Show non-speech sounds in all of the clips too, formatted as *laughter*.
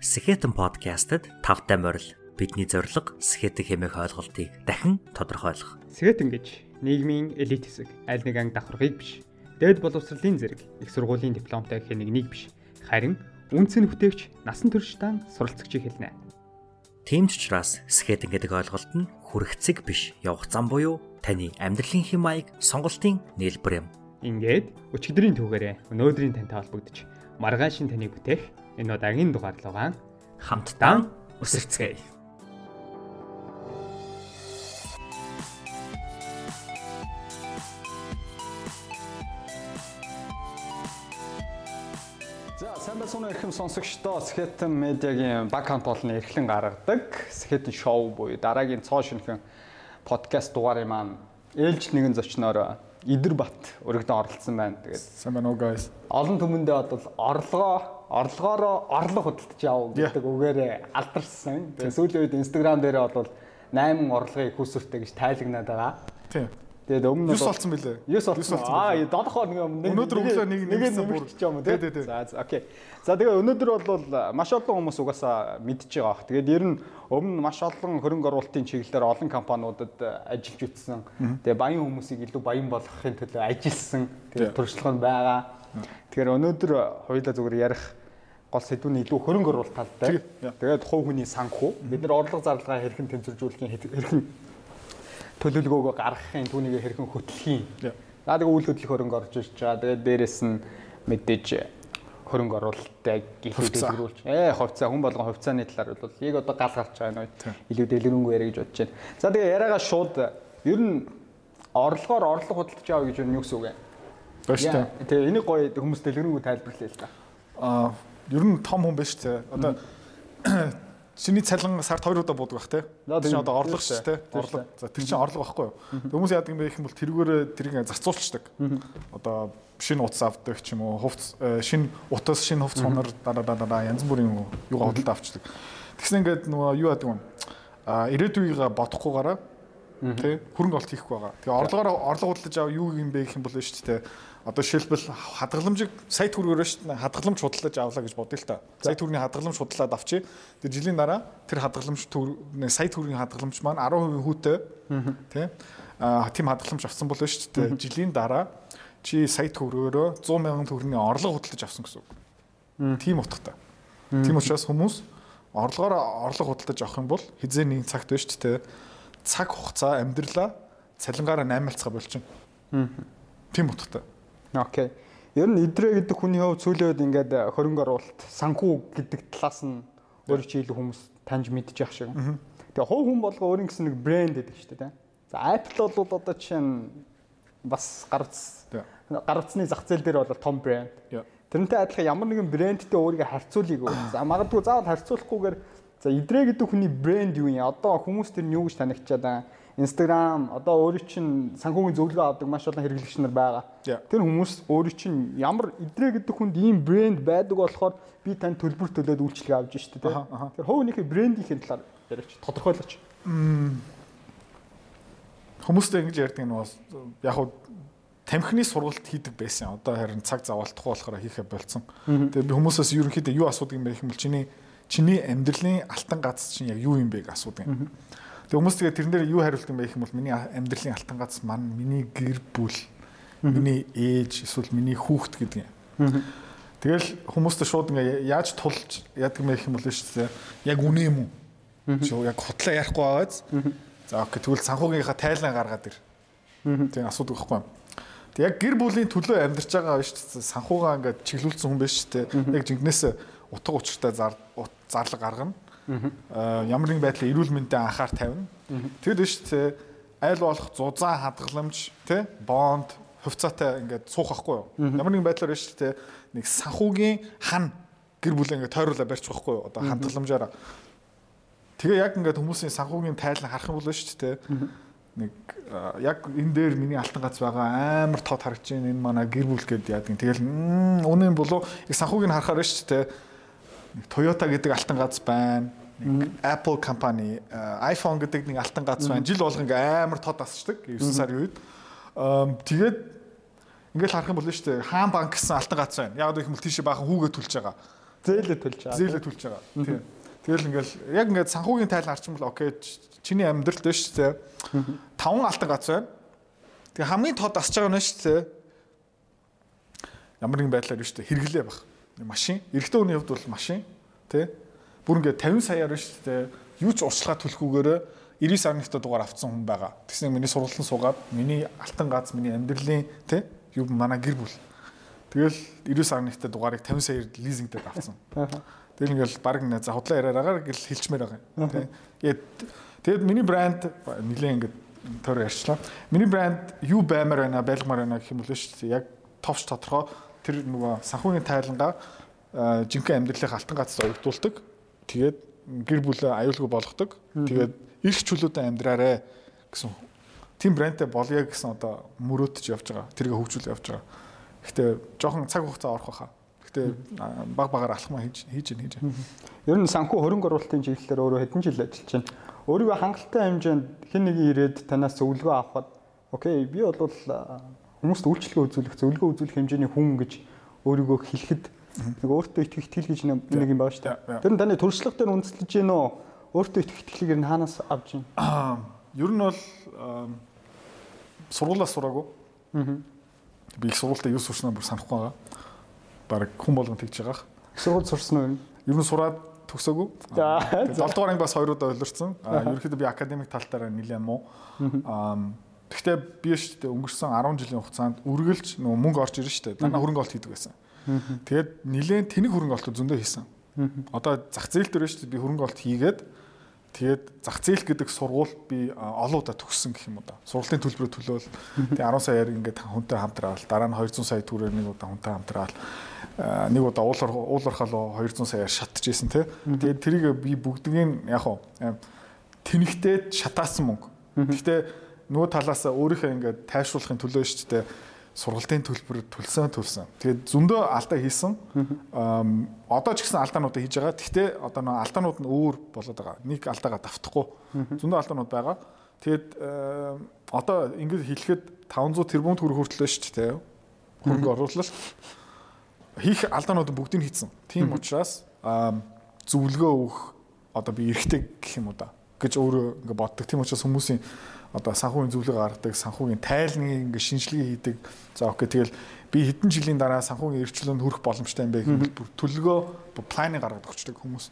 Skeleton podcast-д тавтай морил бидний зорилго Skeleton хэмээх ойлголтыг дахин тодорхойлох. Skeleton гэж нийгмийн элит хэсэг, аль нэг анги давхаргыг биш. Дээд боловсролын зэрэг их сургуулийн дипломтой гэх нэг биш. Харин үнцэн бүтээгч насан туршдаа суралцагчийг хэлнэ. Тийм ч учраас Skeleton гэдэг ойлголт нь хүрэгцэг биш, явах зам буюу таны амьдралын хэм маяг сонголтын нээлбэр юм. Ингээд өчигдрийн түүгээрээ өнөөдрийн тантай холбогдож маргаашийн таныг бүтээх энэ удаагийн дугаарлуугаан хамтдаа өсөрцгээе. Байцгаана эрхэм сонсогчдоо Skeleton Media-гийн баг хамт олонны эрхлэн гаргадаг Skeleton Show буюу дараагийн цоо шинхэн подкаст дугаарын маань ээлж нэгэн зочноор Идэр Бат өргөдөн оролцсон байна. Тэгээд сайн байна уу guys. Олон түмэндээ бол орлогоо орлогоороо орлого худалдаж яав гэдэг үгээр алдарсан. Тэгээд сүүлийн үед Instagram дээр бол 8 орлогын хүүсвэртэй гэж тайлагнаад байгаа. Тийм. Тэгээд өмнө нь 9 болсон билээ. 9 болсон. Аа, 7 хоног нэг Өнөөдөр өглөө нэг нэг нэмэрч юм уу тий, тий, тий. За, окей. За тэгээ өнөөдөр бол маш олон хүмүүс угаасаа мэдж байгаа бах. Тэгээд ер нь өмнө маш олон хөрөнгө оруулалтын чиглэлээр олон компаниудад ажиллаж үтсэн. Тэгээ баян хүмүүсийг илүү баян болгохын төлөө ажилласан. Тэгээд туршлага нь байгаа. Тэгэхээр өнөөдөр хоёулаа зүгээр ярих гол сэдвүүн илүү хөрөнгө оруулалт талтай. Тэгээд хувь хүний санхүү. Бид нар орлого зарлагаа хэрхэн тэнцвэржүүлэхийн хэрхэн төлөвлөгөөгөө гаргахын түүнийг хэрхэн хөтлөхийн. За тэгээ үйл хөдлөх хөрөнгө орж ирж байгаа. Тэгээд дээрэс нь мэдээж хөрөнгө оруулалтыг илүү дэлгэрүүлж. Ээ хувьцаа хүн болгон хувьцааны талаар бол яг одоо гал гарч байгаа нь илүү дэлгэрэнгүй яриа гэж бодож байна. За тэгээ яриагаа шууд ер нь орлогоор орлого худалдаж аваа гэж юу гэсэн үг? Баш тээ. Тэгээ энийг гоё хүмүүс дэлгэрэнгүй тайлбарлая л та. Аа ер нь том хүн биш тээ. Одоо Шиний цалин сард 2 удаа буудаг бах те. Тэр чинь одоо орлого шүү те. Орлого. За тэр чинь орлого байхгүй юу? Хүмүүс яадаг юм бэ гэх юм бол тэрүүгээр тэрийг зарцуулчихдаг. Одоо шинэ утас авдаг ч юм уу, хувц шинэ утас, шинэ хувц хонор дараа дараа янз бүрийн юу худалд авчдаг. Тэгсэн ингээд нөгөө юу яадаг юм? А ирээдүйгээ бодохгүйгаараа тий хөрөнгө олт хийхгүй байгаа. Тэгээ орлогоор орлого худалдаж аваа юу юм бэ гэх юм бол шүү дээ одоо шилбэл хадгаламжийг сая төгрөгөөр шүү дээ хадгаламж худалдаж авлаа гэж бодъё л та. Сая төгрөгийн хадгаламж худалдаад авчи. Тэр жилийн дараа тэр хадгаламж сая төгрөгийн хадгаламж маань 10% хүүтэй тий тийм хадгаламж авсан бол шүү дээ жилийн дараа чи сая төгрөгөөрөө 100 сая төгрөгийн орлого худалдаж авсан гэсэн үг. Тийм утгатай. Тийм учраас хүмүүс орлогоор орлого худалдаж авах юм бол хизээ нэг цагт байна шүү дээ цаг хугацаа амьдралаа цалингаараа наймаалцгаа болчихно. Тийм утгатай. Окей. Ер нь идрээ гэдэг хүний хувьд сүүлийн үед ингээд хөрөнгө оруулалт, санхүү гэдэг талаас нь өөр чи илүү хүмүүс таньж мэдж явах шиг. Тэгээ хувь хүн болго өөрийн гэсэн нэг брэнд гэдэг шүү дээ. За Apple бол одоо жишээ нь бас гарц гарцны зах зээл дээр бол том брэнд. Тэрнтэй адилхан ямар нэгэн брэндтэй өөрийгөө харьцуулъя. За магадгүй заавал харьцуулахгүйгээр за идрээ гэдэг хүний брэнд юу юм? Одоо хүмүүс тэр нь юу гэж танигдчаад байгаа Instagram одоо өөрийн чинь санхүүгийн зөвлөгөө авдаг маш олон хэрэглэгч нар байгаа. Тэр хүмүүс өөрийн чинь ямар идрээ гэдэг хүнд ийм брэнд байдаг болохоор би танд төлбөр төлөөд үйлчлэг авч штэ тэ. Тэр хувийнхээ брендийнхээ талаар яриач тодорхойлооч. Хүмүүстэй ингэж ярьдаг нь бас яг хуу тамхины сургалт хийдэг байсан. Одоо харин цаг завалтахгүй болохоор хийхэ болцсон. Тэгээ би хүмүүсээс ерөнхийдөө юу асуудаг юм бэ гэх юм бол чиний чиний амьдралын алтан гац чинь яг юу юм бэ гэж асуудаг юм. Тэгээ хүмүүс тэгээ тэрэн дээр юу хариулт юм бэ гэх юм бол миний амьдралын алтан гац маань миний гэр бүл, миний ээж, эсвэл миний хүүхэд гэдэг юм. Тэгэл хүмүүстээ шууд ингээ яаж тулж яадаг юм бэ гэх юм бол шүү дээ. Яг үнэ юм уу? Чи яг хотлоо ярихгүй байгааз. За окей тэгвэл санхүүгийнхаа тайлан гаргаад ир. Тийм асуудаг байхгүй юм. Тэг яг гэр бүлийн төлөө амьдарч байгаа биш үү? Санхуугаа ингээд чиглүүлсэн хүн биш үү? Яг жинкнээс утга учиртай зарлаг гаргана. Ямар нэгэн байдлаар эрүүл мэндэд анхаар тавина. Тэгэд биш үү? Айл болох зузаан хадгаламж, тэ? Бонд, хувьцаатай ингээд суух байхгүй юу? Ямар нэгэн байдлаар биш үү? Нэг санхүүгийн хан гэр бүлээ ингээд тойруулаа барьчих байхгүй юу? Одоо хадгаламжаараа Тэгээ яг ингээд хүмүүсийн санхүүгийн тайлан харах юм бол шүү дээ. Нэг яг энэ дээр миний алтан гац байгаа амар тод харагдаж байна. Энэ манай гэр бүл гэдэг яадаг. Тэгэл үнэн болов яг санхүүгийг харахаар шүү дээ. Нэг Toyota гэдэг алтан гац байна. Нэг Apple компани iPhone гэдэг нэг алтан гац байна. Жил болго ингээ амар тод асчдаг 9 сарын үед. Тэгээд ингээл харах юм бол шүү дээ. Хаан банк гэсэн алтан гац байна. Яг гэх юм бол тийшээ баахан хүүгээ төлж байгаа. Зээлээ төлж байгаа. Зээлээ төлж байгаа. Тийм. Тэгэл ингээл яг ингээд санхүүгийн тайл харчмал окей чиний амьдралд биш үү? Таван алтан гац байна. Тэгээ хамгийн тод асж байгаа нь шүү дээ. Ямар нэгэн байдлаар шүү дээ хэрэглээ баг. Машин. Эрэгтэй хүний хувьд бол машин. Тэ? Бүр ингээд 50 саяар шүү дээ. Юу ч урьдчилгаа төлөхгүйгээр 99 сарны дугаар авцсан хүн байгаа. Тэгснэ миний сургалтын суугаад миний алтан гац миний амьдралын тэ юу манай гэр бүл. Тэгэл 99 сарны дугаарыг 50 саяар лизингдээд авцсан. Тэгэл ингээл баг нэ за худлаа яриараагаар гэл хэлчмээр байгаа юм. Тэ. Тэгэд миний брэнд нилээ ингээд төр ярьчлаа. Миний брэнд юу баймаар байна, байлгамаар байна гэх юм бол шүү дээ. Яг товч тодорхой тэр нөгөө санхүүгийн тайлангаа жинхэнэ амьдралын алтан гац оюутуулдаг. Тэгээд гэр бүлээ аюулгүй болгодог. Тэгээд эрх чөлөөтэй амьдраарэ гэсэн тийм брэндтэй болъё гэсэн одоо мөрөөдөж явж байгаа. Тэргээ хөгжүүл явж байгаа. Гэхдээ жоохон цаг хугацаа орох байхаа. Гэхдээ баг багаар алхмаа хийж хийж хийж. Ер нь санхүү хөрөнгө оруулалтын чиглэлээр өөрөө хэдэн жил ажиллаж байна. Өөрийгөө хангалттай хэмжээнд хэн нэг ирээд танаас зөвлөгөө авахад окей би бол хүмүүст үйлчлэгээ үзүүлэх, зөвлөгөө үзүүлэх хэмжээний хүн гэж өөрийгөө хэлэхэд нэг өөртөө итгэх итгэл гэж нэг юм байна шүү дээ. Тэр нь таны туршлага дээр үндэслэж гин үү? Өөртөө итгэх итгэлийг нь хаанаас авч гин? Аа, ер нь бол сургуулаа сураагүй. Аа. Би их сургуультай юу сурснаа бүр санахгүй байгаа. Бараг хүн болгон тэгж байгаа. Сургууль сурсан уу? Ер нь сураад төгсөөгүй. За. 7 дугаар анги бас хоёроо ойлгорсон. Аа, ерөөхдөө би академик талтаараа нэлээд муу. Аа Гэхдээ би шүү дээ өнгөрсөн 10 жилийн хугацаанд үргэлж нөгөө мөнгө орж ирж шүү дээ. Дандаа хөрөнгө олт хийдэг байсан. Тэгээд нилээн тэнэг хөрөнгө олтод зөндөө хийсэн. Одоо зах зээл дээр шүү дээ би хөрөнгө олт хийгээд тэгээд зах зээл гэдэг сургууль би олон удаа төгссөн гэх юм уу да. Сургалтын төлбөрөөр төлөөл тэгээд 10 саяар ингээд хүнтэй хамтраал дараа нь 200 сая төгрөөр нэг удаа хүнтэй хамтраал нэг удаа уулар уулархал 200 саяар шатчихсэн тий. Тэгээд тэрийг би бүгднийг яг хуу тэнэгтээд шатаасан мөнгө. Гэхдээ нөгөө талаас өөрийнхөө ингээд тайшруулахын төлөө шүү дээ сургалтын төлбөр төлсөн төлсөн. Тэгээд зөндөө алдаа хийсэн. Одоо ч гэсэн алдаануудаа хийж байгаа. Гэхдээ одоо нөгөө алдаанууд нь өөр болоод байгаа. Нэг алдаагаа давтахгүй. Зөндөө алдаанууд байгаа. Тэгээд одоо ингэж хэлэхэд 500 тэрбум төгрөг хүртэл шүү дээ. Хөрөнгө оруулалт хийх алдаанууд бүгдийг хийсэн. Тийм учраас зөвлөгөө өгөх одоо би эргэтэй гэх юм уу да гэж өөрөө ингээ боддог. Тийм учраас хүмүүсийн одоо санхүүгийн зөвлөгөө гаргадаг, санхүүгийн тайлныг ингээ шинжилгээ хийдэг. За окей тэгэл би хэдэн жилийн дараа санхүүгийн эрхчлөөнд хүрэх боломжтой юм бэ гэх мэт бүр төлөвлөгөө планыг гаргадаг өчтөг хүмүүс.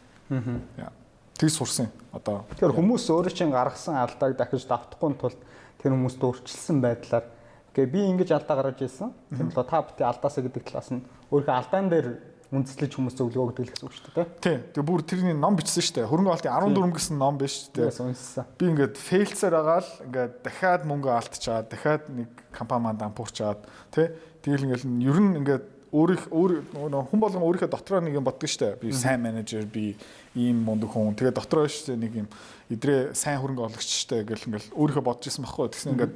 Аа. Тэг сурсан. Одоо тэгэхээр хүмүүс өөрөө чинь гаргасан алдааг дахиж давтахгүй тулд тэр хүмүүст өөрчилсөн байдлаар Okay би ингэж алдаа гаргаж ирсэн. Тийм л та бүти алдаасаа гэдэг талаас нь өөрийнхөө алдаан дээр үндэслэж хүмүүс зөвлөгөө өгдөг гэсэн үг шүү дээ. Тий. Тэгээ бүр тэрний ном бичсэн шүү дээ. Хөрөнгө олтын 14 гэсэн ном биш шүү дээ. Би ингээд фейлцээр агаал ингээд дахиад мөнгө алдчихад, дахиад нэг компани манд ампуурчаад тий. Тэгэл ингээд ер нь ингээд өөрийнх өөр хүн болгон өөрийнхөө дотроо нэг юм боддог шүү дээ. Би сайн менежер, би ийм мундаг хүн. Тэгээ дотроо шүү дээ нэг юм идрээ сайн хөрөнгө оологч шүү дээ гэл ингээд өөрийнхөө бодож исэн байхгүй. Тэгсэн ингээд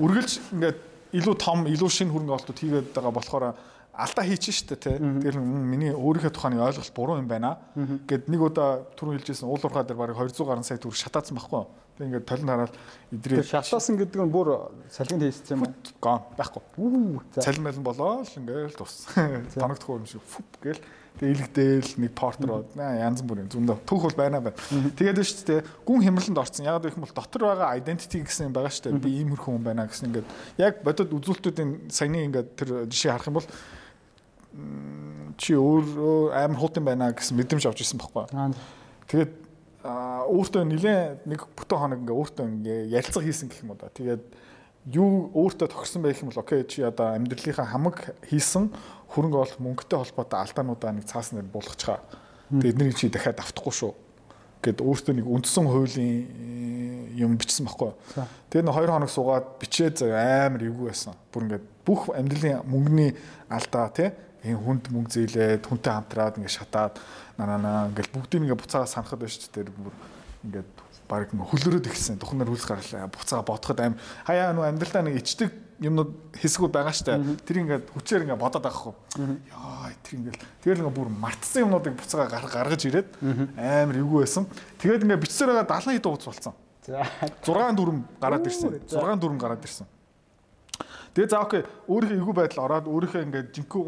үргэлж ингээд илүү том, илүү шинэ хөрөнгө ололтууд хийгээд байгаа болохоор алдаа хийчих штэ тий. Тэгэл миний өөрийнхөө тухайн ойлголт буруу юм байна. Гэт нэг удаа түрүү хэлжсэн уул уурхаа дээр барыг 200 гаруй сая төгрөг шатаацсан байхгүй. Тэг ингээд толин хараад идрээ шатаасан гэдэг нь бүр салгинд хийсэн юм уу? Гон байхгүй. Цалин малин болоо л ингээд туссан. *laughs* Тоногдох юм шиг фүп гээл тэг илэгдээл нэг портроо янз бүрийн зөндөө түүх бол байна байна. Тэгээд шүү дээ гүн хямраланд орсон. Яг гэх юм бол дотор байгаа identity гэсэн юм байгаа шүү дээ. Би иймэрхүү хүн байна гэсэн ингээд яг бодод үзүүлэлтүүдийн саяны ингээд тэр жишээ харах юм бол чи өөр амар хутан байна гэсэн мэдрэмж авч ирсэн байхгүй. Тэгээд өөртөө нилээ нэг бүтэн хоног ингээ өөртөө ингээ ярилцах хийсэн гэх юм уу да. Тэгээд юу өөртөө тохирсон байх юм бол окей чи одоо амьдралынхаа хамаг хийсэн хөрөнгө оолох мөнгөтэй холбоотой алдаануудаа нэг цааснаар буулгачгаа. Тэгээд эднийг чи дахиад автахгүй шүү. Гэт өөртөө нэг үндсэн хуулийн э, юм бичсэн байхгүй. Тэгээд нэг 2 хоног суугаад бичээд амар эвгүй байсан. Бүр ингээд бүх амьдралын мөнгөний алдаа тий энэ хүнд мөнгө зээлээд хүнтэй хамтраад ингээд шатаад нанаа ингээд бүгдийг ингээд буцаага санахад байж тэр бүр ингээд баг ингээд хөлөрөөд ихсэн тухнаар хүлс гарлаа буцаага бодоход аим хаяа нөө амьдралдаа нэг ичдэг юмнууд хэсгүүд байгаа штэ. Тэр ингээд хүчээр ингээд бодоод байхгүй яа тэр ингээд тэгэл ингээд бүр мартсан юмнуудыг буцаага гаргаж ирээд амар эвгүй байсан. Тэгээд ингээд бичсээр байгаа 70 хэд ууц болсон за. 6 дүрм гараад ирсэн. 6 дүрм гараад ирсэн Тэгээ за окей өөрийнхөө эвгүй байдал ороод өөрийнхөө ингээд жинхэнэ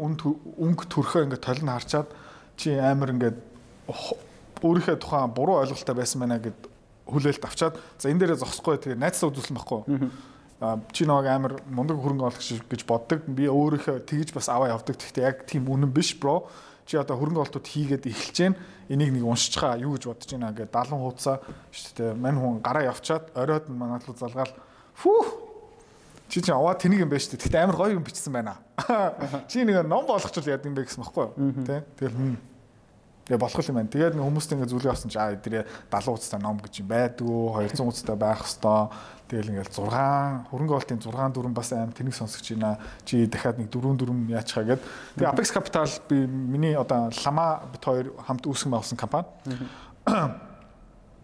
өнгө төрхөө ингээд толин харчаад чи амар ингээд өөрийнхөө тухайн буруу ойлголттой байсан байна гэд хүлээлт авчаад за энэ дээрээ зогсохгүй тэгээ найзлаа үзүүлсэн байхгүй. Чи нэг амар мундаг хөрөнгө оруулагч гэж боддог. Би өөрийнхөө тэгж бас аваа явдаг. Гэхдээ яг тийм үнэн биш бро. Чи одоо хөрөнгө оруулалтууд хийгээд эхэлж гэн энийг нэг уншиж байгаа юу гэж бодож байна гэдэг 70 хуудасаа шүү дээ. Мань хүн гараа явчаад оройд манад руу залгаал фүү Чи чи аваа тэнийг юм байна шүү дээ. Гэхдээ амар гоё юм бичсэн байна. *laughs* Чи нэг ном болгочул яд юм бэ гэсэн баггүй юу? Тэ. Тэгэл Тэгээ болох юм байна. Тэгээд хүмүүст ингэ зүйлээ авсан чи аа эдрээ 70 уцтай ном гэж юм байдгүй 200 уцтай байх хэвээр. Тэгэл ингээл 6 хөрөнгө оолтын 6 4 бас аим тэнийг сонсогч байна. Чи дахиад нэг 4 4 яачхаа гэд. Тэгээ Apex Capital би миний одоо лама бит хоёр хамт үүсгэн байгуулсан компани.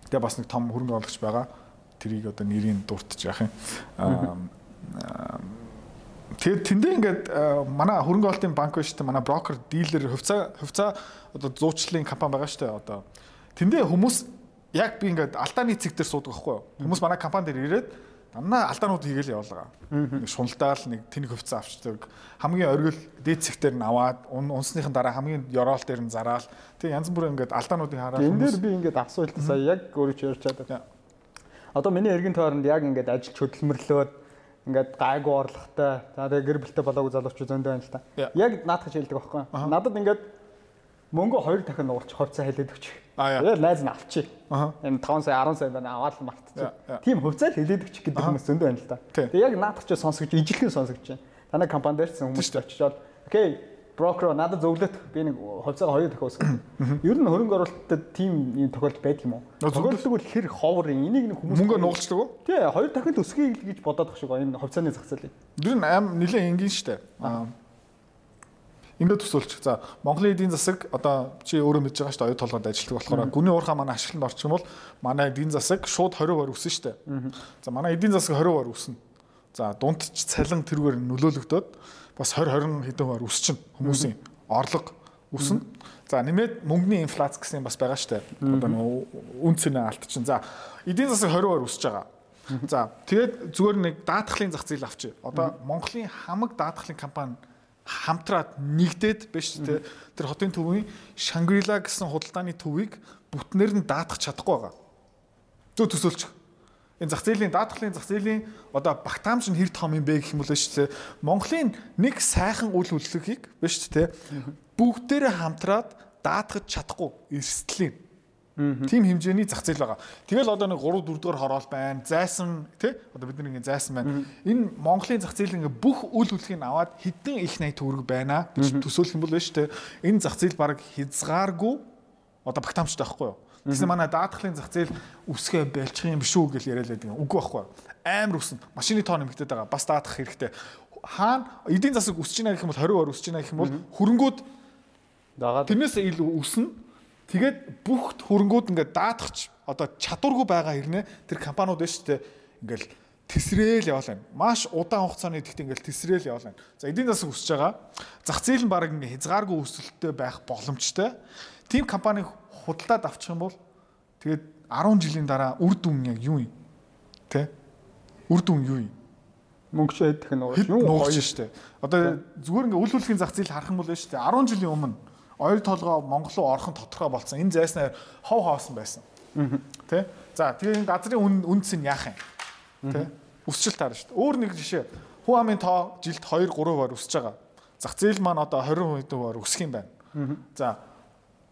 Тэгээ бас нэг том хөрөнгө оологч байгаа. Тэрийг одоо нэрийг дуртаж яах юм. Тэгээд тэндээ ингээд манай хөрөнгө оолтын банк байна шүү дээ. Манай брокер, дилер, хувьцаа хувьцаа одоо зуучлалын компани байгаа шүү дээ. Одоо тэндээ хүмүүс яг би ингээд алдааны цэг дээр суудаг байхгүй юу? Хүмүүс манай компани дээр ирээд дандаа алдаанууд хийгээл явуулгаа. Шуналдаал нэг тэнэг хувьцаа авчдаг. Хамгийн оргил дээд цэгтэр нь аваад унсныхын дараа хамгийн ёроол дээр нь зараал. Тэг янз бүрийн ингээд алдаануудыг хараад энэ дээр би ингээд асуулт сая яг өөрөө ч ярьж чадаад. Одоо миний эргэн тойронд яг ингээд ажил хөдөлмөрлөөд ингээд гайгүй орлоготой. За тэгээ гэр бүлтэй болоогүй залуучууд зөндөө байна л та. Яг наадах хэлдэг байхгүй. Надад ингээд мөнгө хоёр дахин нуулчих хувьцаа хэлээд өгч. Тэгээд найз нь авчи. Энэ 5 сая 10 сая байна аваад л мартчих. Тийм хувьцаа л хэлээд өгч гэдэг хүмүүс зөндөө байна л та. Тэгээд яг наадах ч сонсогч ижилхэн сонсогч байна. Танай компани дээр ч хүмүүс очичоод окей брокер надад зөвлөт би нэг хувьцаагаа хоёр дахин усгав. Ер нь хөрөнгө оруулалтад тийм юм тохиолдол байдаг юм уу? Тохиолдол бол хэр ховор энийг нэг хүмүүс мөнгө нуугчдаг уу? Тий, хоёр дахин өсгөе гэж бодоод шиг энэ хувьцааны зах зээлийг. Ер нь аим нэлээд энгийн штэ. Ингээд төсөөлч. За Монголын эдийн засаг одоо чи өөрөө мэдж байгаа шүү дээ оюу толгойд ажилладаг болохоор гүний уурхаа манай ашигланд орчих юм бол манай эдийн засаг шууд 20% өснө шүү дээ. За манай эдийн засаг 20% өснө. За дундч цалин тэргээр нөлөөлөгдөд бас 20 20 хэдэн хувиар өсчин хүмүүсийн орлого өснө. За нэмээд мөнгөний инфляц гэсэн юм бас байгаа штэ. Одоо нөгөө үн цэнэ алдчихин. За эдийн засаг 20%-аар өсөж байгаа. За тэгээд зүгээр нэг даатгалын зах зээл авчи. Одоо Монголын хамаг даатгалын компани хамтраад нэгдээд биш тэ тэр хотын төвийн Шангрила гэсэн худалдааны төвийг бүтнээр нь даатгах чадахгүй байгаа. Зөө төсөөлчих энэ зах зээлийн даатгалын зах зээлийн одоо багтаамж нь хэр том юм бэ гэх юм бол шүү дээ. Монголын нэг сайхан үйл хөдлөлийг биш үү те бүгдээрээ хамтраад даатгаж чадахгүй эрсдлийн тийм хэмжээний зах зээл байгаа. Тэгэл одоо нэг 3 4 дугаар хороол байна. Зайсан тий одоо бид нэг зайсан байна. Энэ Монголын зах зээл ингээ бүх үйл хөдлөлийг аваад хэдэн их 80 төгрөг байна гэж төсөөлөх юм бол шүү дээ. Энэ зах зээл баг хязгааргүй одоо багтаамжтай байхгүй юу? Тэгсэн манай даатгалын зах зээл өсгөө байлчих юм биш үү гэж яриад байдаг. Үгүй байхгүй. Амар өснө. Машины тоо нэмэгдээд байгаа. Бас даатгах хэрэгтэй. Хаана эдийн засаг өсөж байна гэх юм бол 20% өсөж байна гэх юм бол хөрөнгүүд дагаад тэрнээс илүү өснө. Тэгээд бүх хөрөнгүүд ингээд даатгах одоо чадваргүй байгаа хэрнээ тэр компаниуд байна шүү дээ. Ингээл тесрээл яваал байна. Маш удаан хугацааны идэхт ингээл тесрээл яваал байна. За эдийн засаг өсөж байгаа. Зах зээл нь баг ингээ хязгааргүй өсөлттэй байх боломжтой. Тим компани худалдаад авчих юм бол тэгээд 10 жилийн дараа үр дүн яг юу юм? Тэ? Үр дүн юу юм? Мөнгө ч ядах нь юу гоё штэ. Одоо зүгээр ингээ үл хөлхийн зах зээл харах юм бол штэ 10 жилийн өмнө оёр толгоо Монгол руу орхон тодорхой болсон. Энэ зайснаар хов хоосон байсан. Тэ? За тэгээ энэ газрын үндэс нь яах юм? Тэ? Өсчил таар штэ. Өөр нэг жишээ. Хүн амын тоо жилд 2 3-аар өсөж байгаа. Зах зээл маань одоо 20%-аар өсөх юм байна. За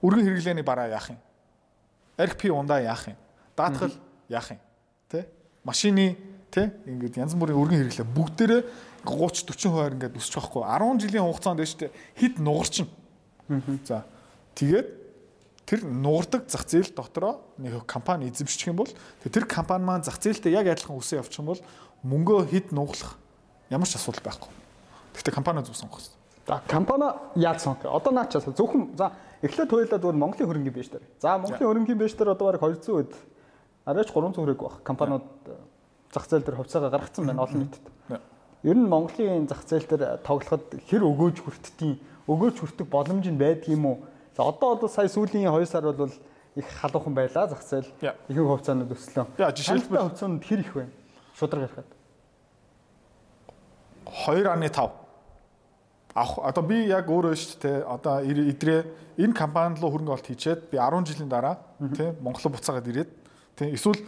Өргөн хэрэглээний бараа яах юм? RP ундаа яах юм? Даатгал яах юм? Тэ? Машины тэ? Ингээд янз бүрийн өргөн хэрэглээ бүгдээрээ 30 40% ингээд өсч байхгүй 10 жилийн хугацаанд дэжтэй хит нугарчин. За тэгээд тэр нугардаг зах зээл дотроо нэг компани эзэмшчих юм бол тэр компани маань зах зээлтэй яг адилхан өсөө явчих юм бол мөнгөө хит нуглах ямар ч асуудал байхгүй. Гэхдээ компани зүг сонгох хэрэгтэй. За компани яаж сонгох? Одоо наачаас зөвхөн за эхлээд хоёулаа зүгээр Монголын хөрөнгөний биш дээр. За Монголын хөрөнгөний биш дээр одоо бараг 200 хэд арайч 300 хүрээгүй баг. Компаниуд зах зээл дээр хувьцаагаа гаргацсан байна олон нийтэд. Ер нь Монголын зах зээл дээр тоглоход хэр өгөөж хүртдیں۔ Өгөөж хүртэх боломж нь байдаг юм уу? За одоо одоо сая сүүлийн 2 сар бол их халуухан байлаа зах зээл. Ихэнх хувьцаанууд. За жишээлбэл хувьцаанууд хэр их вэ? Шудраг ярихад. 2.5 авах одоо би яг өөрөө шүү дээ одоо идрээ энэ компанид руу хөрөнгө оруулалт хийчээд би 10 жилийн дараа тий Монголд буцаагаад ирээд тий эсвэл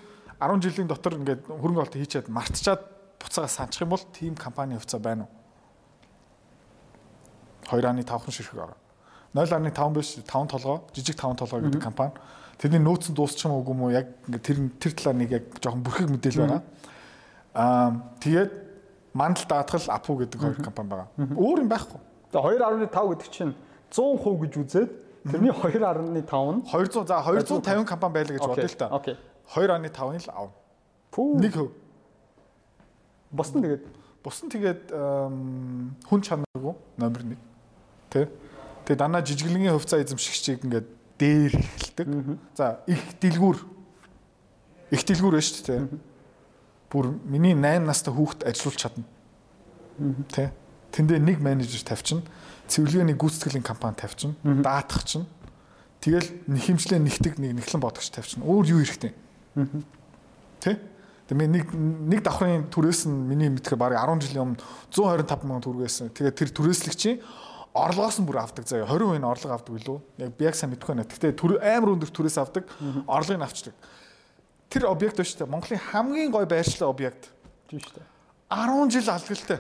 10 жилийн дотор ингээд хөрөнгө оруулалт хийчээд мартчихад буцаагаа санчих юм бол тийм компани хувьцаа байна уу? 2.5 ширхэг ороо. 0.5 биш 5 толгой, жижиг 5 толгой гэдэг компани. Тэрний нөөц нь дуусчих юм уу юм уу яг ингээд тэр тэр талаар нэг яг жоохон бүрхэг мэдээлэл байна. Аа тэгээд мандал даатгал апу гэдэг хоёр компани байгаа. Өөр юм байхгүй. Тэгээ 2.5 гэдэг чинь 100% гэж үзээд тэрний 2.5 нь 200 за 250 компани байлаа гэж бодъё л та. Окей. 2.5-ыг л авна. Нэг хөв. Бос нь тэгээд Бус нь тэгээд хүн чанаргүй номер 1. Тэ. Тэгээд дандаа жижиглэнгийн хувьцаа эзэмшигчийг ингээд дээр эхэлдэг. За их дэлгүүр их дэлгүүр байна шүү дээ. Бүр миний 8 настай хүүхэд ажиллуулж чадна. Тэ. Тэндээ нэг менежер тавьчихна. Цэвэрлэгээний гүйцэтгэлийн компани тавьчихна. Даатах чинь. Тэгэл нэхэмжлээ нэгтэг нэг нэхлэн бодогч тавьчихна. Өөр юу хэрэгтэй? Тэ? Тэгээ нэг нэг давхрын түрээс нь миний мэдхээр бараг 10 жилийн өмнө 125 мянган төгрөг байсан. Тэгээ тэр түрээслэгчийн орлогоос нь бүр авдаг заяа 20% нь орлого авдаг билүү? Яг би яг сайн мэдэхгүй байна. Гэхдээ түр амар өндөр түрээс авдаг, орлогыг авчдаг. Тэр объект ба дээ. Монголын хамгийн гой байршлаа объект. тийм дээ. 10 жил алгалтай.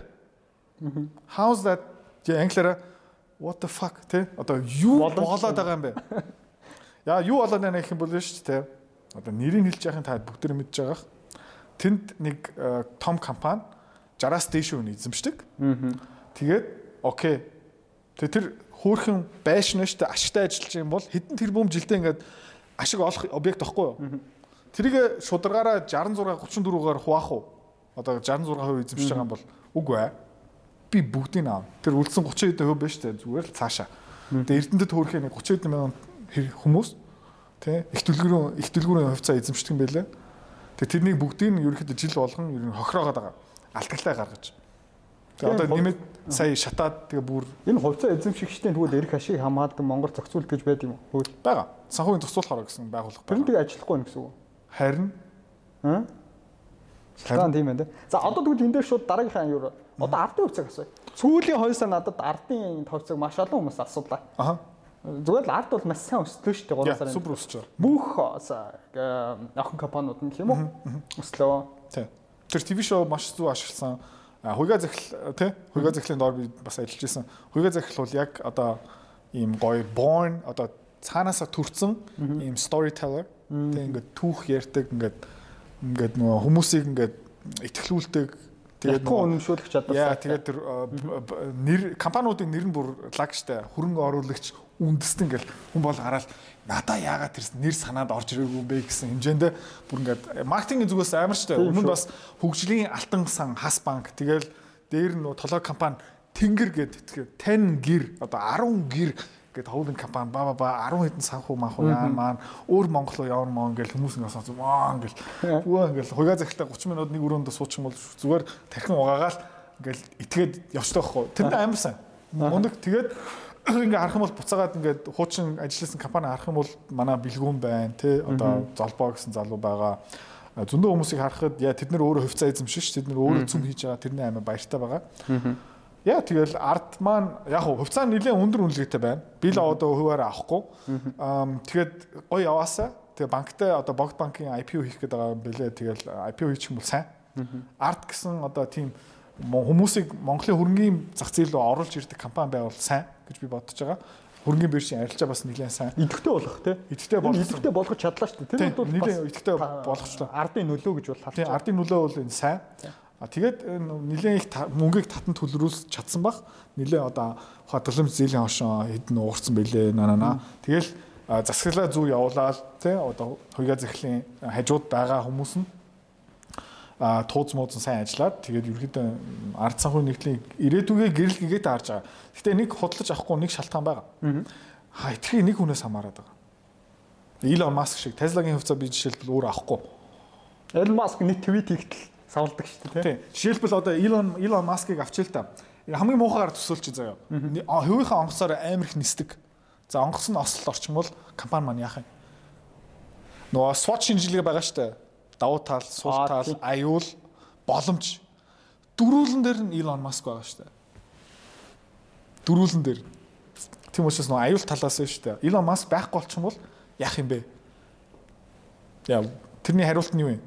How's that? Тэ англиараа what the fuck тэ одоо юу болоод байгаа юм бэ? *laughs* Яа юу болоод байна гэх юм бол шүү дээ. Одоо нэрийг хэлж яхахын та бүгд мэдж байгаах. Тэнд нэг э, том компани 60-аас дээш үн эзэмшдэг. Тэгээд окей. Тэр хөөхөн байшин дээ ашигтай ажиллаж юм бол хэдэн тэрбум жилдээ ингээд ашиг олох объект байхгүй юу? Тэрийг шударгаараа 66 34-гаар хуваах уу? Одоо 66% эзэмшиж байгаа юм бол үгүй ээ. Би бүгдийг аав. Тэр үлдсэн 30 хэдэн хувь шүү дээ. Зүгээр л цаашаа. Тэгээ Эрдэнэтэд хөөрхийн нэг 30 хэдэн мянган хүмүүс тий их төлгөрийн их төлгөрийн хувьцаа эзэмшдэг юм байлаа. Тэгээ тэрнийг бүгдийг нь ерөнхийдөө жил болгон ер нь хохироогоод байгаа. Алтгалтай гаргаж. Тэгээ одоо нэмээд сая шатаад тэгээ бүр Энэ хувьцаа эзэмшигчдийн тэгвэл эрх ашиг хамгаалдаг Монгол зохицуулт гэж байд юм уу? Хөөе. байгаа. Санхүүгийн зохицуулахаар гэсэн байгууллага Тэр нь тэгээ ажиллахгүй юм гэсэн үг. Харин Аа? Шалтгаан тийм байна. За одоо тэгвэл энэ дээр шууд дараагийнхаа юу? Одоо ардын хувьцааг асууя. Сүүлийн хойсоо надад ардын хувьцааг маш олон хүмүүс асуудлаа. аха Зүгээр л ард бол маш сайн өсөлтөө шүү дээ 3 яа сарын. супер өсч байгаа. Бүх охин компаниуд нь тийм үү? Өслөө. Тий. Тэр ТV шоу маш зөв ашигласан. Хуйга захил тий хуйга захилын доор би бас ажиллаж исэн. Хуйга захил бол яг одоо ийм гоё born одоо цаанаасаа төрцөн ийм storyteller тий ингээд түүх ярьдаг ингээд ингээд нөгөө хүмүүсийг ингээд итгэлүүлдэг. Тэгээд Ятган үнэмшүүлэх чадвар. Яа тэгээд тэр э, нэр компаниудын нэр нь бүр лагштай хөрөнгө оруулагч үндэстэн гэл хүн бол гараад надаа яагаад тэр нэр санаад орж ирээгүй юм бэ? гэсэн хэмжээнд бүр ингээд маркетингийн зүгээс амар штэ. Өмнө бас хөгжлийн алтан сан хас банк. Тэгэл дээр нь нөгөө толгой компани тэнгэр гэд тэгэхээр 10 гэр одоо 10 гэр гэд хоолын компани ба ба ба 10 хэдэн санхүү манхуу яа маань өөр Монгол руу явна мөн гэл хүмүүс ингээд сонсоо маа гэл үгүй ингээд хуйгаа захилтаа 30 минут нэг өрөөндө суучих юм бол зүгээр тархин угаагаал ингээд итгээд явчихдаг байхгүй тэнд амар сайн. Мундаг тэгээд *coughs* ингээ харах юм бол буцаагаад ингээд хуучин ажилласан компани харах юм бол манай бэлгүүн байна тий одоо золбоо гэсэн залуу байгаа. Зөндөө хүмүүсийг харахад яа тэд нар өөрөө хувьцаа эзэмшиж тэд нар өөрөө зүм хийж байгаа тэрний аймаа баяртай байгаа Яа тэгэл ард маань яг хувьцаа нь нэлээд өндөр үнэлгээтэй байна. Би л одоо хуваараа авахгүй. Аа тэгээд гоё яваасаа. Тэгээ банктай одоо богд банкын IPO хийх гээд байгаа юм бэлээ. Тэгэл IPO хийчих юм бол сайн. Ард гэсэн одоо тийм хүмүүсийг Монголын хөрөнгөний зах зээл рүү оруулж ирдэг компани байвал сайн гэж би бодож байгаа. Хөрөнгөний биржийн арилжаа бас нэлээд сайн. идэвхтэй болох тий. Идэвхтэй болох. Идэвхтэй болгож чадлаа шүү дээ. Тэр бол нэлээд идэвхтэй болгочлоо. Ардын нөлөө гэж бол харж ардын нөлөө бол энэ сайн. А тэгээд нэлээд их мөнгийг татан төлрүүлж чадсан бах. Нэлээд одоо хадгаламж зээлийн хошоо хэдэн уурсан бэлээ наа. Тэгэл засаглаа зүг явуулаад тий одоо хуйга захирлын хажууд байгаа хүмүүс нь а тууз мууз сайн ажиллаад тэгээд ерөөдөө ард санхүү нэгтлийн ирээдүгээ гэрэл гэгээд харж байгаа. Гэтэ нэг худалдаж авахгүй нэг шалтгаан байгаа. Ха итгэхийг нэг хүнээс хамаарат байгаа. Илон Маск шиг Tesla-гийн хувьцаа би жишээлбэл өөр авахгүй. Элон Маск нэг твит хийгтэл савлдаг шүү дээ тий. Тийм. Жишээлбэл одоо Elon Elon Musk-ыг авчил та. Хамгийн муухайгаар төсөөлчих заяа. Хувийнхаа онгоцоор амар их нисдэг. За онгоц нь ослол орчмол компани маань яах юм? Нөгөө SWOT шинжилгээ байгаа штэ. Давуу тал, Аа, тал, аюул, боломж. Дөрүүлэн дээр нь Elon Musk байгаа штэ. дөрүүлэн дээр. Тийм учраас нөө аюул талаас нь шүү дээ. Илон Маск байхгүй болчихсон бол яах юм бэ? Яа, тэрний хариулт нь юу вэ?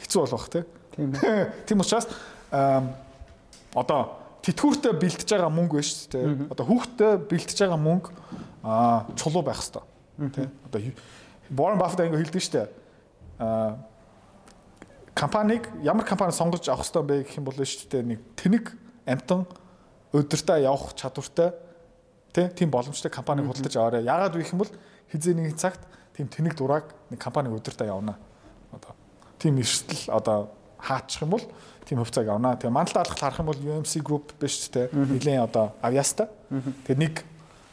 Хэцүү болох те. Тийм ээ. *laughs* Тийм учраас одоо тэтгүүртээ бэлтэж байгаа мөнгө байна шүү дээ. Одоо хүүхдээ бэлтэж байгаа мөнгө аа чулуу байх хэвээр. Тэ. Одоо Warren Buffett ингэ хэлдэг шүү дээ. Аа компаниг ямар компани сонгож авах хэвээр бэ гэх юм бол шүү дээ нэг тэнэг амтан өдөртөө явах чадвартай тий тийм боломжтой компаниг худалдаж аваарай. Яагаад вэ гэх юм бол хизээ нэг цагт тийм тэнэг дураг нэг компаниг өдөртөө явна. Одоо тийм эрсдэл одоо хаачих юм бол тийм хувьцааг авна. Тэгээ мандал даалгал харах юм бол UMC Group биш те нэгэн одоо авьяастай. Тэгээ нэг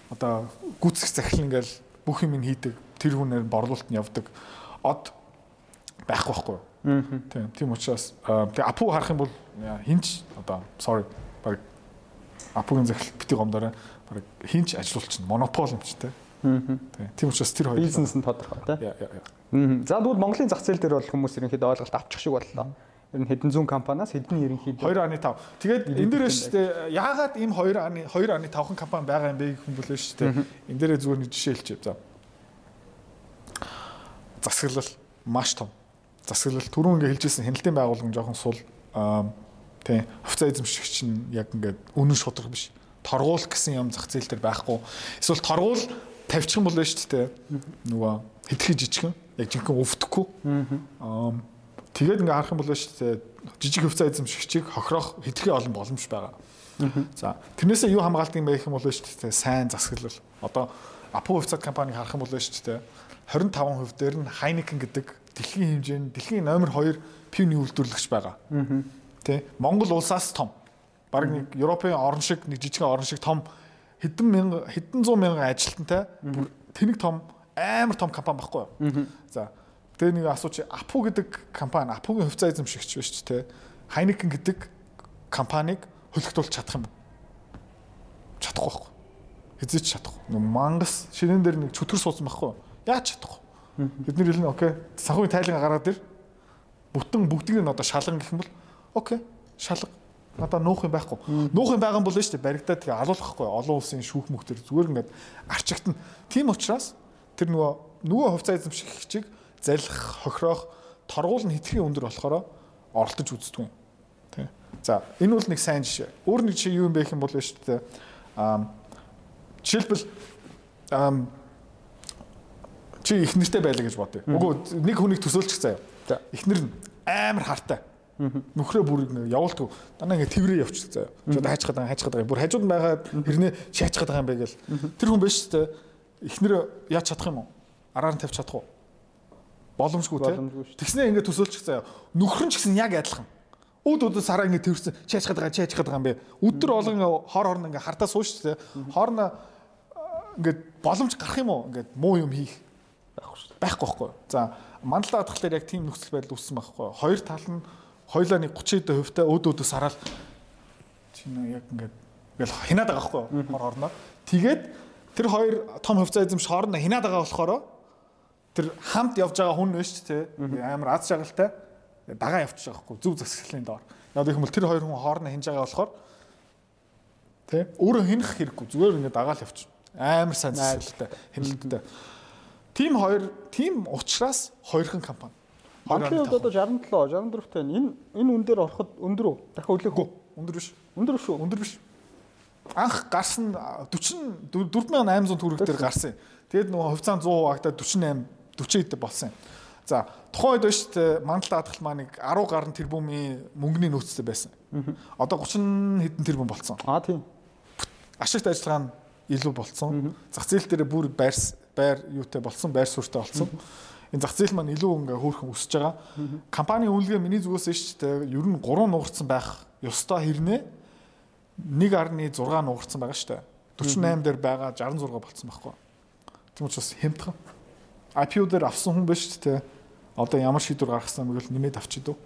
одоо гүцэх захирал ингээл бүх юм ин хийдэг тэр хүнээр борлуулалт нь явдаг. Од байхгүй байхгүй. Тийм тийм учраас тэгээ апу харах юм бол хинч одоо sorry баг апугийн захирал бити гомдороо баг хинч ажилуулчихна. Монопол юм чи те. Тийм учраас тэр хоёр бизнес нь тодорхой тий. За тэгвэл Монголын зах зээл дээр бол хүмүүс ерөнхийдөө ойлголт авчих шиг боллоо ер нь хэдэн зуун компаниас хэдэн ерөнхийдөө 2.5. Тэгээд энэ дээр шүү дээ яагаад ийм 2.2.5 компани байгаа юм бэ гэх юм бол шүү дээ. Энэ дээр зүгээр нэг жишээ хэлчихье. За. Засаглал маш том. Засаглал түрүүн ингээ хэлжсэн хяналтын байгууллага жоохон сул тий хувьцаа эзэмшигч нь яг ингээд үнэн шудраг биш. Торгуул гэсэн юм зах зээл дээр байхгүй. Эсвэл торгуул тавьчих юм бол шүү дээ. Нөгөө хитрхи жижигхэн яг жинхэнэ өвдөхгүй. Аа Тэгээд ингээ харах юм бол шүү жижиг хөвцөө эзэмшигчийг хохирох хэдхэн олон боломж байгаа. За тэрнээсээ юу хамгаалдаг юм бэ гэх юм бол шүү дээ сайн засаглал. Одоо Апу хөвцөд компаниг харах юм бол шүү дээ 25% дээр нь Heineken гэдэг дэлхийн хэмжээнд дэлхийн номер 2 пивний үйлдвэрлэгч байгаа. Тэ Монгол улсаас том. Бараг нэг Европын орн шиг нэг жижигхэн орн шиг том хэдэн мянга хэдэн зуун мянган ажилтнтай тэнэг том амар том компани баггүй юу. За Тэгээ нэг асууч Апу гэдэг компани Апугийн хувьцаа эзэмшигч биш ч те Хайникен гэдэг компанийг хөлөгтүүлж чадах юм. Чадахгүй байхгүй. Хизээч чадахгүй. Нэг мангас шинэн дээр нэг чөтгөр суудсан байхгүй. Яаж чадахгүй. Бид нэр хэлнэ окей. Санхүүгийн тайлан гараад ир. Бүтэн бүгдийг нь одоо шалган гэх юм бол окей. Шалга. Надаа нуух юм байхгүй. Нуух юм байгаа юм бол шүү дээ. Баригдаад тэгээ алуулахгүй. Олон улсын шүүх мөхтөр зүгээр ингээд арчигтана. Тийм учраас тэр нөгөө нөгөө хувьцаа эзэмшигчийг залих, хохирох, торгуул нь хитрхийн өндөр болохоор оролдож үздэг юм. Тэ. За, энэ бол нэг сайн жишээ. Өөр нэг жишээ юу юм бэ гэх юм бол шүү дээ. Аа жишээлбэл аа чи их нэртэй байлаа гэж бодъё. Үгүй нэг хүнийг төсөөлчих заяа. За, ихнэр нь амар хартай. Нөхрөө бүр явуулдаг. Дандаа ингэ тэрвэрээ явчих заяа. Чи одоо хайчих гэдэг хайчих гэдэг. Бүр хажууд байгаа хэрнээ шаачих гэдэг юм бэ гэл. Тэр хүн биш шүү дээ. Ихнэр яаж чадах юм уу? Араар нь тавьчих чадах уу? Боломжгүй тийм. Тэгснээ ингээд төсөөлчих заяа. Нөхөр нь ч гэсэн яг адилхан. Үд өдөө сараа ингээд тэрсэн чаач гадаг чаач гадаг юм бэ. Өдөр болгон хор хорн ингээд хартаа сууш тийм. Хорн ингээд боломж гарах юм уу? Ингээд муу юм хийх байхгүй шүү. Байхгүй байхгүй. За мандалаа хатгалаар яг тийм нөхцөл байдал үүссэн байхгүй. Хоёр тал нь хоёлаа нэг 30 хувьтай өд өдөө сараал чинь яг ингээд ингээл хинаад байгаа байхгүй. Хор хорноо. Тэгээд тэр хоёр том хувьцаа эзэмш хоорондоо хинаад байгаа болохоор тэр хамт явж байгаа хүн биш те амар аз жаргалтай дагаа явчих жоохгүй зүв засаглалын доор. Яг их юм бол тэр хоёр хүн хоорондоо хинж байгаа болохоор те өөрөө хинэх хэрэггүй зүгээр ингэ дагаал явчих. Амар сайн засаглалтай хэмнэлттэй. Тим хоёр тим ухраас хоёрхан компани. Монголын хувьд одоо 67 64-тэй энэ энэ үн дээр ороход өндөр үү? Дахиад үү? Өндөр биш. Өндөр шүү. Өндөр биш. Анх гарсан 40 4800 төгрөг дээр гарсан. Тэгэд нөгөө хувьцаан 100% агтаа 48 40 хэд болсон юм. За тухайн үед шүү дээ мандал даатгал маань нэг 10 гаруй тэрбумын мөнгөний нөөцтэй байсан. Одоо 30 хэдэн тэрбум болсон. Аа тийм. Ашигт ажиллагаа нь илүү болсон. Зах зээл дээр бүр байр байр юутай болсон, байр суурьтай болсон. Энэ зах зээл маань илүү ингээ хөөрхөн өсөж байгаа. Компани үнэлгээ миний зүгээс шүү дээ ер нь 3 нугарсан байх ёстой хэрнээ 1.6 нугарсан байгаа шүү дээ. 48 дээр байгаа 66 болцсон байхгүй. Тийм учраас хямдхан. IPO дээр авсан хүн биш те. Одоо ямар шийдвэр гаргасан мэгэл нэмээд авчид үү?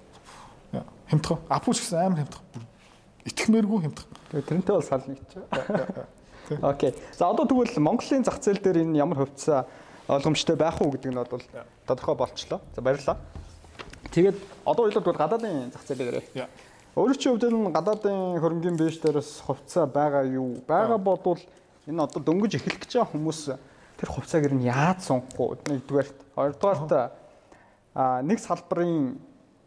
Хямдхан. Апу ч гэсэн амар хямдхан. Итгэмээргүй хямдхан. Тэгээ тэрнтэй бол сал нэг ч. Окей. За одоо тэгвэл Монголын зах зээл дээр энэ ямар хөвцөө ойлгомжтой байх уу гэдэг нь бол тодорхой болчлоо. За баярлалаа. Тэгээд одоо ойлоод бол гадаадын зах зээлээр. Өөрөө чи хувьд нь гадаадын хөрөнгөний бирж дээрээс хувьцаа байгаа юу? Байгаа бодвол энэ одоо дөнгөж эхлэх гэж байгаа хүмүүс тэр хувьцааг ер нь яаж сунгахгүй нэгдүгээрт хоёрдугаарт а нэг салбарын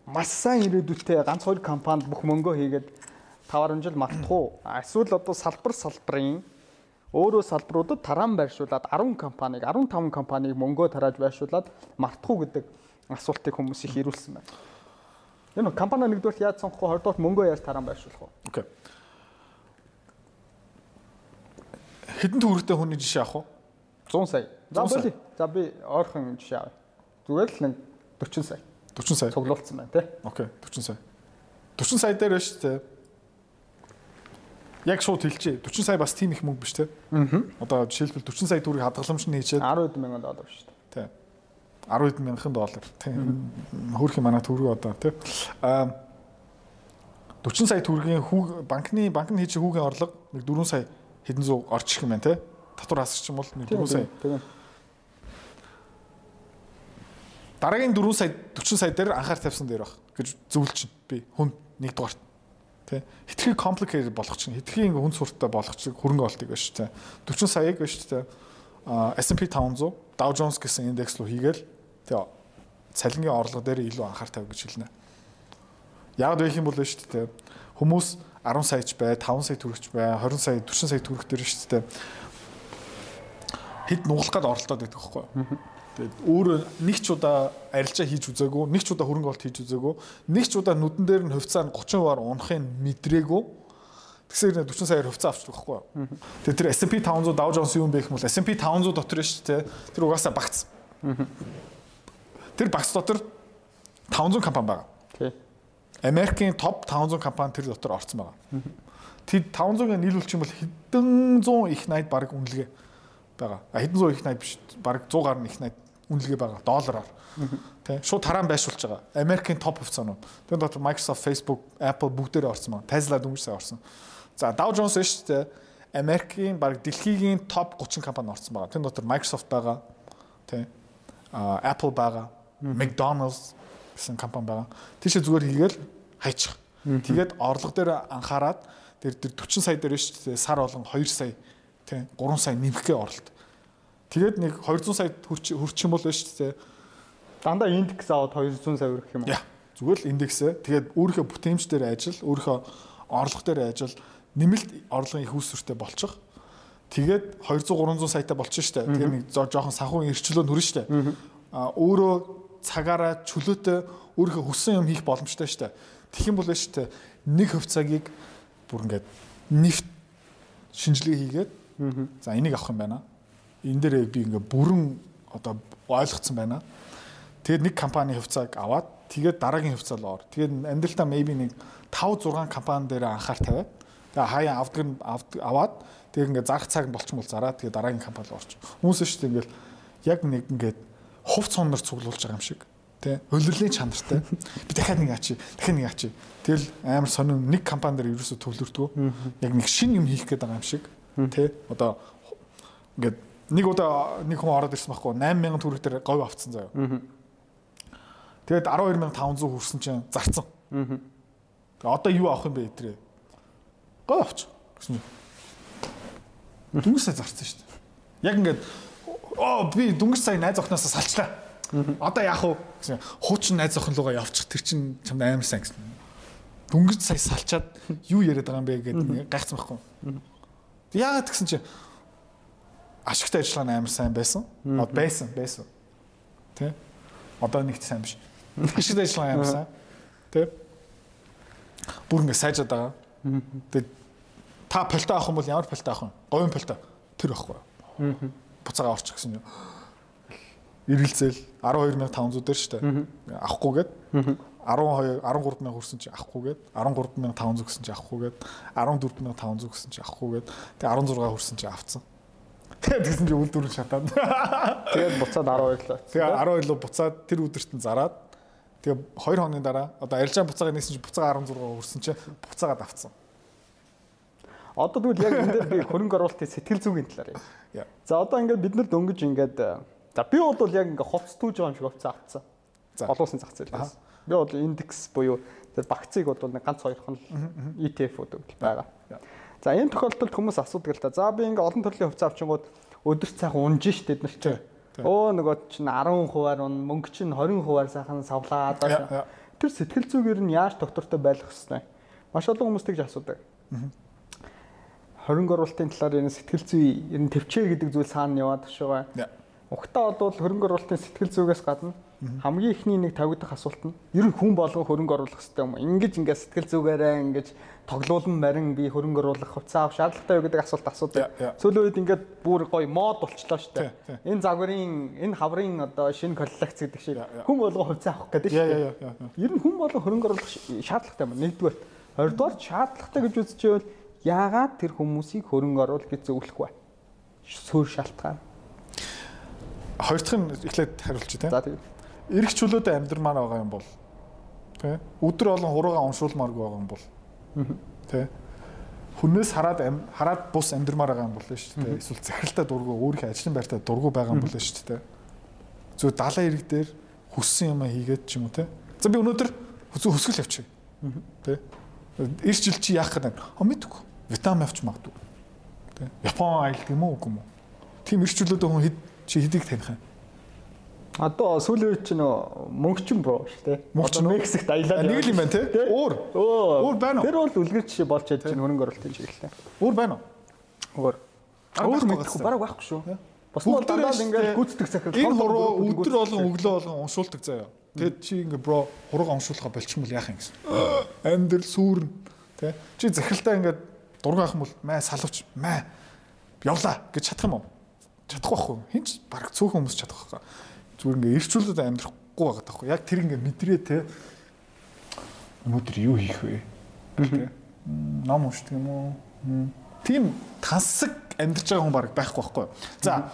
маш сайн ирээдүйтэй ганц хоёр компанид бүх мөнгөө хийгээд 5 жил мартах уу? Эсвэл одоо салбар салбарын өөрөө салбаруудад тараан байршуулад 10 компаниг 15 компаниг мөнгөө тарааж байршуулад мартах уу гэдэг асуултыг хүмүүс их ирүүлсэн байна. Энэ компани нэгдүгээр яаж сонгох вэ? Хоёрдугаар мөнгөө яаж тараан байршуулах вэ? Окей. Хэдэн төгрөгтэй хүний жишээ авах вэ? 100 сая. За болий. За би ойрхон жишээ авъя. Зүгээр л нэг 40 сая. 40 сая. Цуглуулсан байна тий. Окей, 40 сая. 40 сая дээр байна шүү дээ. Яг шууд хэлчихье. 40 сая бас тийм их мөнгө биш те. Аа. Одоо жишээлбэл 40 сая төгрөг хадгаламж нь хийчихэд 10 мянган доллар шүү дээ. Тий. 10 мянган доллар. Тий. Хөөрхийн манай төгрөг одоо тий. Аа 40 сая төгрөгийн хүүг банкны банк нь хийж хүүгийн орлого нэг 4 сая хэдэн зуун орч ирэх юм байна тий. Татвар хасчих юм бол нэг 4 сая. Дараагийн 4 сая 40 сая дээр анхаар тавьсан дээр баг гэж зөвлөж чинь. Би хүн нэг дугаарт тий. Хитрхи complicated болгох чинь хитрхи ингээ хүн суртаа болгох чинь хөрөнгө олтыг байна шүү дээ 40 саяг шүү дээ S&P 500 Dow Jones гэсэн индекс руу хийгээл тий. Цалингийн орлого дээр илүү анхаар тавь гэж хэлнэ. Яг гэх юм бол шүү дээ хүмүүс 10 саяч бай 5 сая төгрөгч бай 20 сая 40 сая төгрөх дээр шүү дээ хэд нугалах гээд оролдоод байдаг байхгүй. Тэгээд өөрөө нэг ч удаа арилжаа хийж үзээгүй, нэг ч удаа хөрөнгө олт хийж үзээгүй, нэг ч удаа нүдэн дээр нь хувьцаа нь 30%-аар унахыг мэдрээгүй. Тэгсээр 40 саяар хувьцаа авчих байхгүй. Тэгээд тэр S&P 500 Dow Jones юм бэ гэх юм бол S&P 500 дотор шүү дээ. Тэр угаасаа багц. Тэр багц дотор 500 компани байгаа. Тий. Америкийн топ 500 компани тэр дотор орсон байгаа. Тэд 500-ыг нийлүүлчих юм бол хэдэн зуун их найд баг үнэлгээ байгаа. Хэдэн зуун их найд биш, баг 100 гаруй их найд үнэлгээ байгаа доллараар. Тэ шууд тараан байршуулж байгаа. Америкийн топ хувьцаанууд. Тэр дотор Microsoft, Facebook, Apple бүгдээрээ орсон байна. Tesla дөнгөж сая орсон. За Dow Jones шүү дээ. Америкийн баг дэлхийгийн топ 30 компани орсон байгаа. Тэр дотор Microsoft байгаа. Тэ а Apple байгаа. McDonald's гэсэн компани байгаа. Тийшээ зүгээр хийгээл хайчих. Тэгээд орлого дээр анхаарад тэр тэр 40 сая дээр шүү дээ сар болгон 2 сая тий 3 сая нэмэхээ оролт. Тэгээд нэг 200 сая хүрчих юм бол шүү дээ Дандаа индекс аваад 200 сая өрөх юм уу? Зүгээр л индексээ. Тэгээд өөрийнхөө бүтээмж дээр ажил, өөрийнхөө орлого дээр ажил, нэмэлт орлогын их үүсвэртэй болчих. Тэгээд 200 300 саятай болчих штэ. Тэгээд нэг жоохон санхүү эрчлөө нүрэн штэ. А өөрөө цагаараа чөлөөтэй өөрийнхөө хүссэн юм хийх боломжтой штэ. Тэгэх юм бол штэ нэг хувьцаагийг бүр ингээд нефт шинжилгээ хийгээд за энийг авах юм байна. Энэ дээр би ингээд бүрэн одоо ойлгоцсон байна. Тэгээд нэг компани хувьцааг аваад тэгээд дараагийн хувьцаа л ор. Тэгээд амьдралтаа maybe нэг 5 6 компани дээр анхаар тавиад тэгээд хаяа авдаг нь аваад тэгээд ингээд зарах цаг болчмол зараад тэгээд дараагийн компани руу орч. Хүмүүс шүү дээ ингээд яг нэг ингээд хувц хонор цуглуулж байгаа юм шиг тий хөлөрлийн чанартай би дахиад нэг ачи дахиад нэг ачи тэгэл амар сонин нэг компани дээр ерөөсө төвлөрдгөө яг нэг шин юм хийх гээд байгаа юм шиг тий одоо ингээд нэг удаа нэг хүн ороод ирсэн байхгүй 8000 төгрөг дээр говь авцсан заяа Тэгээд 12500 хүрсэн чинь зарцсан. Тэгээ одоо юу авах юм бэ эдрээ? Гой авч гэсэн сая зарцсан шүү дээ. Яг ингээд оо би дүнгийн сая найз охноосоо салчлаа. Одоо яах вэ гэсэн. Хуучин найз охин руугаа явчих тэр чин чамд амар сайн гэсэн. Дүнгийн сая салчаад юу яриад байгаа юм бэ гэдэг гайхсан байхгүй. Яагаад гэсэн чи ашигтай ажиллагаа амар сайн байсан. Одоо байсан, байсан. Тэ? Одоо нэгт сайн биш. Ашиг ажиллагаа ямарсан. Тэ? Бүр ингэ сайжаад байгаа. Тэгээд та полто авах юм бол ямар полто авах вэ? Говийн полто. Тэр байхгүй. Буцаага орчих гэсэн юм. Ирэлцэл 12500 дээр шүү дээ. Авахгүйгээд 12 13000 хүрсэн чи авахгүйгээд 13500 гэсэн чи авахгүйгээд 14500 гэсэн чи авахгүйгээд тэгээ 16 хүрсэн чи авцсан. *laughs* Тэгээд тэгсэн чи үйлдвэр шатаад. Тэгээд буцаад 12 лөө. Тэгээ 12 лөө буцаад тэр өдөрт нь зараад Тэгээ 2 хоногийн дараа одоо арилжаан буцаага нээсэн чинь буцаага 16 хүрсэн чинь буцаагаад авцсан. Одоо тэгвэл яг энэ дээр би хөрөнгө оруулалтын сэтгэл зүйн талаар юм. За одоо ингээд бид нар дөнгөж ингээд за би бол яг ингээд хувц түүж байгаа юм шиг хувцас авцсан. Олон улсын зах зээлээс. Би бол индекс буюу тэр багцыг бол нэг ганц хоёрхан л ETF-ууд байгаа. За энэ тохиолдолд хүмүүс асуудаг л да. За би ингээ олон төрлийн хувьцаа авчингууд өдөрт сайхан унж штт бид нар ч. Өө нөгөө чинь 10 хувиар он мөнгө чинь 20 хувиар сайхан савлаад байна. Тэр сэтгэл зүгээр нь яаж доктортой байх хэвчтэй. Маш олон хүмүүс тэгж асуудаг. 20 оруулалтын талаар энэ сэтгэл зүй ер нь төвчээр гэдэг зүйл цаана яваад байгаа. Угтаа бол хөрөнгө оруулалтын сэтгэл зүгээс гадна хамгийн ихний нэг тавигдах асуулт нь ер нь хүн болгон хөрөнгө оруулах хэрэгтэй юм. Ингиж ингээд сэтгэл зүгээрээ ингэж тоглоулан марин би хөрөнгө оруулах хувцас авах шаардлагатай юу гэдэг асуулт асуудаг. Сүүлийн үед ингээд бүр гоё мод болчлоо шүү дээ. Энэ загварын энэ хаврын одоо шинэ коллекц гэдэг шиг хүн болгон хувцас авах гэдэг шүү дээ. Ер нь хүн болгон хөрөнгө оруулах шаардлагатай юм. Нэгдүгээр. Хоёрдугаар шаардлагатай гэж үзчихвэл яагаад тэр хүмүүсийг хөрөнгө оруулах гэж зөвлөх вэ? Суур шалтгаан. Хоёр дахь нь эхлээд хариулчих тийм. За тийм. Ирэх чөлөөдөө амьдрмаар байгаа юм бол тий. Өдөр болон хуруугаа уншуулмааргүй байгаа юм бол тий. Хүнээс хараад хараад бус амьдрмаар байгаа юм бол шүү дээ. Эсвэл захиралтай дургу өөрийнхөө ажлын байртаа дургу байгаа юм бол шүү дээ. Зөв далайн ирэг дээр хүссэн юм хийгээд ч юм уу тий. За би өнөөдөр хөсгөл авчих. Тий. Ирч жил чи яах гэдэг. А мэдгүй. Вьетнам явч магадгүй. Тий. Япон аялдаг юм уу үгүй юм уу? Тийм ирч чөлөөдөө хүн хэд Чи хэдийг таних юм? Одоо сүүлийн үед чинь мөнгөчин бро шүү дээ. Мөнгөчин Мексикт аялаад нэг л юм байна те. Өөр. Өөр байна уу? Тэр бол үлгэрч болж чадж чинь хөрөнгө оруулалтын чиглэлтэй. Өөр байна уу? Өөр. Өөр мэдхгүй бараг байхгүй шүү. Бас нь дандаа ингээд гүйцэтгэх захирал. Энэ хуруу өдөр болгон өглөө болгон уншуулдаг заяа. Тэгэд чи ингээ бро хурууга уншуулахаа болчихмол яах юм гэсэн. *gasps* Амьдрал сүрэн те. Чи захиралтай ингээд дургаах юм бол маа салвч маа явлаа гэж чадах юм уу? чадах байхгүй. Хин ч баг цөөхөн хүмүүс чадах байхгүй. Зүгээр ингээ эрчүүлээд амьдрахгүй байгаа таахгүй. Яг тэр ингээ мэдрээ те. Өнөөдөр юу хийх вэ? Ном уншдаг юм уу? Тийм тансаг амьдарч байгаа хүн баг байхгүй байхгүй. За.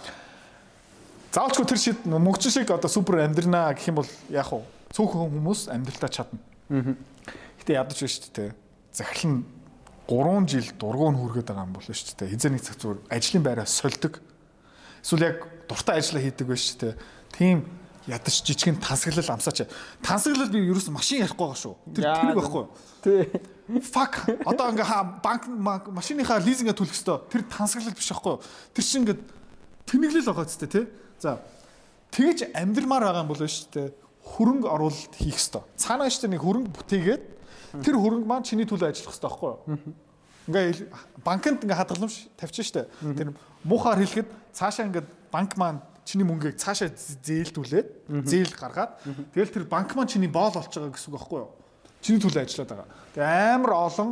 Заавчгүй тэр шид мөнгөч шиг одоо супер амьдрнаа гэх юм бол яах вэ? Цөөхөн хүмүүс амьдралтаа чадна. Гэтэ ядаж байна шүү дээ. Захирал нь 3 жил дургуун хүргээд байгаа юм бол шүү дээ. Хизээ нэг цаг зүгээр ажлын байраа сольдог Эсвэл яг дуртай ажилла хийдэг байж тээ. Тийм ядаж жижигэн тансаглал амсаач. Тансаглал би ерөөс машин ярихгүй байгаа шүү. Тэр тэнэг байхгүй юу? Тий. Fuck. Одоо ингээ банк машиныхаа лизингээ төлөх ёстой. Тэр тансаглал биш байхгүй юу? Тэр чинь ингээ тэнэглэл байгаа ч тий. За. Тэгэж амьдрмаар байгаа юм бол шүү дээ. Хөрөнгө оруулалт хийх ёстой. Цаанаа шүү дээ нэг хөрөнгө бүтээгээд тэр хөрөнгө маань чиний төлөө ажиллах ёстой байхгүй юу? Ингээ банкнд ингээ хадгаламж тавьчих штэ. Тэр муухаар хэлэхэд цаашаа ингээ банк маань чиний мөнгийг цаашаа зээлдүүлээд зээл гаргаад тэгэл тэр банк маань чиний боол болж байгаа гэсэн үг байхгүй юу? Чиний төлөө ажиллаад байгаа. Тэгээ амар олон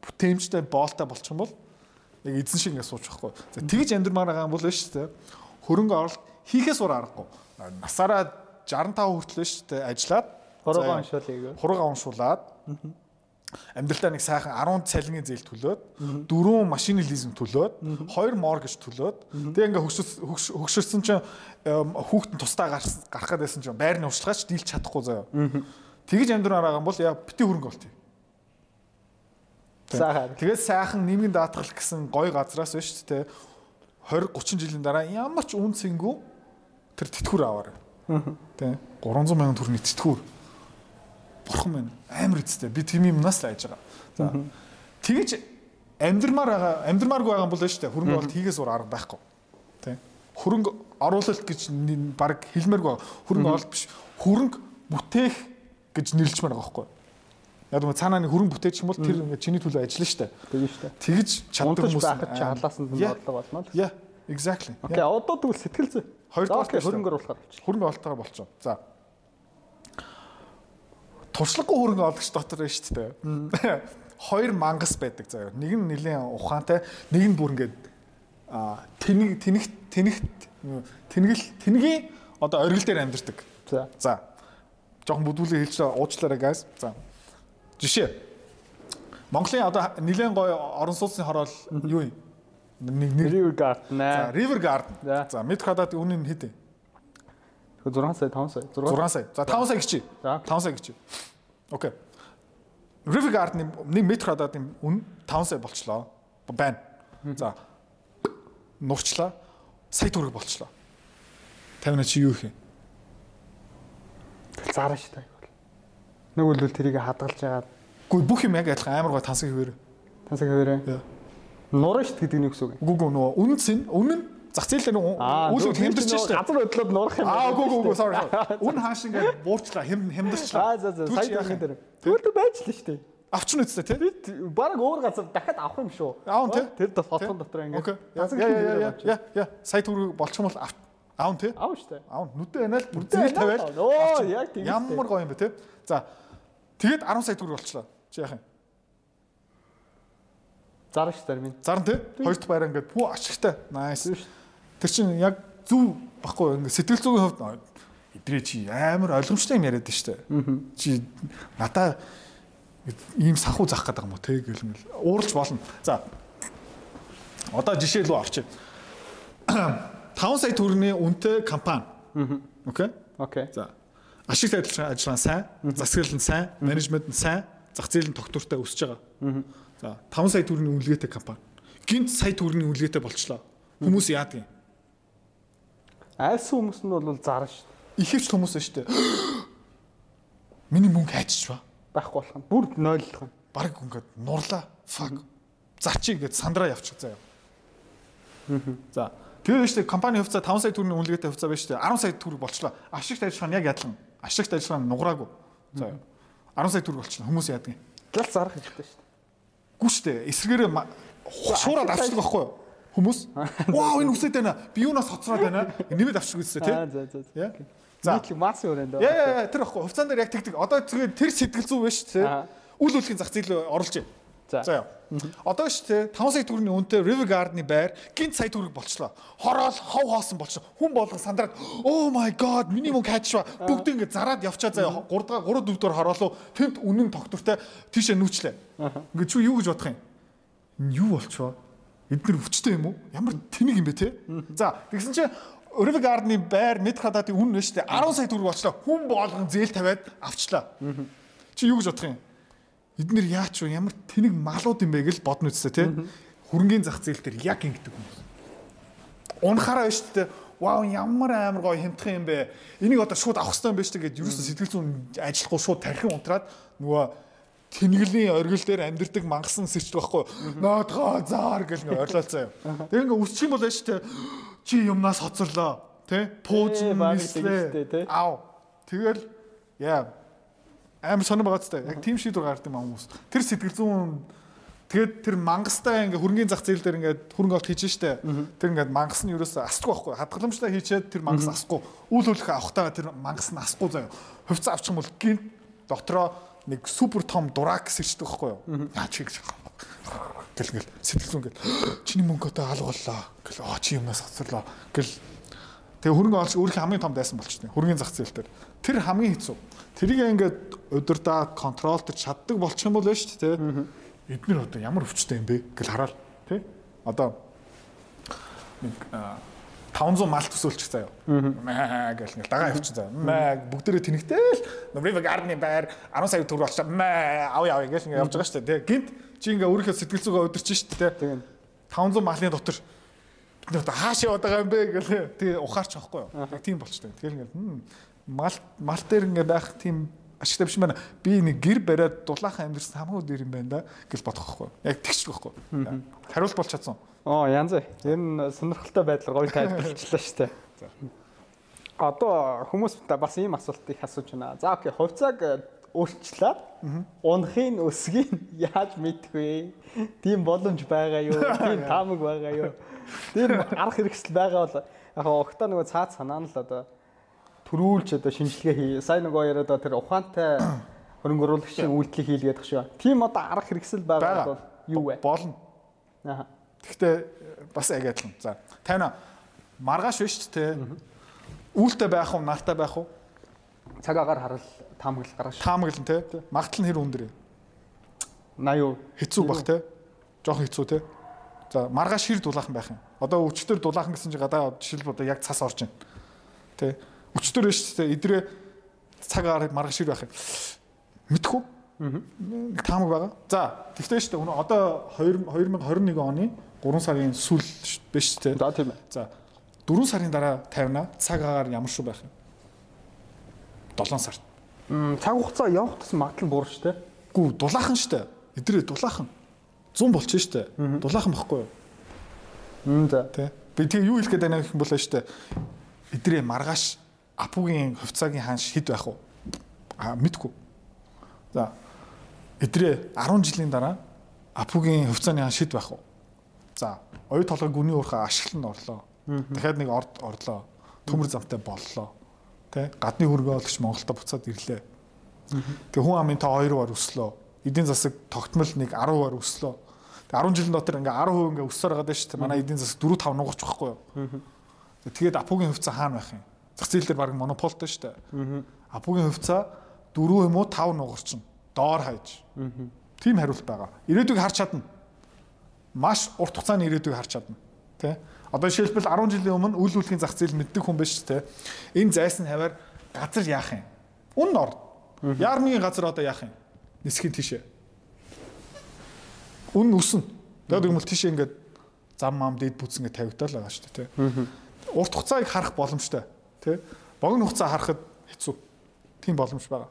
бүтээмжтэй боолтой болчих юм бол яг эзэн шиг ингээ суучих байхгүй. За тэгж амьдрмаар байгаа юм бол штэ. Хөрөнгө оруулалт хийхээс ур аргагүй. Насаараа 65 хүртэл штэ ажиллаад хуруугаа уншуулъя. Хуруугаа уншуулад амьдралдаа нэг сайхан 10 цалингийн зээл төлөөд дөрвөн машины лизинг төлөөд хоёр моргэж төлөөд тэгээ ингээ хөгшөрсөн чинь хүүхдэн тусдаа гарах гэдсэн чинь байрны урьдчилгаач дийлж чадахгүй заяа. Тэгэж амьдраар байгаа юм бол яа бити хөрөнгө болтыг. Сайхан. Тэгээд сайхан нэмгэн даатгал гэсэн гой газраас байна шүү дээ. 20 30 жилийн дараа ямар ч үн цэнгүү тэр тэтгүр аваарай. Тэ 300 сая төгрөгийн тэтгүр бурхан байна. Амар эцтэй. Би тийм юмнаас л айж байгаа. За. Тэгэж амьдрмаар байгаа, амьдрмааргүй байгаа юм бол шүү дээ. Хөрөнгө оруулалт хийгээс уур арга байхгүй. Тэ. Хөрөнгө оруулалт гэж баг хэлмээргүй байгаа. Хөрөнгө оруулалт биш. Хөрөнгө бүтээх гэж нэрлэжмээр байгаа байхгүй. Яг нь цаанаа нэг хөрөнгө бүтээчих юм бол тэр ингээд чиний төлөө ажиллана шүү дээ. Тэгэж шүү дээ. Тэгэж чаддаг хүмүүс байхад чи халаасан нь бодлого болно л. Yeah, exactly. Окей, одоо тэгвэл сэтгэл зүй. Хоёр дахь хөрөнгө оруулахаар болчих. Хөрөнгө оруулалтаараа болчихоо. За туршлагагүй хөрөнгө оологч дотор байна шүү дээ. Хоёр мангас байдаг заяа. Нэг нь нэлийн ухаантай, нэг нь бүр ингээд а тэнэг тэнэгт тэнэгт тэнгэл тэнгийн одоо оргил дээр амьдэрдэг. За. За. Жохон бүдүүлээ хэлж уучлаарай guys. За. Жишээ. Монголын одоо нэлийн гоё орон сууцны хороол юу юм? River Garden. За, River Garden. За, метр квадрат үнэ нь хэд вэ? 6 сая 5 сая 6 сая. За 5 сая гिचий. 5 сая гिचий. Окей. River Garden-ийн 1 м квадратын үн 5 сая болчлоо. Байна. За. Нурчлаа. Сая төгрөг болчлоо. 50 чи юу их юм? Заараа шүү дээ. Нэг бол тэрийг хадгалж байгаа Гүү бүх юм яг адилхан амар гой тансаг хэвээр. тансаг. Яа. Нуран шít гэдэг нь юу гэсэн үг вэ? Үгүй үгүй нөгөө үнэн цэн үнэн зах зээл дээр үйл хэмдэрч штэ. Газар хөдлөөд нурах юм. Аа үгүй үгүй sorry. *laughs* Үн хааш ингээд буурчлаа хэм хэмдэрчлээ. Аа за за сайн юм? дээр. Тэгвэл байж л шүү дээ. Авчин үстэ тий. Би баг өөр газар дахиад авах юм шүү. Аав тий. Тэр фотон дотор ингээд. Яа яа яа. Сая түрүү болчих юм бол аав тий. Аав шүү дээ. Аав нүдэ байна л бүр зээл тавиал. Оо яг тийм. Ямар гоё юм бэ тий. За тэгээд 10 сая төгрөг болчлаа. Чи яах юм? Зарна шүү дээ минь. Зарна тий. Хоёр дахь байраа ингээд пүү ашигтай. Nice. Тэр чинь яг зүв баггүй ингээд сэтгэл зүйн хувьд эдрээ чи амар ойлгомжтой юм яриад штэ. Чи надаа ийм санхүү заах гэдэг юм уу те гэл мэл ууралж болно. За. Одоо жишээ рүү орчих. *clears throat* 5 сая төгрөгийн үнэтэй компани. Окей. Окей. За. Ашигт ажиллагаа ажиллагаа сайн, засаглал нь сайн, менежмент нь сайн, зах зээл нь тогтвортой өсөж байгаа. За 5 сая төгрөгийн үнэлгээтэй компани. Гинт сая төгрөгийн үнэлгээтэй болчлоо. Хүмүүс яадаг юм? Айлс хүмүүс нь бол зарна шүү дээ. Ихэвч хүмүүс байна шүү дээ. *gasps* Миний мөнгө хайчиж ба. Байхгүй болох нь. Бүр нойлох нь. Бараг ингээд нурлаа. Fuck. Зачи ингээд сандраа явчих заяа. За. Тэгээд шүү дээ компани хувьцаа 5 сая төгрөгийн үнэлгээтэй хувьцаа байна шүү дээ. 10 сая төгрөг болчлоо. Ашигт ажиллагаа нь яг ядлан. Ашигт ажиллагаа нь нуграагүй. За. 10 сая төгрөг болчлоо. Хүмүүс яадаг юм? Гэл зарах хэрэгтэй шүү дээ. Эсвэргээрээ ма- шуураад авчдаг байхгүй юу? Хүмүүс. *laughs* Вау энэ үсэт байна. Би юунаас хоцроод байна. Нэмээд авчих үзсэн тий. За за за. За. Нийтлэг масын өрөөнд. Яа яа яа, тэр байхгүй. Хувцаан дээр яг тэгдэг. Одоо тэгээд тэр сэтгэл зүй биш тий. Үйл хөдлөлийн зах зээл оруулж байна. За. За. Одоо ш тий 5 сая төгрөгийн үнэтэй River Garden-ы байр гинт сая төгрөг болчлоо. Хороол хов хоосон болчлоо. Хүн болгон сандраад oh my god миний мөнгө хайчваа. Бүгд ингэ зараад явчаа заяа. 3 дахь 3 4 дор хороолоо. Тэнд үнэн тогтвортой тийшээ нүүчлээ. Ингээ чи юу гэж бодох юм? Юу болчихоо? Эднэр өвчтэй юм уу? Ямар тэнэг юм бэ те? За тэгсэн чинь River Garden-ы байр мэд хадатын үн нь шүү дээ 10 сая төгрөг болчлоо. Хүн болгон зээл тавиад авчлаа. Чи юу гэж бодох юм? Эднэр яач вэ? Ямар тэнэг малууд юм бэ гэж бодно үстэ те. Хөрөнгөний зах зээл дээр яг ингэдэг хүмүүс. Унахаараа шүү дээ. Вау ямар амар гоё хэмтэх юм бэ. Энийг одоо шууд авах хэрэгтэй юм байна шүү дээ гэд ерөөсө сэтгэл зүйн ажиллахгүй шууд тархин унтраад нөгөө тэнгэлийн оргил дээр амьдэрдэг мангасан сэрчдэг байхгүй. Наадгаа заар гэл ингээ ойрлол заяа. Тэр ингээ үсчих юм бол байж тээ чи юмнаас хоцорлоо. Тэ? Пууз нислээ. ав. Тэгэл яа. Амар сонир байгаа ч яг тийм шийдвэр гаргад юм аа хүмүүс. Тэр сэтгэл зүйн. Тэгээд тэр мангастай ингээ хөрөнгөний зах зээл дээр ингээ хөрөнгө олт хийж штэ. Тэр ингээ мангас нь ерөөсөө асахгүй байхгүй. Хадгаламжтай хийчээд тэр мангас асахгүй. Үйл хөдлөх авахтаа тэр мангас нь асахгүй заяа. Хувьцаа авчих юм бол гинт дотроо нэг супер том дурак сэрчдэг байхгүй юу? Яа чи гэж гэл гэл сэтгэл зүйн гэл. Чиний мөнгө одоо алгууллаа. Гэл аа чи юмнаас хоцорлоо гэл тэгээ хөрөнгө олж өөрийнхөө хамгийн том дайсан болчихсон хөрөнгөний зах зээл дээр тэр хамгийн хэцүү. Тэрийг ингээд удирдаа контролдож чаддаг болчих юм бол шүү дээ эднэр одоо ямар өвчтэй юм бэ? Гэл хараал тий одоо нэг 500 мал төсөөлчих заяа. Маа гэл ингээл дагаа явчих заяа. Маа бүгдээрээ тэнэгтэл River Garden-ы байр 10 сая төгрөг болчихоо. Маа ав яв гэл ингээл явж байгаа шүү дээ. Гинт чи ингээ өөрийнхөө сэтгэл зүгөө өдөрч шүү дээ. Тийм. 500 малын дотор бид одоо хаашаа яваад байгаа юм бэ гэл тэгээ ухаарч байхгүй юу. Тийм болчтой. Тэгэхээр ингээл мал мал дээр ингээ байх тийм ашигтай биш юм байна. Би нэг гэр бариад дулаахан амьдрсан хамаагүй дээр юм байна да гэж бодох байхгүй. Яг тэгчих байхгүй. Хариулт бол чадсан. Оо янз ээ. Тэр нь сонирхолтой байдлаар гоё тайлбарлалаа шүү дээ. Одоо хүмүүс бас ийм асуулт их асууж байна. За окей, хувьцааг э, өөрчлөөд унахын өсгийг *laughs* яаж мэдэх вэ? Тийм боломж байгаа юу? *laughs* Тийм таамаг байгаа юу? Тэр арга хэрэгсэл байгаа бол яг огтоо нөгөө цаад санаа нь л одоо төрүүлж одоо шинжилгээ хий. Сайн нөгөө яриад одоо тэр ухаантай *coughs* хөрөнгө оруулагчийн үйлдэл хийлгээд багш. Тийм одоо арга хэрэгсэл байгаа бол юу вэ? Болно. Аа. Гэхдээ бас яг адилхан. За 50 маргааш биш ч те. Үүлтэй байх уу, нартай байх уу? Цаг агаар харал таамаглал гаргаж Таамаглан те. Магтал нь хэр өндөр юм? 80 юу? Хэцүү бах те. Жохон хэцүү те. За маргааш хэр дулаахан байх юм? Одоо өчтөр дулаахан гэсэн чинь гадаа жишээлбэл одоо яг цас орж байна. Тэ. Өчтөр биш те. Идрээ цаг агаар маргааш хэр байх юм? Мэдхгүй. Нэг таамаг байгаа. За тэгтээ шүү дээ. Одоо 2021 оны 3 сарын сүүл биш те. За тийм ээ. За 4 сарын дараа 50-аа цаг агаар ямар шүү байх юм? 7 сард. Цаг хугацаа явах тус магадлал буурна шүү дээ. Гүү дулаахан штэ. Эдрээ дулаахан. 100 болчих штэ. Дулаахан бохгүй юу? Мм за. Тэ. Би тэгээ юу хэлэх гээд байна гэх юм бол штэ. Эдрээ маргааш апугийн хувьцаагийн хаанш хэд байх вэ? А мэдгүй. За. Эдрээ 10 жилийн дараа апугийн хувьцааны хаанш хэд байх вэ? За. Оюу толгой гүний уурхаа ашиглан орлоо. Дахиад нэг орд орлоо. Төмөр замтай боллоо. Тэ. Гадны хөргөө олгож Монголд буцаад ирлээ. Тэгээ хүн амын та 2 баар өслөө. Эдийн засаг тогтмол нэг 10 баар өслөө. Тэгээ 10 жилийн дотор ингээ 10% ингээ өссөөр байгаа даа шүү дээ. Манай эдийн засаг 4 5 нугарч байхгүй юу? Тэгээд апугийн хувьцаа хаана байх юм? Зах зээл дээр баг монополтой шүү дээ. Апугийн хувьцаа 4 юм уу 5 нугарчин. Доор хайж. Тийм хариулт байгаа. Ирээдүйг харж чадна. Маш урт хугацааны ирээдүйг харж чадна. Тэ? Одоо жишээлбэл 10 жилийн өмнө үйл үйлхийн зах зээл мэддэг хүн биш тэ. Энэ зайсан хаваар газар яах юм? Үн ор. Яармын газар одоо яах юм? Нисхийн тишээ. Үн өснө. Тэгээд юм бол тишээ ингээд зам мам дээд бүц ингээд тавигдал байгаа шүү дээ тэ. Урт хугацааг харах боломжтой тэ. Богино хугацаа харахад хэцүү. Тийм боломж байгаа.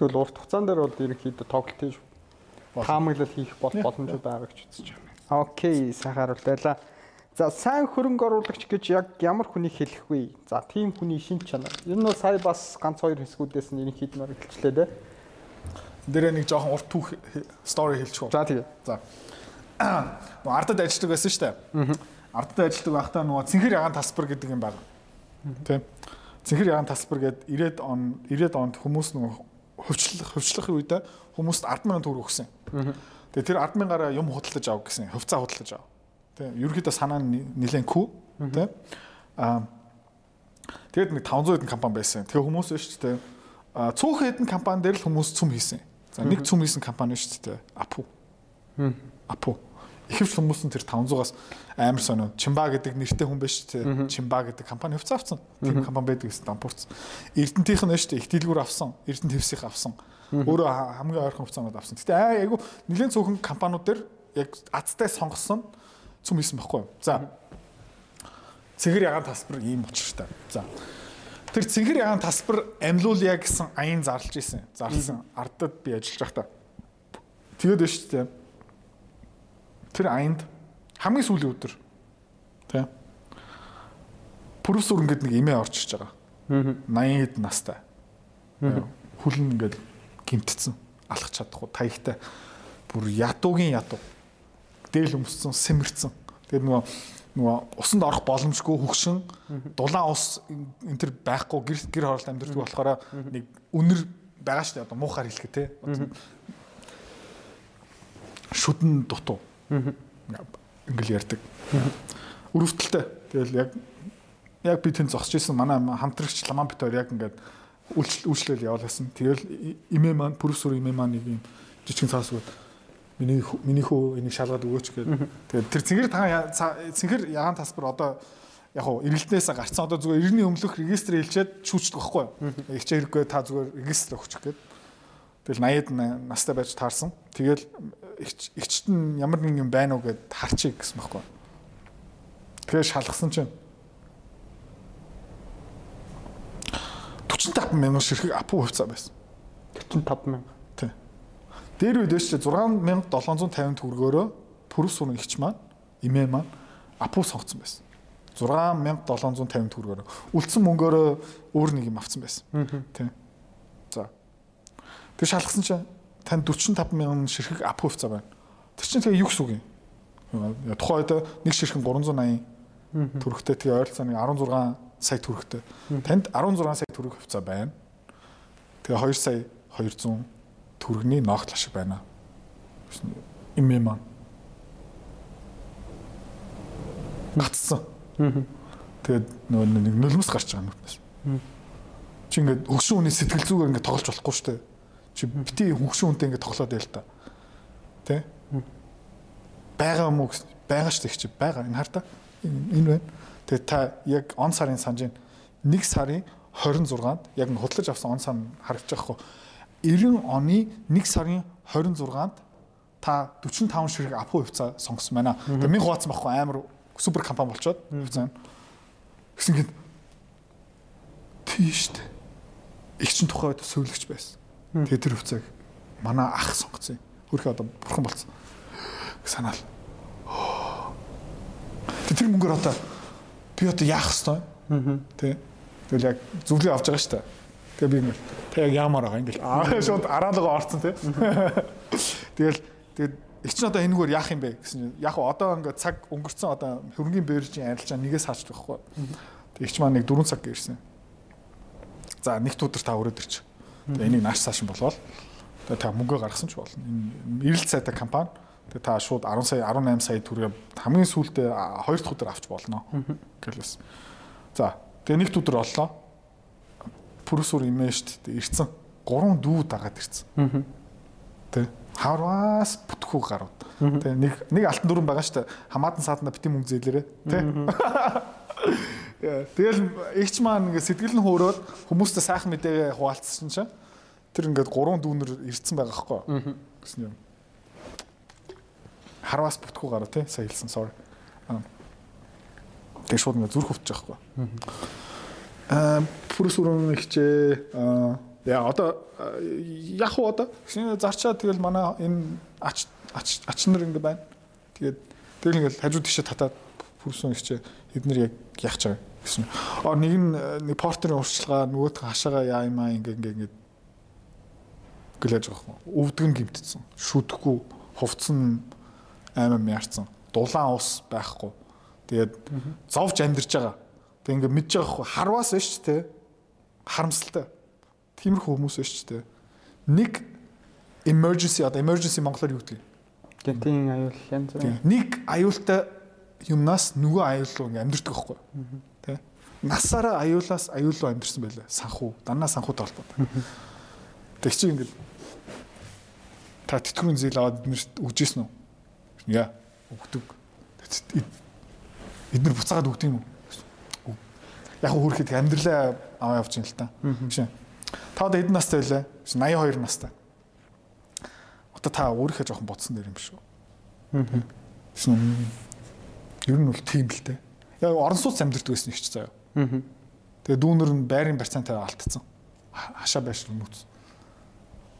Тэгвэл урт хугацаан дээр бол ерөнхийдөө тоглолт хийж таамаглал хийх бол боломж байгаа гэж үзэж байна. Окей, сайхан хариулт байлаа. За сайн хөрөнгө оруулагч гэж яг ямар хүнийг хэлэх вэ? За тийм хүний шинж чанар. Ер нь сая бас ганц хоёр хэсгүүдээс нь ерөнхийд нь хэлчлээ дээ. Дээрээ нэг жоохон урт түүх стори хэлчих үү. За тэгээ. За. Нөгөө ардад ажилладаг байсан шүү дээ. Ардад ажилладаг байхдаа нөгөө цэнхэр ягаан тасбар гэдэг юм байна. Тийм. Цэнхэр ягаан тасбар гээд 90-ад он 90-ад онд хүмүүс нөгөө хөвчлөх хөвчлөхийн үед хүмүүст 100000 төгрөг өгсөн. Тэгээ тэр 100000-аараа юм худалдаж авах гэсэн. Хувьцаа худалдаж авах. Тийм. Ерөнхийдөө санаа нь нэлээд күү. Тийм. Аа Тэгээд нэг 500 хэдэн компани байсан. Тэгээ хүмүүс шүү дээ. А цөөхөн хэдэн компани дээр л хүмүүс цүм хийсэн. За нэг цүм хийсэн компани шүү дээ. Апу. Апу. Ихэвч хүмүүс нь тэр 500-аас амар сонио. Чимба гэдэг нэртэй хүн биш тий. Чимба гэдэг компани хувьцаа авсан. Тийм компани байдаг гэсэн дампуурсан. Эрдэнтийнх нь шүү дээ. Их дэлгүүр авсан. Эрдэнэ твсих авсан. Өөрөө хамгийн ойрхон хувьцаанууд авсан. Гэтэ аа айгу нэлээд цөөхөн компаниуд дээр яг азтай сонгосон цүм хийсэн байхгүй юу? За. Цэгэр ягаан тасбар ийм учиртай. За. Тэр цэнхэр ягаан тасбар амьлуулъя гэсэн аян зарлж исэн. Зарлсан. Ардад би ажиллаж байхдаа. Тэгээд байна шүү дээ. Тэр аянд хамгийн сүүлийн өдөр тий. Профессор ингээд нэг имээ орчиж байгаа. 80 хэд настай. Хүлэн ингээд гимтцэн алах чадахгүй таягтай. Бүр ядуугийн ядуу. Дээл өмссөн, сэмэрцэн. Тэгээд нөгөө нөгөө усанд орох боломжгүй хөгшин дулаан ус энэ төр байхгүй гэр гэр хороолт амьдрдаг болохоор нэг үнэр байгаа шүү дээ одоо муухаар хэлэхэд те шүдэн дутуу ингээл ярьдаг өрөвдөлтэй тэгэл яг яг би тэнд зогсож исэн манай хамтрагч ламан битээр яг ингээд үйлчлэл явуулсан тэгэл имээ маань профессор имээ маань нэг юм жижигэн цаасгууд миний миний хөө энийг шалгаад өгөөч гэдэг. Тэгээд тэр цэнгэр та цэнгэр ягаан тасбар одоо яг хуу эргэлтнээс гарцсан одоо зүгээр эртний өмнөх регистр хэлчихэд шүүчдэг байхгүй юу? Ихч хэрэггүй та зүгээр регистр өгчих гээд. Тэгэл 80-ад настай байж таарсан. Тэгэл ихчт нь ямар нэг юм байна уу гэд харчих гэсэн байхгүй? Тэгээ шалгасан чинь 45 мянган ширхэг апу хувьцаа байсан. 45 мянга. Дээр үед ч 6750 төгрөгөөрөө пүрс сүрэн ихч маань имээ маань апу сонгоцсон байсан. 6750 төгрөгөөр. Үлдсэн мөнгөөрөө өөр нэг юм авсан байсан. Тийм. Тэг шалгасан чинь тань 45 мянган ширхэг апу хувьцаа байна. Тэр чинь тэгээ юу гэсэн үг юм? Тухайн үед нэг ширхэг 380 төгрөгтэй тэгээ ойролцоо нэг 16 сая төгрөгтэй. Танд 16 сая төгрөг хувьцаа байна. Тэгээ 2 сая 200 төргний ногтлол шиг байна. Имээ маань. Гацсан. Тэгээд нөгөө нэг нулимс гарч байгаа нүднээс. Чи ингээд хөгшин хүний сэтгэл зүгээр ингээд тоглож болохгүй шүү дээ. Чи бити хөгшин хүнтэй ингээд тоглоод байл та. Тэ? Бага юм уу? Бага шүү дээ чи бага энэ харта. Энэ байна. Тэгээд та яг он сарын санаж нэг сарын 26-нд яг нь худалдаж авсан он сан харагдаж байгаа хгүй 90 оны 1 сарын 26-нд та 45 ширхэг апу хувьцаа сонгосон байна. Тэгээ минь хуваацсан байхгүй амар супер компани болчоод хувьцаа. Гэсэн гээд тийш дээ. их чин тухайд сөвлөгч байсан. Тэгээ тэр хувцаг манай ах сонгоцсон. Хөрхөө одоо бурхан болсон. Санаал. Тэр мөнгөөр одоо би одоо яах хэвээр. Тэ. Тэгэл яг зүвлээ авч байгаа шүү дээ. Тэгээ би ингээл тэг яг яамаар байгаа ингээл аа *laughs* шууд араалгаа орцсон тий. Тэгэл тэгээд их ч одоо энэгээр яах юм бэ гэсэн чинь яг одоо ингээд цаг өнгөрцөн одоо хөрөнгөний бэржийн арилжаа нэгээс хааж байхгүй. Тэг их ч маань нэг 4 цаг гэрсэн. За нэг өдөр та өрөөд ирч. Тэгээ энийг нааш цааш болвол тэгээ та мөнгө гаргасан ч болно. Энэ эрэлт сайтай компани. Тэгээ та шууд 10 сая 18 сая төгрөг хамгийн сүүлдээ 2 дахь өдөр авч болно. Гэлээс. За тэгээ нэг өдөр оллоо. Пүрсүр имээ штт ирцэн. Гурван дүү дагаад ирцэн. Тэ хавраас бүтгүү гарууд. Тэ нэг нэг алтан дүрэн байгаа штт хамаатан саадна бити мөнгө зээлэрэ. Тэ. *laughs* Тэгэл игч маань ингээд сэтгэл нь хөөрөөд хүмүүстэй сайхан мэдээ хуваалцсан чинь тэр ингээд гурван дүүнер ирцэн байгаа хгүй. Гэсэн юм. Харвас бүтгүү гараа тий сая хэлсэн sorry. Тэг шууд ингээд зүрх хөвчих байхгүй. Аа пүрс өрөн ихчээ аа яа одоо яг уу одоо зарчаа тэгэл манай энэ ач ач нар ингэ байна. Тэгээд тэгэл ингээл хажууд тишээ татаад пүрсэн ихчээ эднэр яг яах чагаа гэсэн. Аа нэг нь нэг портерийн урьдчилгаа нөгөөх хашаага яа юм аа ингээ ингээ ингээ гэлэж байгаа юм. Өвдгөн гимтсэн. Шүтгэхгүй хувцсан аймаа яарсан. Дулаан ус байхгүй. Тэгээд зовж амьдарч байгаа. Тэг ингээ мэдж байгаа харваас шүү дээ. Харамсалтай. Тиймэрхүү хүмүүс шүү дээ. Нэг emergency одоо emergency монголоор юу гэдэг юм? Гэнтийн аюул янз бүр. Нэг аюултай юмнаас нөгөө аюул руу ингээ амьдрдаг байхгүй насаараа аюулаас аюул руу амьдэрсэн байлаа. Санхүү, данаа санхүүтэй холбоотой. Тэг чи ингээд та тэтгэврийн зээл аваад эднэрт өгчээсэн үү? Яа, өгдөг. Эднэр буцаагаад өгд юм уу? Яг хөөрхэд амьдралаа аваа юм л та. Жишээ. Та одоо эдэн настай байлаа. 82 настай. Одоо та өөрийнхөө жоохон бодсон дэр юм шүү. Аа. Ер нь бол тийм л дээ. Яг орон сууц амьдэрдэг байсан их ч заяа. Тэгээ дүүнер нь байрын барьцаантай алдсан. Хашаа байшрал нүүц.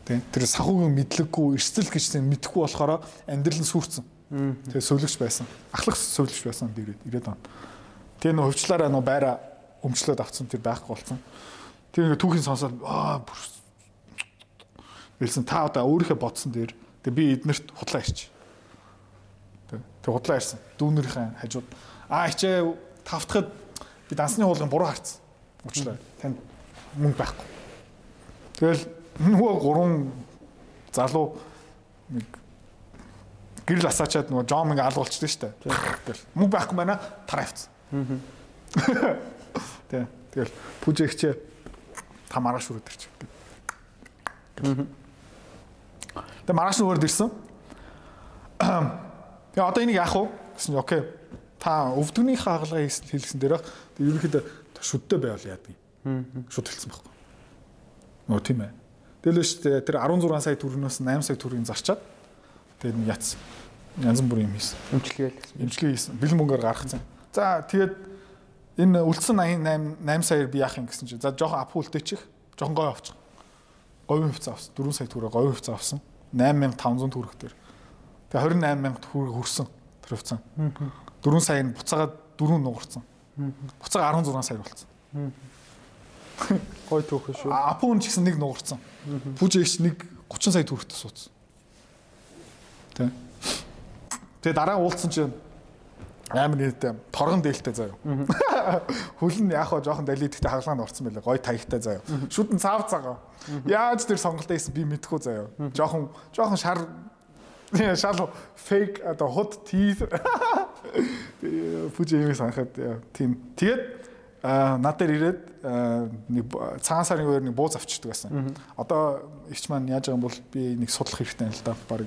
Тэ тэр сахуугийн мэдлэггүй эрсдэл гэж тийм мэдэхгүй болохоор амьдрал нь сүрцэн. Тэгээ сөвлөгч байсан. Ахлах сөвлөгч байсан дээрээ ирээд байна. Тэгээ нөө хөвчлаараа нөө байраа өмчлөөд авцсан тэр байхгүй болсон. Тэр ингээ түүхийн сонсоод аа бүр Илсэн та одоо өөрийнхөө бодсон дээр тэгээ би эднэрт худлаа ирч. Тэг худлаа ирсэн. Дүүнэрийн хажууд аа ичээ тавтахад би дансны хуулгын буруу харцсан. Уучлаарай. Танд мөнгө байхгүй. Тэгэл нөгөө гурван залуу нэг гэрэл асаачаад нөгөө жом ингээ алгуулчихсан шүү дээ. Тэгэл мөнгө байхгүй байна тараа авцсан. Тэг. Тэгэл пүжигч та маргааш өрөөд ирчих. Тэг маргааш өрөөд ирсэн. Тэгээ одоо энийг яах вэ гэсэн чинь окей та өвдөгнийхээ хаалгаа хэлсэн дээр ерөнхийдөө шүдтэй байвал яадаг юм. Шүд хэлсэн байхгүй. Нөө тийм ээ. Тэгэл дээ тэр 16 сая төгрөгнөөс 8 сая төгрөгийг зарчаад тэгээд яц янз бүрийн юм хийсэн. Имчилгээл. Имчилгээ хийсэн. Бэлэн мөнгөөр гаргацсан. За тэгээд энэ үлдсэн 88 8 саяар би яах юм гэсэн чинь за жоохон апу үлдээчих. Жоохон гой авчих. Говийн хувьцаа авсан. 4 сая төгрөг говийн хувьцаа авсан. 8500 төгрөг дээр. Тэгээ 28000 төгрөг хүрсэн. Тэр хувьцаа. 4 сая нь буцаагаад 4 нугарсан. Буцаага 16 сая болсон. Гой төөхөө шүү. Апун ч гэсэн нэг нугарсан. Пүжээч нэг 30 сая төгрөгтэй суудсан. Тэ. Тэгээ дараа уулцсан чинь амар нэртэй торгон дээлтэй заяа. Хөлн яг хаа жоохон далидтэй хаглаанд орсон байлаа. Гой таягтай заяа. Шүдэн цаав цагаа. Яаж тэр сонголтоо хийсэн би мэдэхгүй заяа. Жоохон жоохон шар шал фейк одоо хот teeth Пүжи юмыг санахад тийм. Тэгээд над дээр ирээд нэг цагаан сарын үеэр нэг бууз авчирдаг байсан. Одоо ихч маань яаж байгаа юм бол би нэг судлах хэрэгтэй юм л да баг.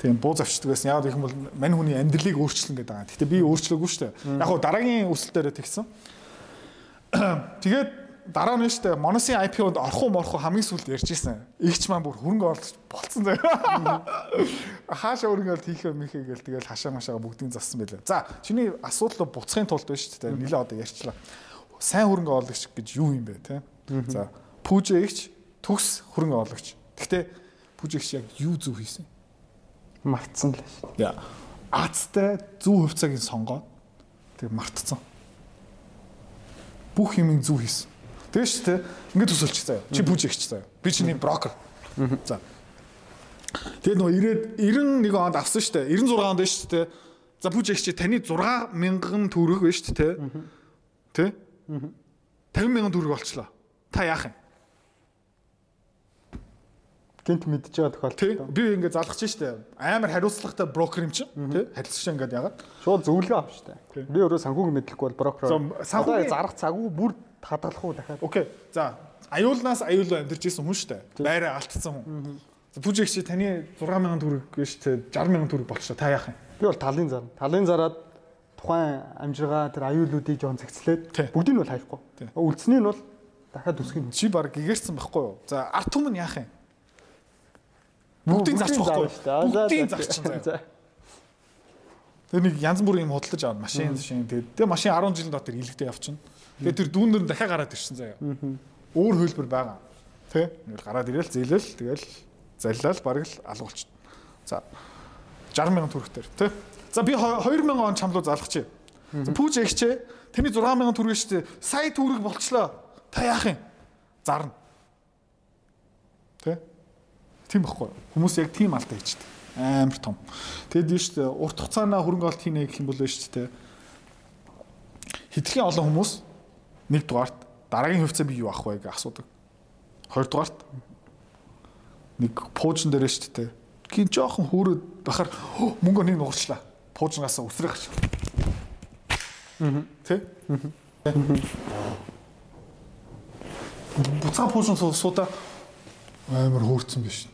Тийм бууз авчирдаг байсан. Яг гэх юм бол мань хүний амьдралыг өөрчлөн гэдэг байгаа. Гэтэ би өөрчлөөгүй шүү дээ. Яг гоо дараагийн үсэл дээр тэгсэн. Тэгээд дараа нь штэ Monosin IPO-д орох уу морох уу хамгийн сүүлд ярьжсэн. Игч маань бүр хөрөнгө оруулалт болцсон заяа. *laughs* Хаашаа хөрөнгө оруулалт хийх юм ихэ гээл тэгэл хашаа машаага бүгдийг зассан байлаа. За чиний асуудал буцахын тулд байна штэ нилээ одоо ярьчлаа. Сайн хөрөнгө оруулагч гэж юу юм бэ те? За Пүүжэгч төгс хөрөнгө оологч. Гэхдээ Пүүжэгч яг юу зөв хийсэн? Мартсан л шүү. Яа. Аацтай зөв хувьцааг сонгоод тэг мартцсан. Бүх юмыг зөв хийсэн. Тэгээ шүү дээ. Ингээд төсөлч заяа. Чи Пүүжэгч заяа. Би чиний брокер. За. Тэгээ нөө 90 91 онд авсан шүү дээ. 96 онд шүү дээ. За чи таны 6 мянган төгрөг байна шүү дээ. Тэ? 50 мянган төгрөг болчлоо. Та яах юм? Гинт Тий. тохиолдолд. Би ингээд залгаж штэ. Амар хариуцлагатай брокер юм чинь. Тий. Харилцагч ингээд ягаад. Шууд зөвлөгөө Тий. штэ. Би өөрөө санхүүг мэдлэхгүй бол брокер. За, санхүүгийн- санхүүгийн зарах цаггүй бүр хадгалах уу дахиад. Окей. За аюулнаас аюул амьдарч исэн хүн штэ. Байраа алдсан хүн. За бүжиг чи таны 6000 төгрөг биш те 60000 төгрөг болчихлоо. Та яах юм? Би бол талын зар. Талын зараад тухайн амжиргаа тэр аюулуудыг жоон зэгцлээд бүгдийг нь бол хаяхгүй. Тий. Үлдсэний нь бол дахиад үсгэх юм. Чи баг гэгэрсэн байхгүй юу? За арт түмэн яах юм? Бүгдийг зарчих байхгүй юу? Бүгдийг зарчин заяа. Тэр нэг янз бүрийн юм худалдаж аваад машин шин тэгээд тэгээ машин 10 жилийн дотор илэгдээ явчихна. Тэгээ тэр дүүнэр нь дахиад гараад ирсэн заяа. Өөр хөлбөр байгаа. Тэ? Ингээл гараад ирээл зээлэл тэгэл заллал бараг л алгуулчихна. За 60 мянган төгрөгтөр тэ? За би 2000 он чамлуу залгачих. За пүүж ягчээ. Тэний 6 мянган төгрөг штэ. Сая төгрөг болчлоо. Та яах юм? Зарна. Тэ? Тийм байхгүй. Хүмүүс яг тийм алдаа хийчихдээ. Амар том. Тэгэд нь шүү дээ урт хугацаанаа хөрөнгө олт хийнэ гэх юм бол шүү дээ. Хитрхийн олон хүмүүс нэг дугаарт дараагийн хувьцаа би юу авах вэ гэж асуудаг. Хоёрдугаарт нэг пуужин дээр шүү дээ. Гин жоохон хөөрөд бахаар «Хөө, мөнгө нэг нугарчлаа. Пуужнаас өсрөх гэж. Тэ? Буцаа пуужин суудаа амар хөөрцөн биш.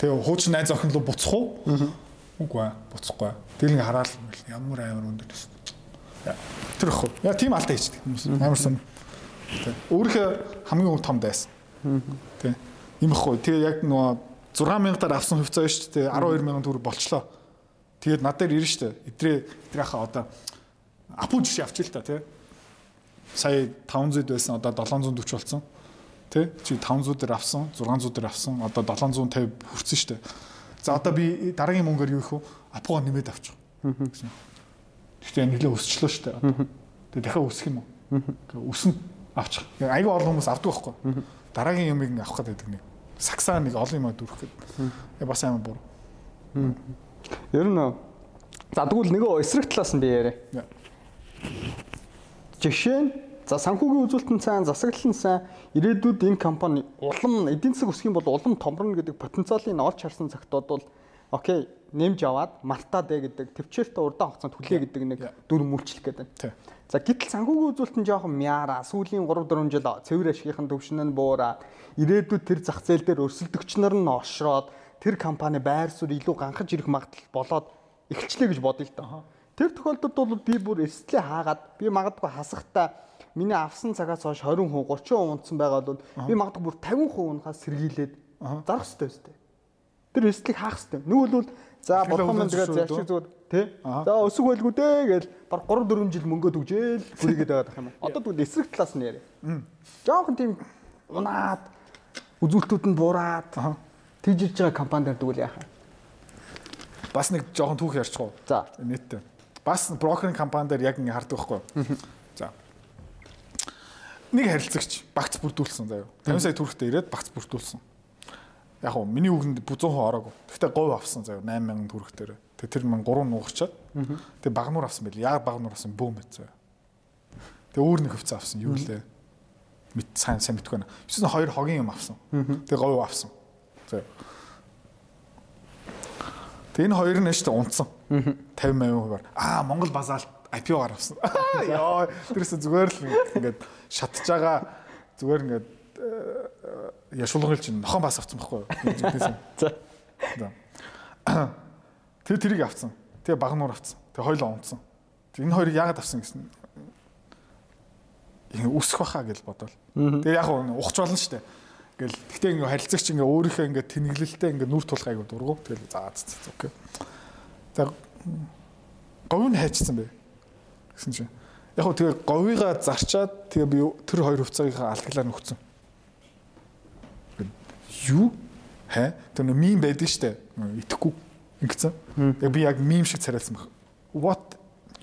Тэгээ хуучин найз охин руу буцах уу? Үгүй ээ, буцахгүй. Тэгэл ингээ хараад л ямар амар өндөр төс. Тэр ахгүй. Яа тийм алдаа хийчихдэг хүмүүс. Амар сон. Тэ. Өөрийнхөө хамгийн том дайсан. Тэ. Ийм ахгүй. Тэгээ яг нөгөө 6000-аар авсан хувьцаа шүү дээ. 12000 төгрөг болчлоо. Тэгээд над дээр ирнэ шүү дээ. Идрээ идрээхаа одоо апу жишээ авчил та тий. Сая 500 байсан одоо 740 болсон. Тэ чи 500 дээр авсан, 600 дээр авсан, одоо 750 хүрсэн шүү дээ. За одоо би дараагийн мөнгөөр юу их вэ? Апуга нэмээд авчих. Гэхдээ нэлээ өсчлөө шүү дээ. Тэгээ дахиад өсөх юм уу? Өснө авчих. Айгүй олон хүмүүс авдаг байхгүй. Дараагийн юмыг ингээ авах гэдэг нэг саксаа нэг олон юм дүрх гэдэг. Бас амар буруу. Ер нь за тэгвэл нөгөө эсрэг талаас нь би яриа. Жишээ нь за санхүүгийн үзүүлэлтэн сайн, засаглал нь сайн, ирээдүйд энэ компани улам эдийн засаг өсөх юм бол улам томрно гэдэг потенциалыг олж харсан цагтууд бол окей, нэмж аваад мартаад ээ гэдэг төвчээртээ урдаан хугацаанд хүлээ гэдэг нэг дүр мүүлчлэх гэдэг. За гэтэл санхүүгийн үзүүлэлтэн жоохон мяараа, сүүлийн 3 4 жил цэвэр ашигын төвшин нь буураад ирээдүйд тэр зах зээл дээр өрсөлдөгч нар нь ошроод тэр компани байр суурь илүү ганхаж ирэх магадлал болоод эхэлчлээ гэж бодъё л доо. Тэр тохиолдолд бол би бүр эрсдлээ хаагаад би магадгүй хасахтаа миний авсан цагаас хойш 20%, 30% унтсан байгаа бол би магадгүй бүр 50% унахаас сэргийлээд зарах хэрэгтэй. Тэр эрсдлийг хаах хэрэгтэй. Нүгэл бол за бодхон хүлээн тэгээд зайлшгүй зүгээр тий. За өсөг байлгүй дээ гэж баг 3 4 жил мөнгө төгжээл гүрийгээд байгаа юм. Одоо тэгвэл эсрэг талаас нь яриа. Жохон тийм унаад үзүүлэлтүүд нь буураад Аха. тэгж ирж байгаа компани дээр тэгвэл яах вэ? Бас нэг жоохон түүх ярьчих уу? За. Нийтдээ. Бас брокеринг компани дээр яг ингэ хардаг байхгүй? За. Нэг харилцагч багц бүрдүүлсэн заяа. 50 сая төгрөгтэй ирээд багц бүрдүүлсэн. Яг уу миний үгэнд 100% ороогүй. Гэхдээ говь авсан заяа 8000 төгрөгтөөр. Тэгээ тэр мань 3 нугарчаад. Тэгээ багнуур авсан байл. Яг багнуур авсан бөөм байт заяа. Тэгээ өөр нэг хөвцөө авсан. Юу лээ? Мэд сайн сайн мэдгүй байна. Эсвэл хоёр хогийн юм авсан. Тэгээ говь авсан. Заяа. Тэгээ энэ хоёр нь дээ унтсан. 50 80%-аар. Аа Монгол базаалт IPO гаргасан. Яа, *laughs* тэрээс зүгээр л ингээд шатж байгаа зүгээр ингээд э, яшуулгал чинь нохон бас авсан байхгүй юу? *laughs* За. *clears throat* Тэр тэрийг авсан. Тэгээ багнуур авсан. Тэгээ хоёлоо унтсан. Энэ хоёрыг яагаад авсан гэсэн үсэх баха гэж бодоол. Тэгээ яг ухч болно шүү дээ. Ингээл гэхдээ ингээ харилцагч ингээ өөрийнхөө ингээ тэнэглэлтэй ингээ нүр тулах айгу дургу. Тэгэл за за за окей. За говь нь хайчсан бэ гэсэн чинь Яг хөө тэгээ говьыгаа зарчаад тэгээ би тэр хоёр хувцаагийнхаа алдаглаар нөхцөн. Юу? Хэ? Тэр нэг мим байдаг штэ. Итгэхгүй. Ингэсэн. Яг би яг мим шиг царайлсан баг. What?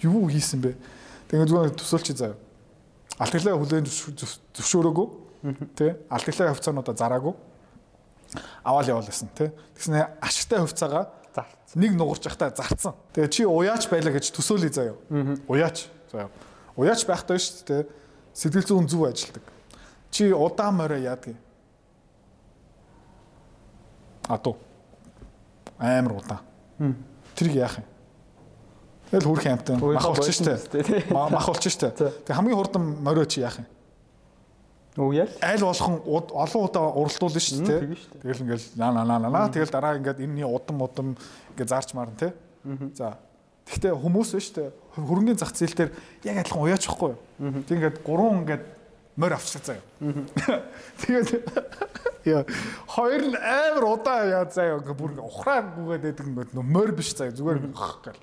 Юу хийсэн бэ? Тэгээ зүгээр төсөөлчих заяа. Алдаглаа хүлээн зөвшөөрөөгүй. Тэ? Алдаглаа хувцаануудаа зараагүй. Аваал явуулсан тэ. Тэгснэ ашигтай хувцаагаа Зарцсан. нэг нугарч явахдаа зарцсан. Тэгээ чи уяач байлаа гэж төсөөлөе заяа. Уяач. Заяа. Уяач байхдаа шүү дээ. Сэтгэл зүйн зүв ажилдаг. Чи удаан морой яадаг? адуу амар удаан тэрийг яах юм Тэгэл хөрх амтай мах болчихно шүү дээ. Мах болчихно шүү дээ. Тэг хамгийн хурдан морио чи яах юм? Үгээл. Аль болох олон удаа уралдуулна шүү дээ. Тэгэл ингээл наа наа наа наа тэгэл дараа ингээд энэний удам удам ингээд зарч маарна тий. За. Тэгтээ хүмүүс шүү дээ. Хөрөнгөний зах зээл дээр яг адилхан уяачихгүй. Тэг ингээд гурван ингээд морь авчихсан заяа. Тэгээд *laughs* яа хоёр нь амар удаа яа заяа ингээд бүр ухраагүйгээд байдаг юм морь биш заяа зүгээр гэх гэл.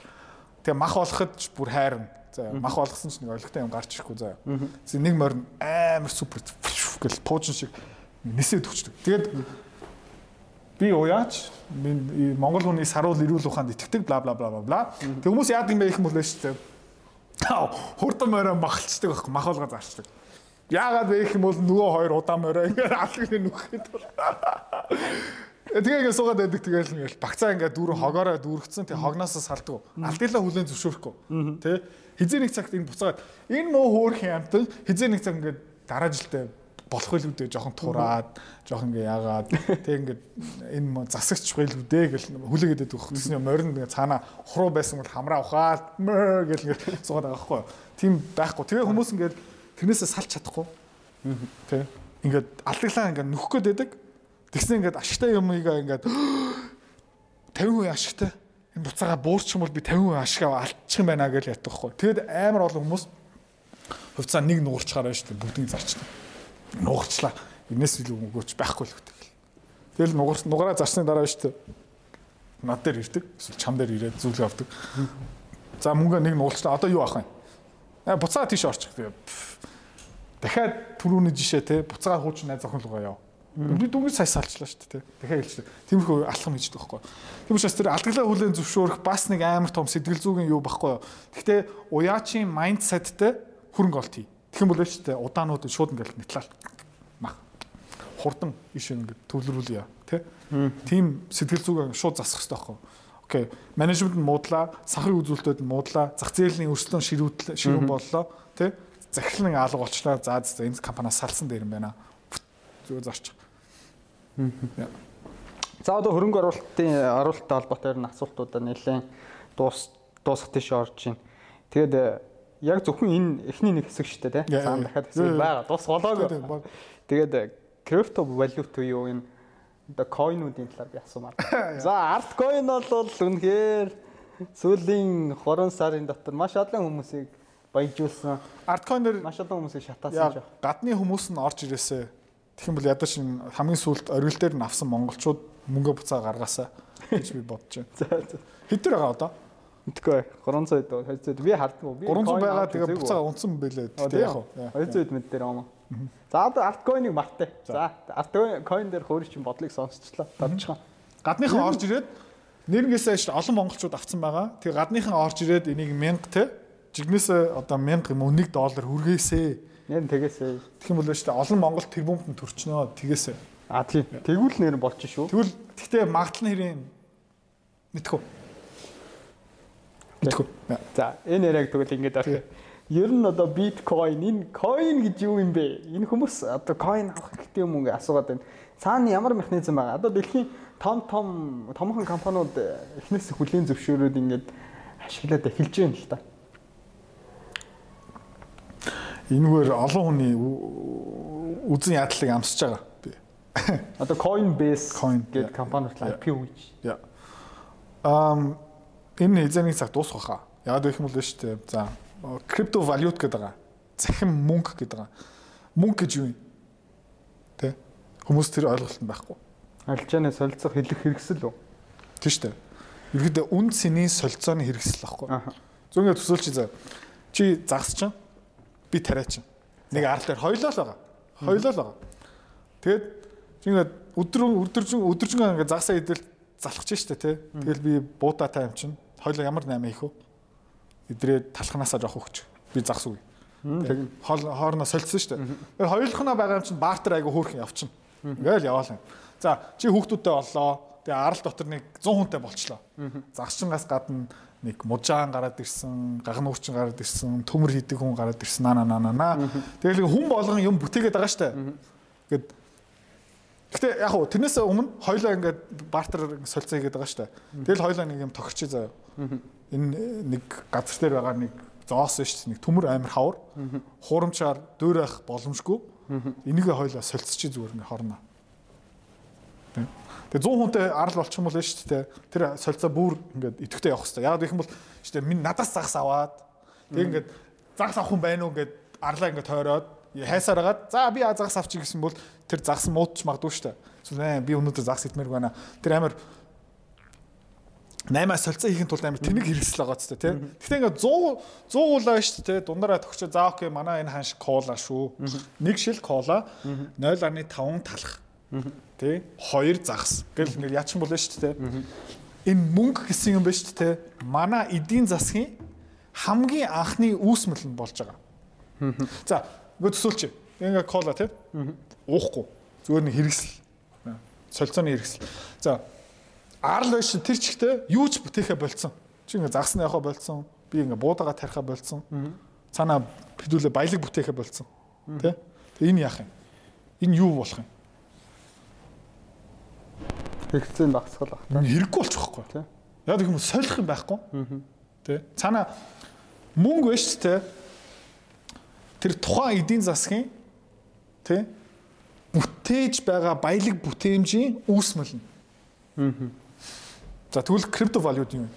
Тэгээ мах болоход ч бүр хайрна. За мах болгосон ч нэг ойлгохтой юм гарч ирэхгүй заяа. Зөв нэг морь нь амар супер гэл туужин шиг нисээд өгчдөг. Тэгээд би уяач Монгол хүний саруул ирүүл ухаанд итгэдэг бла бла бла бла. Тэг хүмүүс яадаг юм бэ их юм бол шүү дээ. Хурдан морой махалцдаг байхгүй мах болгоо зарчдаг. Яагаад вэ гэх юм бол нөгөө хоёр удаан морой ингээд алгыг нүхэхэд бол. Тэгээ ингээд суугаад байдаг тэгэл ингээд багцаа ингээд дүүрэн хогоороо дүүргцэн тэг хогноосоо салдаг. Алдилаа хүлэн зөвшөөрөхгүй. Тэ хизээ нэг цагт энэ буцаад энэ муу хөөрхөн амтан хизээ нэг цаг ингээд дараа жилдээ болох байлгүй дээ жоохон тураад жоохон ингээ яагаад тэг ингээд энэ засагч байлгүй дээ гэл хүлээгээд хөөх гэсэн юм морин ингээ цаана хуруу байсан бол хамраа ухаад мөө гэл ингээ суугаад байгаа байхгүй тийм байхгүй тэгээ хүмүүс ингээ тэрнээсээ салж чадахгүй тэг ингээд алдаглаа ингээ нөхөх гээд байдаг тэгсэн ингээд ашигтай юмыг ингээд *gasps* 50% ашигтай энэ буцаага буурчих юм бол би 50% ашиг алдчих юм байна гэж ятдаг байхгүй тэгэд амар олон хүмүүс хувьцаа нэг нуурчаар байна шүү дээ бүгдийг зарчдаг нугарчлаа. Энэс илүү мөгөөч байхгүй л хөтөл. Тэгэл нугар нугараа зарсны дараа шүү дээ. Над дээр ирдэг. Эсвэл чам дээр ирээд зүйлгээ авдаг. За мөнгө нэг нугалчлаа. Одоо юу авах юм? Аа буцаа тийш орчих. Дахиад түрүүний жишээ те буцаага хууч найз охин руугаа яв. Би дүнгийн сая салчлаа шүү дээ. Дахиад хэлчихлээ. Тиймэрхүү алхам хийж байгаа байхгүй. Тийм учраас тэр алдаглаа хүлэн зөвшөөрөх бас нэг амар том сэтгэл зүйн юу байхгүй. Гэхдээ уяачийн майндсеттэй хөрөнгө олт хий. Тэгэх юм бол шүү дээ удаанууд шууд ингээл нэтлал мах хурдан иш ингээд төвлөрүүлье тий. Тийм сэтгэл зүгээ шууд засах хэрэгтэй байхгүй. Окей. Менежмент нь муудлаа, сахарын үзүүлэлтүүд нь муудлаа, зах зээлийн өрсөлдөөн ширүүтэл ширүүн боллоо тий. Захирлын алга болчлаа. За за энэ компаниас салсан дээр юм байна. Зүгээр зарчих. За одоо хөрөнгө оруулалтын оруулалттай холбоотой ер нь асуултуудаа нэлээд дуус дуусах тийш орж байна. Тэгээд э, яг зөвхөн энэ эхний нэг хэсэг шүү дээ тий. Цаана дахиад хэсэг байгаа. Дуус болоогүй. Тэгээд крипто валют буюу энэ одоо койнуудын талаар би асуумаар. *laughs* За арткойн бол үнэхээр сүүлийн 3 сарын дотор маш олон хүмүүсийг баяжуулсан. Арткойнер Маш олон хүмүүсийг шатаасан жаа. гадны хүмүүс нь орж ирээсэ. Тэгэх юм бол ядаж энэ хамгийн сүүлд оргил дээр нь авсан монголчууд мөнгө буцаа гаргаасаа гэж би бодож байна. *laughs* За за. Хэд төр байгаа одоо? Мэдгүй 300 дөө 200 би хардгүй. Би 300 байгаа тэгээ буцаа үзээгүй. унсан бэлээ. Оо, Тэг яг уу. 200 мэд дээр юм. За одоо арткойныг мартай. За арткойн дээр хөөрч бодлыг сонсчлаа. Тавчхан. Гадныхан орж ирээд нэрнгээсээ олон монголчууд авсан байгаа. Тэгээ гадныхан орж ирээд энийг 1000 те жигнэсээ одоо 1000 юм уу 1 доллар хүргээсэ. Нэр тэгээсээ. Тэгэх юм бол шүү олон монгол тэрбумд нь төрчнөө тэгээсэ. А тийм. Тэгвэл нэр нь болчих шүү. Тэгвэл гэхдээ магадлал нэрийн мэдхүү. Мэдхүү. За энэ яриаг тэгвэл ингэж авах. Ер нь одоо биткойн энэ coin гэж юу юм бэ? Энэ хүмүүс одоо coin авах хэрэгтэй юм уу гэж асуугаад байна. Цаана ямар механизм байгаа? Одоо дэлхийн том том томхон компаниуд эхнээс хүлийн зөвшөөрөөд ингэж ашиглаад эхэлж байна л та. Энэгээр олон хүний үзэн ядлыг амсаж байгаа. Би. *laughs* Одоо Coinbase Coin, гэдэг компаниуд Yeah. IPO гэж. Яа. Ам энэ хэзээний цаг дуусах хаа. Яагаад гэх юм бол шүү дээ. За крипто валют гэдэг байгаа. Захин мөнгө гэдэг байгаа. Мөнгө гэж юу юм? Тэ? Хүмүүс тэр ойлголт нь байхгүй. Арилжааны солилцох хэлэх хэрэгсэл үү? Тийм шүү дээ. Ерхэдээ үн цэнийн солилцооны хэрэгсэл байхгүй. Зөв ингэ төсөөлч заа. Чи загас чинь би тариач. Нэг арал дээр хоёлоо л байгаа. Хоёлоо л байгаа. Тэгээд чи ингээд өдөр өдөржин өдөржин ингээд загсаа идэл залхаж штэ тий. Тэгэл би буудаа тайм чинь хоёлоо ямар 8 их вэ? Идрээ талхнаасаа жоох өгч. Би загс үгүй. Тэг хоорондоо солилцсон штэ. Тэгээд хоёулахнаа байгаа юм чинь бартер айгу хөөрхөн явчихна. Ингээл яваалаа. За чи хүүхдүүдтэй боллоо. Тэгээ арал дотор нэг 100 хүнтэй болчлоо. Загшингаас гадна нэг мужаан гараад ирсэн, гагнуурчин гараад ирсэн, төмөр хийдэг хүн гараад ирсэн наа наа наа наа. Тэгэл хүн болгон юм бүтээгээд байгаа штэ. Гэт Гэтэ яг хуу тэрнээс өмнө хоёлоо ингээд бартер солилцоо хийгээд байгаа штэ. Тэгэл хоёлоо нэг юм тохирчээ заяа. Энэ нэг газар дээр байгаа нэг зоос штэ нэг төмөр амир хавар. Хуурамчаар дөөрөх боломжгүй. Энийг хоёлоо солилцчих зүгээр ингээд хорноо. Тэгээ 100 хүнтэй арал болчих юм бол шүү дээ. Тэр солилцоо бүр ингээд идэвхтэй явах хэрэгтэй. Яг гэх юм бол шүү дээ минь надаас загас аваад тэг ингээд загас авах хүн байна уу ингээд арлаа ингээд тойроод хайсаар агаад за би загас авчих гэсэн бол тэр загас муудч магадгүй шүү дээ. Эсвэл би өнөөдөр загас идмээр байна. Тэр амар 8-аас солилцоо хийхин тулд амар тэнэг хэрэгсэл байгаа ч тий. Гэхдээ ингээд 100 100 уулаа шүү дээ. Дундаараа тогчоо заа окей манай энэ ханш кола шүү. Нэг шил кола 0.5 талах Тэ? Хоёр загас. Гэл ингээд яачин болно шүү дээ. Энэ мөнгө гэсэн юм байна шүү дээ. Манай эдийн засгийн хамгийн анхны үүсмэл нь болж байгаа. За, нөгөө төсөөлч. Ингээ кола тий? Уухгүй. Зүгээр нэг хэрэгсэл. Солилцооны хэрэгсэл. За, арал байж тэр чигтээ юу ч бүтээхэ болцсон. Чи ингээ загсна яхаа болцсон. Би ингээ буудагаа тарихаа болцсон. Цаана хэдүүлээ баялаг бүтээхэ болцсон. Тэ? Тэг энэ яах юм? Энэ юу болох юм? Хэрэгцээнд багсгал баг. Хэрэггүй болчих واخгүй. Тэ? Яг юм солих юм байхгүй. Тэ? Цаана мөнгө биш тэ? Тэр тухайн эдийн засгийн тэ? бүтээж байгаа баялаг бүтээмжийн үүсмэл нь. Аа. За тэгвэл крипто валют юм.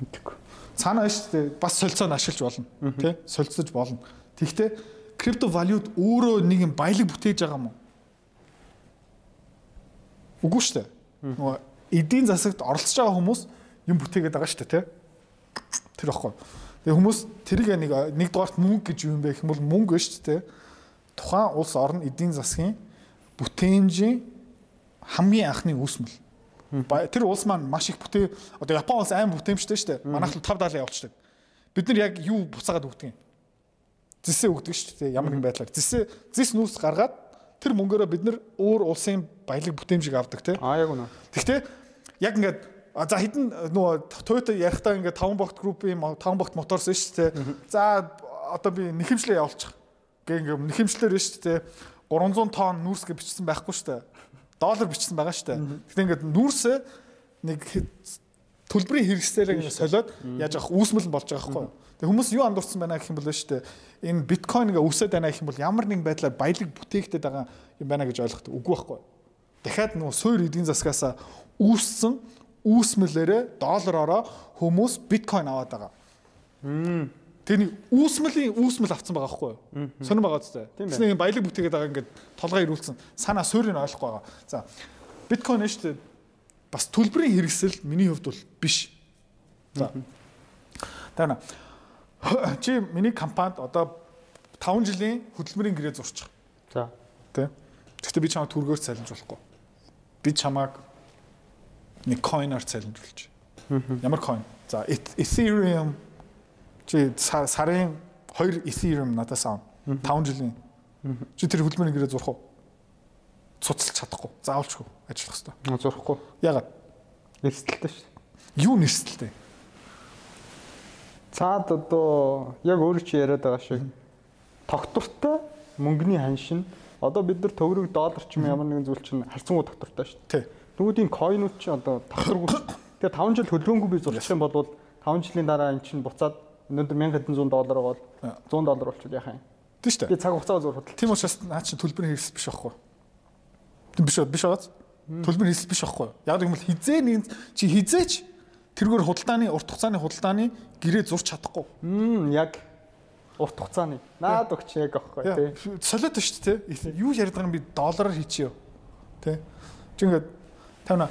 Мэдээгүй. Цаана биш тий бас солилцоог ашиглаж болно тий солилцож болно. Тэгвэл крипто валют өөрөө нэг юм баялаг бүтээж байгаа юм уу? Үгүй шүү дээ. Нөгөө эдийн засагт оролцож байгаа хүмүүс юм бүтээгээд байгаа шүү дээ, тэ? Тэр баггүй. Тэгээ хүмүүс тэрийг нэг нэг дугаарт мөнгө гэж юу юм бэ гэх юм бол мөнгө шүү дээ. Тухайн улс орн эдийн засгийн бүтээмжийн хамгийн анхны үүсмэл. Тэр улс маань маш их бүтээ одоо Япон улс аим бүтээмжтэй шүү дээ. Манайх л 5 70 явуулдаг. Бид нар яг юу буцаагаад өгдөг юм? Зэсээ өгдөг шүү дээ. Ямар нэгэн байдлаар. Зэсээ зэс нүүс гаргаад тэр мөнгөөрөө бид нар өөр улсын баялаг бүтээмжийг авдаг тий. Аа яг үнэ. Гэхдээ яг ингээд за хідэн нөгөө Toyota ярихтаа ингээд 5 богт группийн 5 богт моторс шүү дээ. За одоо би нэхэмжлээ явуулчих. Гэ ингээд нэхэмжлэр шүү дээ. 300 тонн нүүрс гэж бичсэн байхгүй шүү дээ. Доллар бичсэн байгаа шүү дээ. Гэхдээ ингээд нүүрсээ нэг төлбөрийн хэрэгслээрээ ингээд солиод яаж авах үүсмэл болж байгаа байхгүй юу? Тэг хүмүүс юу андуурсан байна гэх юм бол шүү дээ. Энэ биткойн ингээ өсөд байна гэх юм бол ямар нэгэн байдлаар баялаг бүтээгдэт байгаа юм байна гэж ойлгохтой. Үгүй байхгүй. Дахиад нөгөө суур эдийн засгаас үүссэн үүсмэлээрээ доллараараа хүмүүс биткойн аваад байгаа. Тэрний үүсмэлийн үүсмэл авцсан байгаа байхгүй юу? Сонирн байгаа зү. Тэс нэг баялаг бүтээгээд байгаа ингээд толгой ирүүлсэн. Санаа суурийг ойлгохгүй байгаа. За биткойн нь шүү дээ. Бас төлбөрийн хэрэгсэл миний хувьд бол биш. За. Тэр *clears throat* чи миний компанид одоо 5 жилийн хөдөлмөрийн гэрээ зурчих. За. Тэ. Гэхдээ би чамайг түргөөр цалинж болохгүй. Би чамайг нэг coin-аар цалинжуулж. Ямар coin? За Ethereum чи сарын 2 Ethereum надаас аав. 5 жилийн. Чи тэр хөдөлмөрийн гэрээ зурх уу? Цуцлж чадахгүй. Заавалчгүй ажиллах хэрэгтэй. Зурхгүй. Ягаад? Нэрсэлтэй шүү. Юу нэрсэлтэй? Цаад одоо яг өөр чи яриад байгаа шиг тогтвортой мөнгөний ханшин одоо бид нар төгрөг доллар ч юм ямар нэгэн зүйл чинь харцангуй тогтвортой шүү дээ. Нөгөөдийн койнууд чи одоо *coughs* тогтворгүй. Тэгээ 5 жил хөдөлгөөнгүй би зурчих юм бол 5 жилийн дараа эн чинь буцаад өнөөдөр 1700 доллар бол 100 доллар болчиход яхаа юм. Тийм шүү дээ. Би цаг хугацаа зур худал. Тийм учраас наа чи төлбөрийн хэрэгсэл биш байхгүй. Тийм биш биш байгааз. Төлбөрийн хэрэгсэл биш байхгүй. Яг юм бол хизээ нэг чи хизээч тэргээр худалдааны урт хугацааны худалдааны гэрээ зурч чадахгүй. Мм яг урт хугацааны. Наад өгч яг аахгүй тий. Солиод шүү дээ. Юу яриад байгаа юм би доллараар хийчихё. Тий. Чи ингээд тавна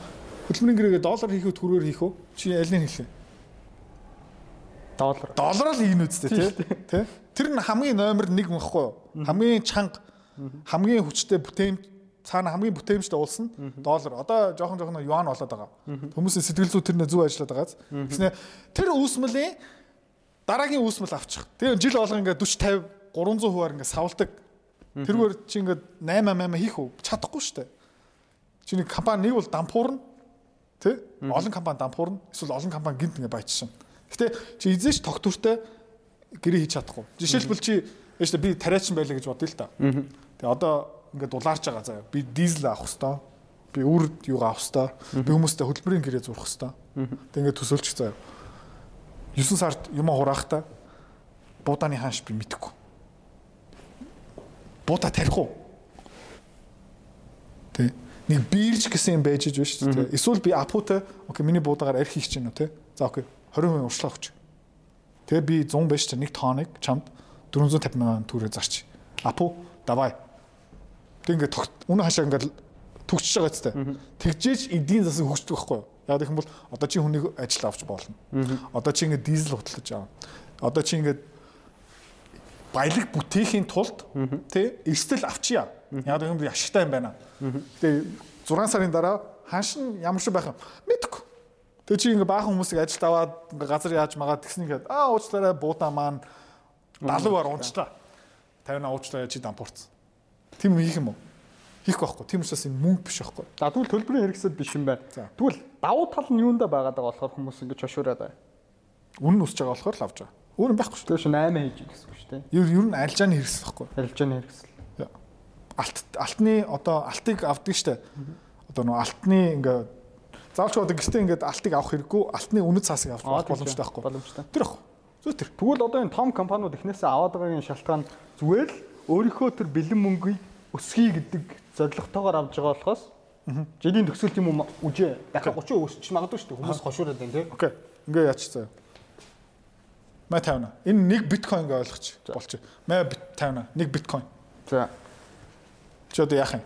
хөдөлмөрийн гэрээгээ доллар хийх үү төрөөр хийх үү? Чи аль нь хэлээ? Доллар. Доллар л ийм үстэй тий. Тэр нь хамгийн номер 1 мөхгүй юу? Хамгийн чанга хамгийн хүчтэй бүтээмж цаана хамгийн бүтээмжтэй уулсан доллар. Одоо жоохон жоохон юан болоод байгаа. Хүмүүсийн сэтгэл зүй тэрнээ зүг ажиллаад байгаа. Тэснэ тэр үүсмэлийн дараагийн үүсмэл авчих. Тэгээ жил болго ингээд 40 50 300 хувиар ингээд савладаг. Тэргээр чи ингээд 8 8 хийх үү? Чадахгүй шүү дээ. Чиний компани нэг бол дампуурна. Тэ? Олон компани дампуурна. Эсвэл олон компани гинт ингээд баяжсан. Гэтэ чи эзэж тогтвортой гэрээ хийж чадахгүй. Жишээлбэл чи яаш би тариачин байлаа гэж бодъё л та. Тэгээ одоо ингээд дулаарч байгаа заяа. Би дизель авах хэвээр. Би үр юугаа авах хэвээр. Би хүмүүстэй хөтөлбөрийн гэрээ зурх хэвээр. Тэг ингээд төсөөлчих заяа. 9 сард юм хураахта буудааны хаанш би мэдэхгүй. Буудаа тарих уу? Тэ. Нэг биирж гэсэн юм байж иж биш үү? Эсвэл би апутай окей миний буудаагаар арх хийх гэж байна уу те? За окей 20% урьдчилан өгч. Тэгээ би 100 байж та нэг тоныг чамд 450 мянган төгрөг зарч. Апу давай. Тэг ингээд үнэ хашаа ингээд төгсөж байгаа зү. Тэгжээч эдийн засаг хөгждөг байхгүй юу? Яг гэх юм бол одоо чи хүнийг ажил авч болно. Одоо чи ингээд дизель худалдаж аваа. Одоо чи ингээд баялаг бүтээхийн тулд тий эрсдэл авчия. Яг гэх юм бол ашигтай юм байна. Тэгээ 6 сарын дараа хааш нь ямар шиг байх юм мэдэхгүй. Тэгээ чи ингээ баахан хүмүүсийг ажилд аваад ингээ газар яаж магаад тэгснэ гээд аа уучлаарай буудаа маань 70-аар унчлаа. 50-аа уучлаарай чи дампуурсан. Тим хийх юм уу? Хийхгүй байхгүй. Тийм учраас энэ мөнгө биш байхгүй. За тэгвэл төлбөрийн хэрэгсэл биш юм байна. Тэгвэл давуу тал нь байгаад байгаа болохоор хүмүүс ингэж хошуураад байна. Үнэн өсөж байгаа болохоор л авч байгаа. Өөр юм байхгүй шүү. Тэгээ шин 8 хийж гэсэн үг шүү дээ. Ер ер нь арилжааны хэрэгсэл байхгүй. Арилжааны хэрэгсэл. Алт алтны одоо алтыг авдаг штэ. Одоо нөө алтны ингээ заавч одоо гэртээ ингээд алтыг авах хэрэггүй алтны үнэт цаасыг авах боломжтой байхгүй. Боломжтой. Тэр ахгүй. Зөө тэр. Тэгвэл одоо энэ том компаниуд эхнээсээ аваад байгаагийн шалтгаан зүгээр л өөрийнхөө тэр бэлэн мөнгийг өсгий гэдэг зорилготойгоор авж байгаа болохоос жилийн төгсөлт юм уу үжээ дахиад 30% өсч магадгүй шүү дээ хүмүүс хошуураад байна тийм. Окей. Ингээ яач заяа. Мэ 50. Энэ нэг биткойн ингээ ойлгоч болчих. Мэ 50. Нэг биткойн. За. Чи одоо яах юм?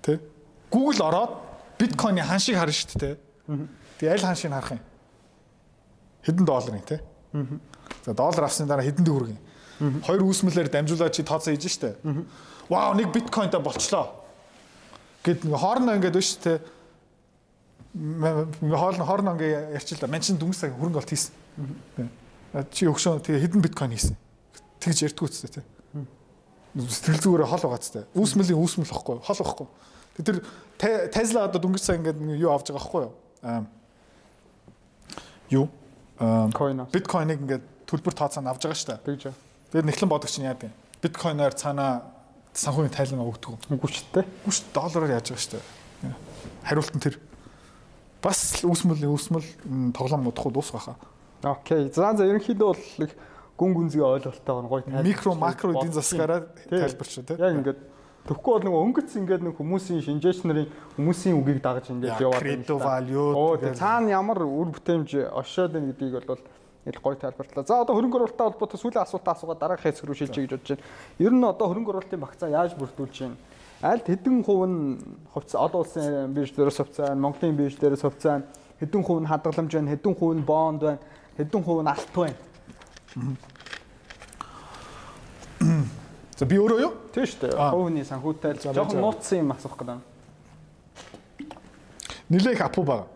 Тэ? Google ороод биткойны хан шиг харна шүү дээ. Тэгээ аль хан шиг харах юм? Хэдэн долларын те? За доллар авсны дараа хэдэнд хүрэх юм? Хоёр үүсмэлээр дамжуулаад чи тооцоо хийж штэ. Вау, нэг биткойнтой болчлоо. Гэт ингээ хоорно ингээд биш те. Хоорно хоорно ингээ ярьчлаа. Ман чин дүнс хөрөнгө олт хийсэн. Чи өгшөө тэгээ хэдэн биткойн хийсэн. Тэгж ярьдгүй үстэ те. Сэтгэл зүгээр хол байгаа зү. Үүсмэлийн үүсмэл واخгүй. Хол واخгүй. Тэр Tesla одоо дөнгөж сая ингээд юу авч байгаа байхгүй юу? Аа. Юу? Аа. Bitcoin-ыг ингээд төлбөр тооцоонд авж байгаа шүү дээ. Тэгж. Тэр нэхлэн бодогч нь яадаг. Bitcoin-оор цаанаа санхүүгийн тайлан өгдөг. Үгүйчтэй. Үгүйч доллараар яаж байгаа шүү дээ. Хариулт нь тэр. Бас үүсмэл үүсмэл тоглоом модохгүй дуусгаха. Окей. За за ерөнхийдөө бол гүн гүнзгий ойлголттой гой тайлбар. Микро макро эдийн засгаараа тайлбарч шүү дээ. Яг ингээд Тэгэхгүй бол нэг өнгөц ингээд нэг хүмүүсийн шинжээч нарын хүмүүсийн үгийг дагаж ингээд яваад байна. Crypto value. Оо цаана ямар үр бүтээмж ошоод байна гэдгийг бол Ил гоё тайлбарлаа. За одоо хөрөнгө оруулалттай холбоотой сүүлийн асуултаа асуугаад дараах хэсэг рүү шилжиж гэж бодож байна. Ер нь одоо хөрөнгө оруулалтын багцаа яаж бүрдүүлж байна? Аль хэдэн хувь нь хувьцаа олон улсын бирж дээрээс хувьцаа, Монголын бирж дээрээс хувьцаа, хэдэн хувь нь хадгаламж байна, хэдэн хувь нь бонд байна, хэдэн хувь нь алт байна. *coughs* За би өөрөө юу? Тийм шүү дээ. Хувийн санхүүтэй жоохон нууцсан юм асуух гэдэг. Нилээх апу баг.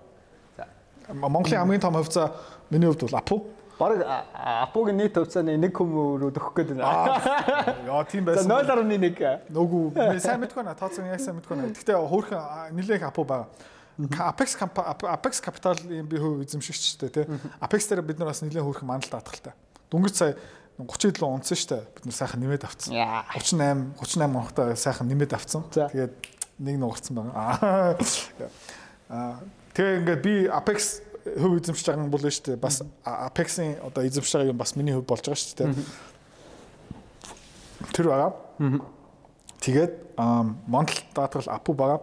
За. Монголын хамгийн том хувьцаа миний хувьд бол апу. Бараг апугийн нийт хувьцааны 1 хүмүүрүүд өгөх гээд байна. Яа тийм байсан. 0.1. Нүгүү сайн мэдгүй наа тооцоо яг сайн мэдгүй наа. Гэхдээ хөөрхөн нилээх апу байгаа. Apex Apex Capital-ийн би хөв эзэмшигчтэй тий. Apex дээр бид нар бас нэлээд хөөрхөн мандалт татгалтай. Дүнгийн сая 30 7 унтсан дээ. Бид нар сайхан нэмээд авцсан. 38 38 онхтой сайхан нэмээд авцсан. Тэгээд нэг нугарсан байгаа. *laughs* Аа тэгээ ингээд би Apex хөв эзэмшиж байгаа юм бол шүү дээ. Бас Apex-ийн одоо эзэмшиж байгаа юм бас миний хөв болж байгаа дээ. Тэр байгаа. Тэгээд Montl даатгал Apu байгаа.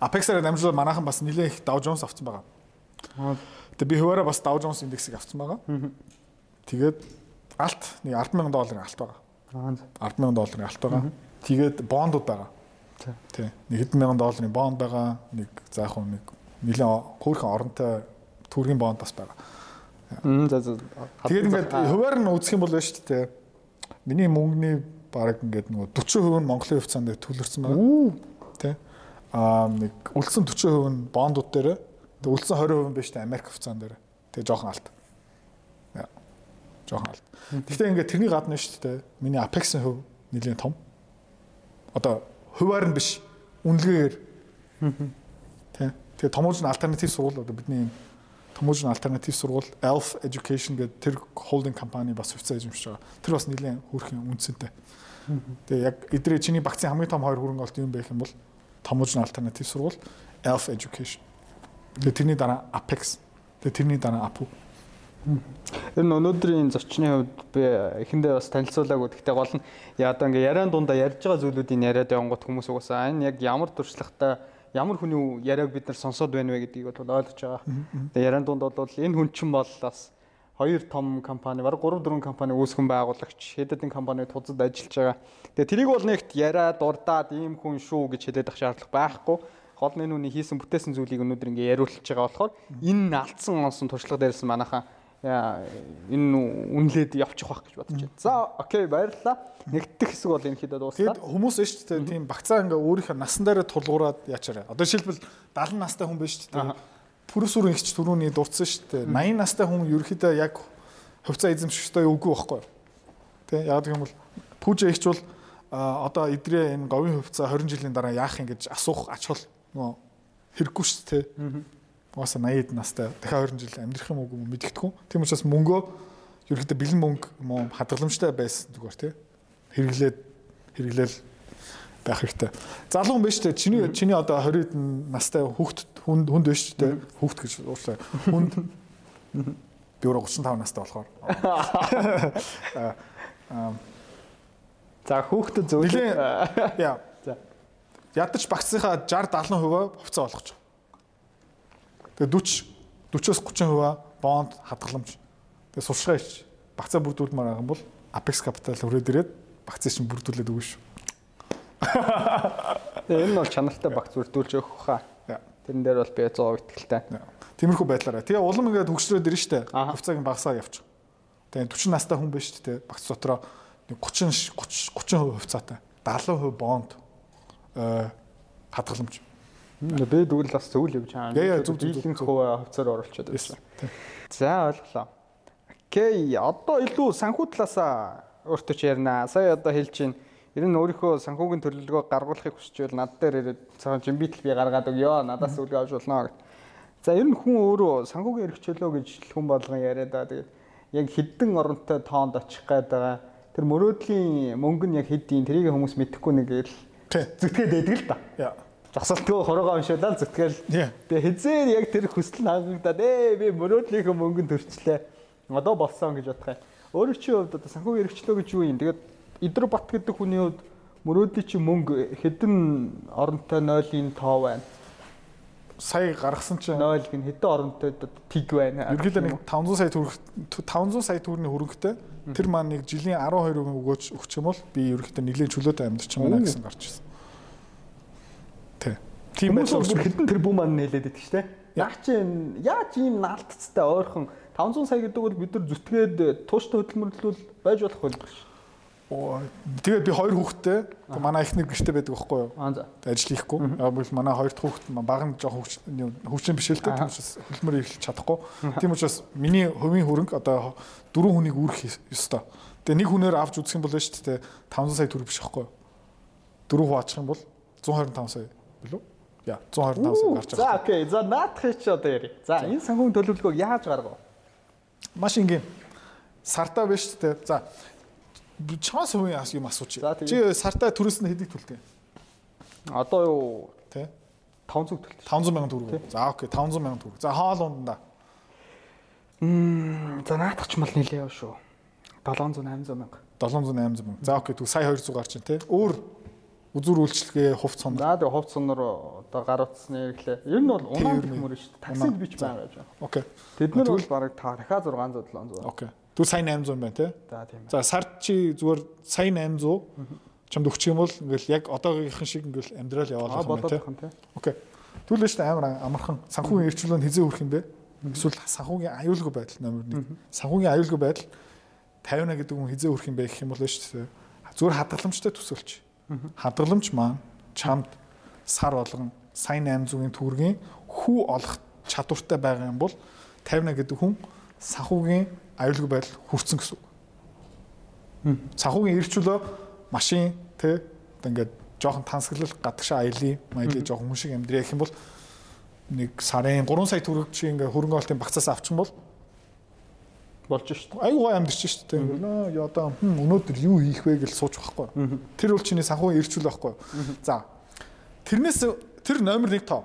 Apex-аар дамжуулаад манайхан бас нэлээд их Dow Jones авсан байгаа. Тэгээд би хуваараа бас Dow Jones индексийг авсан байгаа. Тэгээд алт нэг 100000 долларын алт байгаа. 100000 долларын алт байгаа. Тэгээд бондууд байгаа. Тий. Нэг хэдэн мянган долларын бонд байгаа. Нэг за яг нэг нэлээд хөөрхөн оронтой Түүргийн бонд бас байгаа. За за. Тэгээд ингээд хуваар нь үзэх юм бол шүү дээ. Миний мөнгөний бараг ингээд нөгөө 40% нь Монголын хувьцаанд төлөрсөн байгаа. Тэ. Аа нэг үлдсэн 40% нь бондууд дээр. Тэг үлдсэн 20% нь биш дээ Америк хувьцаанд дээр. Тэг жоохон алт. Жоохон алт. Гэхдээ ингээд тэрний гадна шүү дээ. Миний Apex-ийн хувь нэлээд том. Одоо хуваар нь биш. Үнэлгээгээр. Тэ. Тэгээ томооч нь альтернатив сургууль одоо бидний томооч нь альтернатив сургууль Elf Education гэдэг тэр холдинг компани бас хувьцаа эзэмшиж байгаа. Тэр бас нэлээд хүүрхэн үнцэнтэй. Тэгээ яг эдрээ чиний багцын хамгийн том хоёр хөрөнгө олт юм байх юм бол томооч нь альтернатив сургууль Elf Education. Тэгээ тэрний дараа Apex. Тэгээ тэрний дараа Apu. Тэр нь өнөөдрийн зочны хувьд би эхэндээ бас танилцуулаагүй. Гэхдээ гол нь яа одоо ингээ яриан дундаа ярьж байгаа зүйлүүдийн яриад явангууд хүмүүс угаасаа энэ яг ямар туршлагатай ямар хүний яриаг бид нар сонсоод байна вэ гэдгийг бол ойлгож байгаа. Тэгээ яриан дунд бол энэ хүн чинь бол бас хоёр том компани, бараг 3 4 компани үүсгэн байгуулагч, хэд хэдэн компанид тузад ажиллаж байгаа. Тэгээ тэрийг бол нэгт яриад урдаад ийм хүн шүү гэж хэлээд ах шаардлага байхгүй. Гол нь нүний хийсэн бүтээсэн зүйлийг өнөөдөр ингээ яриулж байгаа болохоор энэ алдсан онсон туршлага дээрсэн манайхаа энэ үнэлээд явчих байх гэж бодож байна. За окей баярлалаа. Нэгдэх хэсэг бол энэ хэдэд дууслаа. Тэгэд хүмүүс нь шүү дээ тийм багцаа ингээ өөрийнхөө насан дээрээ тулгуураад яачаарэ. Одоо жишээлбэл 70 настай хүн биш шүү дээ. Пүрэс үр ингч түрүүний дурдсан шүү дээ. 80 настай хүн ерөөхдөө яг хувьцаа эзэмшихтэй үгүй байхгүй. Тэ яг гэх юм бол пүүжэ ихч бол одоо идрээ энэ говийн хувьцаа 20 жилийн дараа яах юм гэж асуух ач хол нөгөө хэрэггүй шүү дээ. Угаасаа 80 настай дахиад 20 жил амьдрах юм уу мэдгэдэггүй. Тийм учраас мөнгөө ерөөхдөө бэлэн мөнгө юм хадгаламжтай байсан зүгээр тий. Хэрэглээд хэрэглээл байх хэрэгтэй. Залуу хүн биш үү? Чиний чиний одоо 20 настай хүүхд хүнд хүнд биш үү? Хүүхд гэж уучлаа. Хүнд би өөрөө 35 настай болохоор. *laughs* За хүүхдэд зөвлөө. *laughs* Яа. За. Ядаж багцынхаа 60 70% хувьцаа болгож байгаа. Тэгээ 40 40-оос 30% бонд хадгаламж. Тэгээ сувшгаа ич багцаа бүрдүүлмээр байгаа юм бол Apex Capital хүрээд ирээд багцаа чинь бүрдүүлээд өгнө шүү. Тэгээ энэ бол чанартай багц бүрдүүлж өгөх хаа. Тэрэн дээр бол би 100% итгэлтэй. Тиймэрхүү байдлаараа. Тэгээ улам ингээд хөгжрөөд ирнэ штэ. Хувьцааг багасаа явчих. Тэгээ 40 настай хүн биш штэ. Багц дотроо 30 30 30% хувьцаатай. 70% бонд э хадгаламж Би дүүл бас зөвл явж байгаа. Яа зөв зөв зөв хувьцаар оруулчихад байсан. За ойлголоо. Окей, одоо илүү санхүү талаасаа өөртөө ч ярина. Сая одоо хэлж чинь ер нь өөрийнхөө санхүүгийн төлөвлөгөө гаргуулахыг хүсчихвэл над дээр ирээд цаан жимбитл би гаргаад өгөө. Надаас үлгээ авч болно гэх. За ер нь хүн өөрөө санхүүгийн эрхчлөө гэж хүн болгон яриад байгаа. Тэгээд яг хідэн оронтой тоонд очих гээд байгаа. Тэр мөрөөдлийн мөнгө нь яг хэдийн тэрийг хүмүүс мэдэхгүй нэг л зүтгээд байдаг л та зогсолтгоо хорогоо уншуулаад зүтгэл. Тэгээ хизээр яг тэр хүсэл хангагдаад ээ би мөрөөдлийнхөө мөнгөнд төрчлээ. Одоо болсон гэж бодох юм. Өөрөө чи хувьд одоо санхүү хэрэгчлөө гэж юу юм? Тэгээд Идрэ Бат гэдэг хүний хувьд мөрөөдлийн чи мөнгө хэдэн оронтой 0-ийн тоо байна. Сая гаргасан чинь 0 гин хэдэн оронтой тиг байна. Ерөнхийдөө нэг 500 сая төгрөг 500 сая төгрөгийн хөрөнгөтэй тэр маань нэг жилийн 12% өгөөч өгчих юм бол би ерөнхийдөө нэлийн чөлөөтэй амьдарч байна гэсэн гарч ирсэн. Тийм байсаар хэдэн тэрбум маань нээлээд идэг штэ. Яг чи яаж ийм наалтцтай ойрхон 500 сая гэдэг бол бид нар зүтгээд тууштай хөдөлмөрлөл байж болох байлгүй ш. Оо тэгээд би хоёр хүүхэдтэй манай эхнэр гэрте байдаг байхгүй юу? За. Ажил хийхгүй. Яг бол манай хоёр дахь хүүхэд баг нь жоох хөвчөн биш л дээ. Тийм учраас хөдөлмөр эрхэлж чадахгүй. Тийм учраас миний хувийн хөрөнгө одоо дөрвөн хүнийг үүрэх ёстой. Тэгээ нэг хүнээр авч үзэх юм бол шүү дээ 500 сая төгрөг биш байхгүй юу? Дөрөв хувачих юм бол 125 сая билүү? Яа 125 сая гарч байгаа. За окей. За наадах чи одоо яри. За энэ санхүүгийн төлөвлөгөөг яаж гаргав? Маш ингийн. Сартаа биш үү? За чамаас хувийн юм асууч. Чи сартаа төрөөс нь хэдийг төлтөө? Одоо юу? Тэ? 500 төлтөө. 500 сая төгрөг. За окей 500 сая төгрөг. За хоол ундаа. Мм за наадах ч мал нилээ яв шүү. 700 800 мянга. 700 800 мянга. За окей түг сая 200 гарч байна те. Өөр үзүр үйлчлэгээ хувц сон. За тэгээ хувц сонноор одоо гар утасны хэрэглээ. Ер нь бол унаан гэх мөр шүү дээ. Таксид бич байгаа гэж байна. Окей. Тэд нар бол бараг дахиад 600 700. Окей. Түр сая 800 байна те. За тийм. За сард чи зүгээр сая 800 чамд өгчих юм бол ингээл яг одоогийнхэн шиг ингээл амьдрал яваалах юм те. Окей. Түлээ шүү дээ амар амархан санхүүгийн эрчүүлэн хизээ хүрх юм бэ? Эсвэл санхүүгийн аюулгүй байдал номер 1. Санхүүгийн аюулгүй байдал 50 гэдэг хүн хизээ өрөх юм бэ гэх юм бол шүү дээ. Зүгээр хадгаламжтай төсөөлч. Хадгаламж маань чамд сар болгон сайн 800-ийн төгрөгийн хүү олох чадвартай байгаа юм бол 50 гэдэг хүн санхүүгийн аюулгүй байдал хүрсэн гэсэн үг. Санхүүгийн эрчүүлөө машин тэ ингээд жоохон тансаглал гадагшаа аялын маялын жоохон хүн шиг амьдрэх юм бол нэг сарын 3 сая төгрөг чи ингээ хөрөнгө оолтын багцаас авчихсан бол болж шүү дээ. Аюу гой амьдч шүү дээ. Нөө одоо өнөөдөр юу хийх вэ гэж сууж байхгүй. Тэр бол чиний санхүү ирчүүл байхгүй. За. Тэрнээс тэр номер 1 тоо.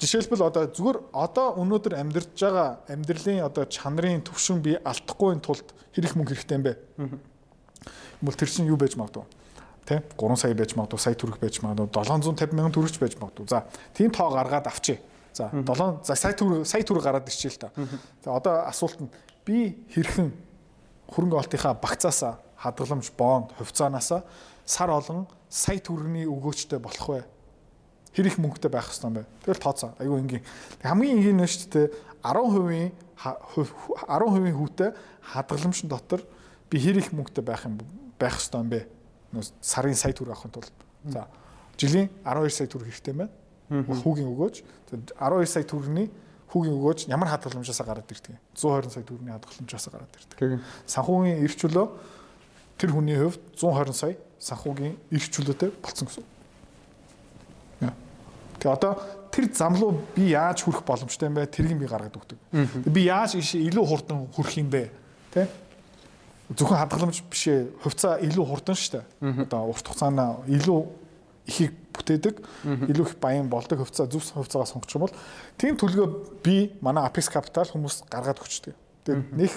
Жишээлбэл одоо зүгээр одоо өнөөдөр амьдарч байгаа амьдралын одоо чанарын төвшин би алдахгүй тулд хэрэг мөнгө хэрэгтэй юм бэ? Мөн тэр чинь юу байж магадгүй? Тэ 3 сая байж магадгүй, сая төгрөг байж магадгүй, 750 мянган төгрөгч байж магадгүй. За, тийм тоо гаргаад авчи. За, 7 за сая төгрөг, сая төгрөг гараад ирчихээ л та. За, одоо асуулт нь би хэрхэн хөрөнгө оолтынхаа багцаасаа хадгаламж, бонд, хувьцаанаасаа сар олон сая төгрөгийн өгөөчтэй болох вэ? Хэр их мөнгөтэй байх хэвээр юм бэ? Тэгэл тооцоо. Айгүй энгийн. Хамгийн энгийн нь шүү дээ 10% 10% хүүтэй хадгаламжын дотор би хэр их мөнгөтэй байх юм байх хэвээр юм бэ? сарын сая төгрөг авахын тулд за жилийн 12 сая төгрөг хэрэгтэй байна. Хүүгийн өгөөж 12 сая төгрөгийн хүүгийн өгөөж ямар хадгаламжаас гараад ирдэг. 120 сая төгрөгийн хадгаламжаас гараад ирдэг. Санхүүгийн эрхчлөө тэр хүний хувьд 120 сая санхүүгийн эрхчлөөтэй болцсон гэсэн. Тэгээ одоо тэр зам руу би яаж хүрэх боломжтой юм бэ? Тэрийг би гаргаад өгдөг. Би яаж илүү хурдан хүрэх юм бэ? Тэ? зөвхөн хадгаламж биш ээ хувьцаа илүү хурдан штэ. Одоо урт хугацаана илүү ихийг бүтээдэг, илүү их баян болдог хувьцаа зөв хувьцаагаа сонгочих юм бол тийм төлгөө би манай Apex Capital хүмүүс гаргаад өгчдөг. Тэгээд нэг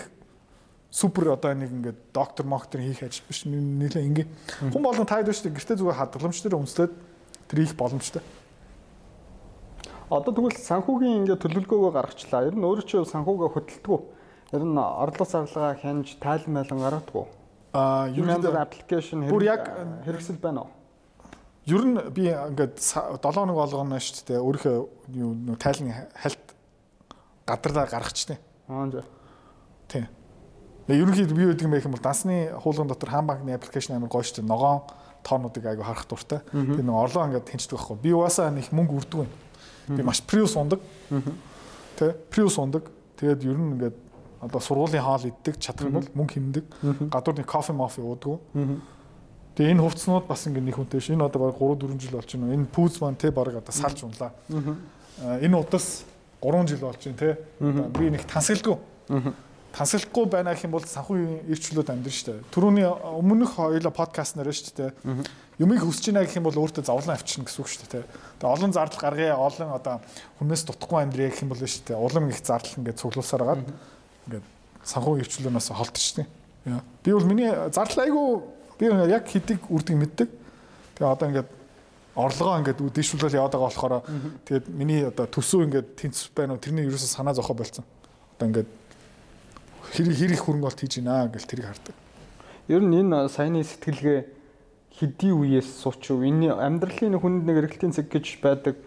супер одоо нэг ингээд доктор моктор хийх ажил биш нэлээ ингээ. Хүн болгон таад шүү дээ гэртээ зүгээр хадгаламж дээр үнслээд тэр их боломжтой. Одоо тэгвэл санхүүгийн ингээ төлөвлөгөөгөө гаргачлаа. Ер нь өөрөө чи санхүүгээ хөдөлдөг? Ер нь орлого зарлагаа хянж тайлан байлан гаргадаггүй. Аа, ер нь аппликейшн бүр яг хэрэгсэл байна уу? Ер нь би ингээд 7 хоног болгоно шүү дээ. Өөрийнхөө юу тайлан хальт гадарлаа гаргачихтэй. Аа зөө. Тийм. Ерөнхийдөө би байдаг юм байх юм бол дансны хуулган дотор хаан банкны аппликейшн амар гоё шүү дээ. Ногоон тоонуудыг айгу харах дуртай. Тэр нэг орлоо ингээд тэнцдэг байхгүй. Би угаасаа нэг мөнгө үрдэг юм. Би маш приус ундаг. Тэ приус ундаг. Тэгээд ер нь ингээд одоо сургуулийн хаал иддэг чадах юм бол мөнгө хэмндэг. Гадуур нэг кофе мофи ууддаг. Тэгээ энэ хувцснууд бас ингэ нэг хүнтэй ш. Энэ одоо баг 3 4 жил болж байна. Энэ пүүз маань те баг одоо салж унлаа. Энэ удаас 3 жил болж байна те. Би нэг тансалдгүй. Тансалдахгүй байна гэх юм бол санхүү ирчлүүд амьдрын штэ. Төрөний өмнөх хоёулаа подкаст нэрэ штэ те. Юмыг хүсэж байна гэх юм бол өөртөө зовлон авчирна гэсэн үг штэ те. Тэгээ олон зардал гаргая, олон одоо хүнээс дутхгүй амьдрий гэх юм бол штэ. Улам их зардал ингээд цуглуулсаар агаад ингээд санхүү хөвчлөөнөөс холдчихсон. Би бол миний зардал айгүй би яг хэдийг үрдэг мэддэг. Тэгээ одоо ингээд орлогоо ингээд дэвшүүлэл яваад байгаа болохоор тэгээд миний одоо төсөө ингээд тэнцв байна уу тэрний ерөөсө санаа зовхо болцсон. Одоо ингээд хэрэг хэрэг хөрөнгө олт хийж гинэ гэл тэрийг хардаг. Ер нь энэ саяны сэтгэлгээ хэдий үеэс суучв энэ амьдралын хүнд нэг эргэлтийн цаг гэж байдаг.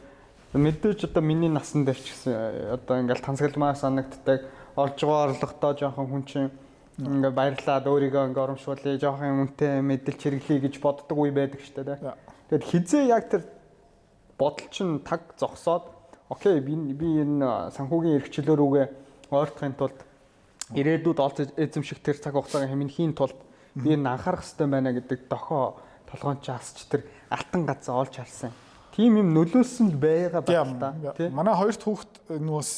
Мэдээж одоо миний насан дээр ч гэсэн одоо ингээл тансагламаар санагддаг олж байгаа орлоготой жоохон хүн чинь ингээ баярлаад өөрийгөө ингээ урамшуулъя жоохон үнэтэй мэдэлж хэрэглэе гэж боддог үе байдаг шүү дээ. Тэгэд хизээ яг тэр бодол чинь таг зогсоод окей би би энэ санхүүгийн эрхчлөө рүүгээ ойртохын тулд ирээдүйд олж эзэмших тэр цаг хугацааг хэмнэхийн тулд би энэ анхаарах хэрэгтэй байна гэдэг дохоо толгоон чаасч тэр алтан газаа олж харсан. Тим юм нөлөөсөн байгаа байна та. Манай хоёрт хүүхд нөөс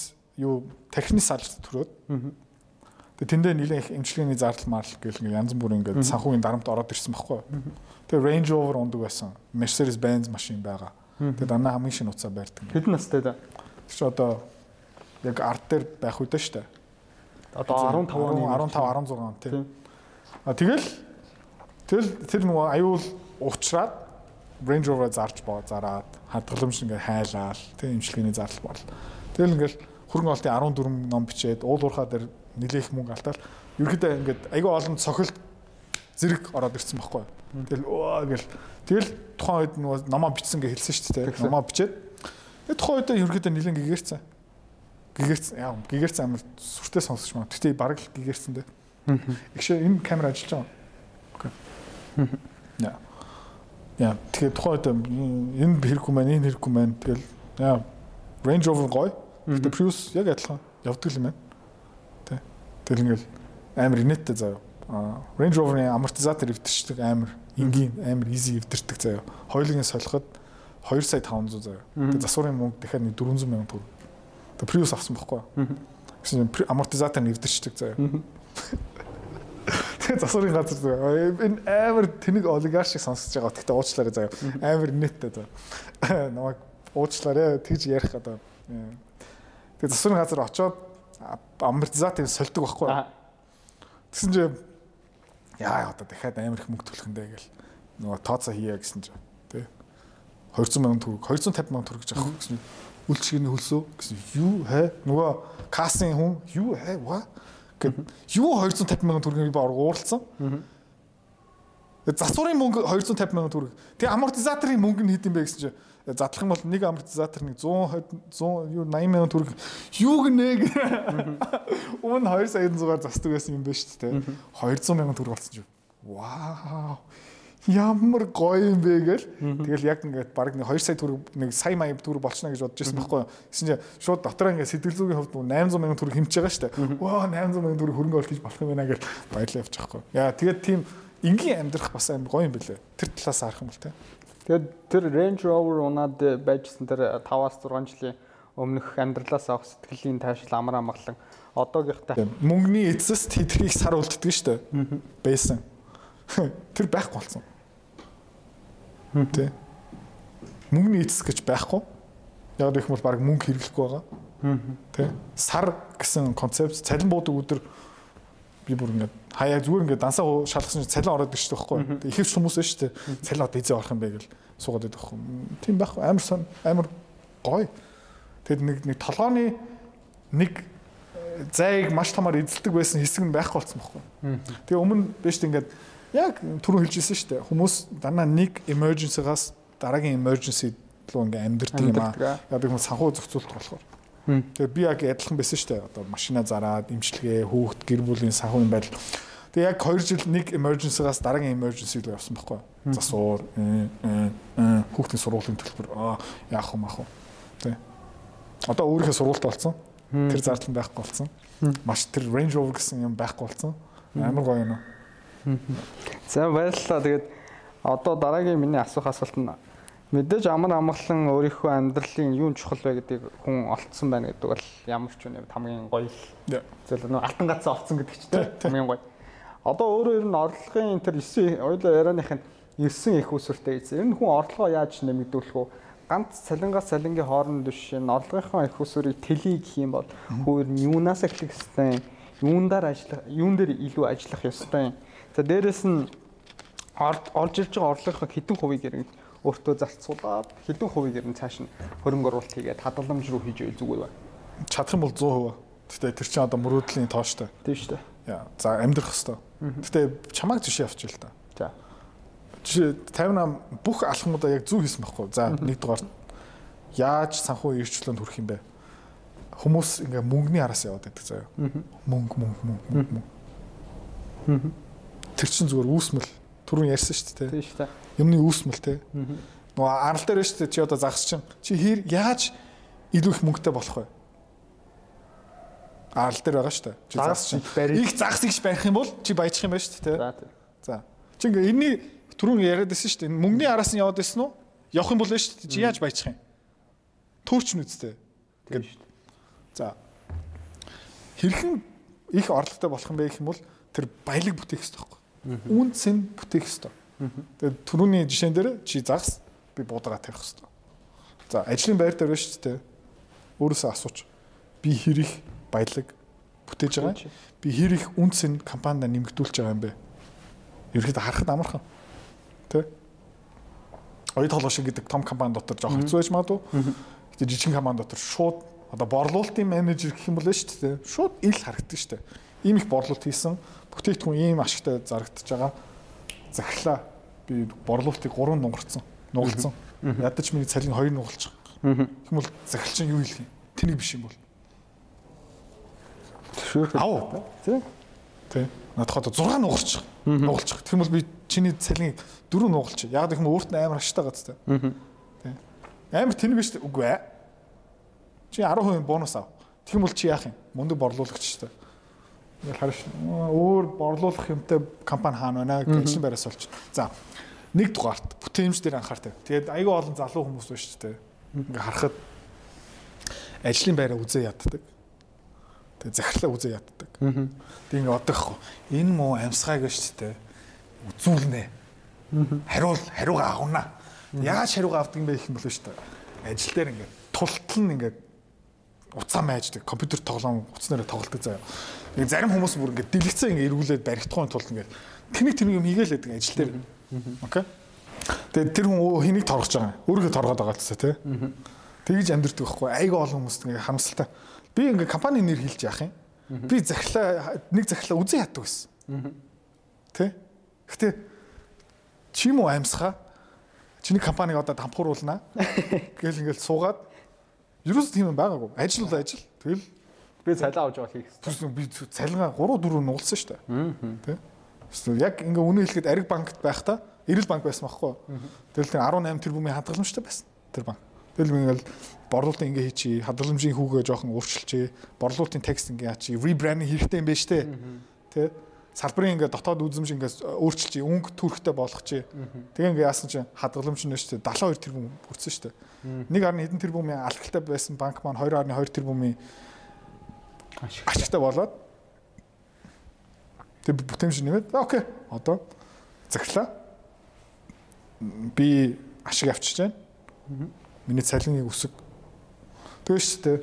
юу тархины салж төрөөд. Тэгээ тэндээ нэлээд их эмчилгээний зардал марл гэл ингээ янз бүрийн ингээ санхүүгийн дарамт ороод ирсэн байхгүй. Тэгээ Range Rover ундаг байсан. Mercedes Benz машин байгаа. Тэгээ дандаа хамгийн шинэ уцаа байрдаг. Хэдэн настай да? Тэр чи одоо яг арт дээр байх үедээ штэ. Одоо 15 оны 15 16 он тийм. А тэгэл тэгэл тэр нөгөө аюул уучраад Range Rover зарж боо зараад хадгаламж ингээ хайлаал тийм эмчилгээний зардал бол. Тэгэл ингээл хөрөнгө олтын 14 ном бичээд уул уурхаа дээр нэлээх мөнгө алтаал ерөөдөө ингээд айгүй олон цохилт зэрэг ороод ирсэн байхгүй. Тэгэл оо гэл тэгэл тухайн үед нөгөө номоо бичсэн гэж хэлсэн шүү дээ. Номоо бичээд тэгээ тухайн үед ерөөдөө нэлээд гэгэрсэн. гигерц яа гигерц амар сүртэй сонсож маа. Гэтэ бараг л гигерцэн дээ. Ихшээ энэ камер ажиллаж байгаа. Окей. Яа. Яа тэгээ тухайд энэ хэрэггүй маань энэ хэрэггүй маань тэгэл яа Range Rover гоё. Гэтэ Prius яг адилхан явдаг юм байна. Тэ. Тэгэл ингээл амар инээдтэй заяа. Range Rover-ын амортизатор эвдэрчдэг амар энгийн амар easy эвдэрдэг заяа. Хоёулын солиход 2 сая 500 заяа. Тэгээ засварын мөнгө дахиад 400 сая төгрөг. Тэгээ Prius авсан байхгүй. Гэсэн амортизатор нь эвдэрчдэг заяа. *laughs* Тэгээ засварын газар заяа. Энэ амар тэнэг олигарх шиг сонсож байгаа. Гэхдээ уучлаарай заяа. Амар нэттэй заяа. *laughs* Намайг уучлаарай тэгж ярих одоо. Тэгээ засварын газар очоод амортизаторыг сольдог байхгүй. Тэгсэн чинь яа одоо дахиад амар их мөнгө төлөх даа гэл. Нөгөө тооцоо хийе гэсэн чинь тий. 200 сая төгрөг 250 сая төгрөг гэж авах гэсэн үйлчлэгээний хөлсөө гэсэн юу хай нөгөө касын хүн юу хай ва гэд юу 250 сая төгрөгийг ба ууралсан засварын мөнгө 250 сая төгрөг. Тэгээ амортизаторын мөнгө нь хэд юм бэ гэсэн чинь задлах юм бол нэг амортизатор нэг 100 100 юу 80 сая төгрөг юу гэнэ өмнө 2 сая 100-аар застдаг байсан юм байна шүү дээ 200 сая төгрөг болсон ч вау! Ямар гоё юм бэ гэл? Тэгэл яг ингээд баг нэг 2 сая төгрөг нэг сая мая төгрөг болчихно гэж бодож байсан байхгүй юу? Гэсэн чинь шууд дотроо ингээд сэтгэл зүйн хувьд 800 сая төгрөг хэмжиж байгаа шүү дээ. Ваа 800 сая төгрөг хөрөнгө оруулах гэж болох юм байна гэл баярлалаа явчих байхгүй яа тэгээд тийм энгийн амьдрах бас амар гоё юм бэлээ тэр талаас харах юм бол те Тэгээд тэр Range Rover унаад байжсэн тэр 5-аас 6 жилийн өмнөх амьдралаас авах сэтгэлийн таашил амар амгалан одоогийнхтай мөнгөний эцэст хэдрхийг сар үлддэг шүү дээ. Байсан. *laughs* Тэр байхгүй болсон. Тэ. Мөнгөний эцэс гэж байхгүй. Яг гэх юм бол баг мөнгө хэрэглэхгүй байгаа. Тэ. Сар гэсэн концепт цалин буудаг өдөр би бүр ингээд хаяа зүгээр ингээд дансаа шалгасан чинь цалин ороод байгаа байхгүй. Ихэвч хүмүүс байна шүү дээ. Цалин одоо эзээ орох юм бэ гэл суугаад байдаг байхгүй. Тийм байхгүй амар сон амар гоё. Тэгэд нэг нэг толгооны нэг зайг маш томор эзэлдэг байсан хэсэг нь байхгүй болсон байхгүй. Тэгээ өмнө биш ингээд яг түрүү хэлжсэн шүү дээ. Хүмүүс данаа нэг emergency-гаас дараагийн emergency руу ингээ амьдрдаг юм аа. Яг нэг санхүү зохицуулалт болохоор. Тэгээ би яг адилхан байсан шүү дээ. Одоо машина зараад, имчилгээ, хүүхд, гэр бүлийн санхүү юм байл. Тэгээ яг 2 жил нэг emergency-гаас дараагийн emergency руу явсан байхгүй. Засуур, хүүхдийн сургуулийн төлбөр аа яах юм ах уу. Тэ. Одоо өөрийнхөө сургуультай болсон. Тэр зардал байхгүй болсон. Маш тэр Range Rover гэсэн юм байхгүй болсон. Амар гоё юм. За баярлалаа. Тэгээд одоо дараагийн миний асуух асуулт нь Мэдээж амар амгалан өөрийнхөө амьдралын юун чухал вэ гэдгийг хүн олцсон байна гэдэг бол ямар ч үнэ хамгийн гоё л. Зөв нөө алтан гацаа олцсон гэдэг ч тийм хамгийн гоё. Одоо өөрөө ер нь орлогын төр 9 ойлоо ярианых нь 9 их усүртэй эзэн. Ер нь хүн орлогоо яаж нэмэгдүүлэх вэ? ганц цалингаас цалингийн хооронд биш энэ орлогынхоо их усүрийг тэлий гэх юм бол ер нь юунаас эхлэх ёстой? Юундаар ажиллах, юун дээр илүү ажиллах ёстой? За дээрэс нь орж ирж байгаа орлогынхоо хэдэн хувийг ер нь өөртөө зарцуулаад хэдэн хувийг ер нь цааш нь хөрөнгө оруулалт хийгээд хадгаламж руу хийж ивэл зүгээр бай. Чадах юм бол 100%. Гэтэ тэр чинь одоо мөрөөдлийн тооштой. Тийм шүү дээ. Яа, за амьдрах хэвээр. Гэтэ чамайг жишээ авч ил та. За. Жишээ 58 бүх алхмуудаа яг зөв хийсэн байхгүй. За нэгдүгээр яаж санхүү эрхчлөнд хүрэх юм бэ? Хүмүүс ингээ мөнгөний араас яваад байдаг заяа. Мөнгө, мөнгө, мөнгө, мөнгө. Тэр чинь зүгээр үүсмэл түрүүн ярьсан шүү дээ. Тийм шүү дээ юмны үүсмэл те. Нөгөө арал дээр шүү дээ чи одоо загас чинь чи хэр яаж илүү их мөнгөтэй болох вэ? Арал дээр байгаа шүү дээ. Чи загас чинь их загас их барих юм бол чи баяжих юм байна шүү дээ те. За. Чи ингээ энэний түрүүн яриад байсан шүү дээ. Мөнгөний араас нь яваад байсан уу? Явах юм бол шүү дээ. Чи яаж баяжих юм? Төөрч нь үстэй. Ингээд. За. Хэрхэн их орлоготой болох юм бэ гэх юм бол тэр баялаг бүтээх хэрэгтэй байхгүй. Үн цэн бүтээх хэрэгтэй. Тэгээд түрүүний жишээн дээр чи загас би буудагаа тавих хэрэгтэй. За ажлын байр дээр шүү дээ. Өөрөөсөө асууч. Би хэр их баялаг бүтээж байгаа юм? Би хэр их үнц нь компанид нэмэгдүүлж байгаа юм бэ? Ерөөхдөө харахад амархан. Тэ? Оюут холбоо шиг гэдэг том компани дотор жоох хэцүү байж магадгүй. Гэтэ жижиг компани дотор шууд одоо борлуулалтын менежер гэх юм бол шүү дээ. Шууд ил харагддаг шүү дээ. Ийм их борлуулалт хийсэн бүтээгдэхүүн ийм ашигтай зарагдаж байгаа захирлаа би борлуулалтыг 3 нугарцсан. Нугалцсан. Ядаж миний цалин 2 нугалчих. Тэгм бол захирал чинь юу хэлэх юм? Тэнийг биш юм бол. Тий. Тэ. Надад одоо 6 нугалчих. Нугалчих. Тэр бол би чиний цалин 4 нугалчих. Яг гэх юм өөрт нь амар ашигтай гац тэ. Тэ. Амар шүү дээ. Үгүй ээ. Чи 10% бонус ав. Тэгм бол чи яах юм? Мундаг борлуулагч шүү дээ. Ингээл хараш өөр борлуулах юмтай компани хаана байна гэж байраас олч. За. Нэг дугаарт бүтээмж дээр анхаартай. Тэгээд айгүй олон залуу хүмүүс байна шүү дээ. Ингээ харахад ажлын байраа үзээ яддаг. Тэгээ захирлаа үзээ яддаг. Тэгээ ингээ одохгүй. Энэ муу амьсгай гэж шүү дээ. Үзүүлнэ. Хариул хариугаа авна. Яаж хариугаа авдаг юм бэ гэх юм бол шүү дээ. Ажил дээр ингээ тултал нь ингээ уцаа майждаг. Компьютер тоглоом уцнараа тоглолдог заяа. Тэгээ зарим хүмүүс бүр ингээ дэлгэцээ ингээ эргүүлээд баригдахгүй тулд ингээ тэнийг тэнийг юм хийгээл байдаг ажил дээр. Окей. Тэгээ тэр хүн хэнийг торгож байгаа юм. Өөрийгөө торгоод байгаа гэсэн тий. Тэгж амьдрдаг байхгүй. Айгүй олон хүмүүст ингээ харамсалтай. Би ингээ компани нэр хэлж яах юм. Би захирлаа нэг захирлаа үзэн яддаг байсан. Тэ? Гэтэ чи юм уу амьсгаа? Чиний компаниг одоо дампууруулнаа. *laughs* Гэл ингээл суугаад ерөөс тийм юм байгаагүй. Ажил бол ажил. Тэгэл Би цалин авч явах хийх. Тэрс би цалингаа 3 4 нуулсан шүү дээ. Тэ? Эсвэл яг ингээ үнэ хэлэхэд Ариг банкт байхдаа Эрэл банк байсан байхгүй. Тэгэл тэр 18 тэрбумын хадгаламжтай байсан. Тэр банк. Тэгэл би ингээл борлуулалтын ингээ хийчи, хадгаламжийн хүүгээ жоохон өөрчилчээ, борлуулалтын текст ингээ яачи, ребрандинг хэрэгтэй юм байна штэ. Тэ? Салбарын ингээ дотоод үзэмж ингээ өөрчилчээ, өнгө төрхтэй болгочихъя. Тэгээ ингээ яасан чинь хадгаламж нь штэ 72 тэрбум хүрсэн штэ. 1.1 хэдэн тэрбумын алхалтай байсан банк маань 2.2 тэрбумын ашигтай болоод тэг бүтээмж нэмээд окей одоо захирлаа би ашиг авчиж байна. Миний цалиныг өсөг. Тэгээ шүү дээ.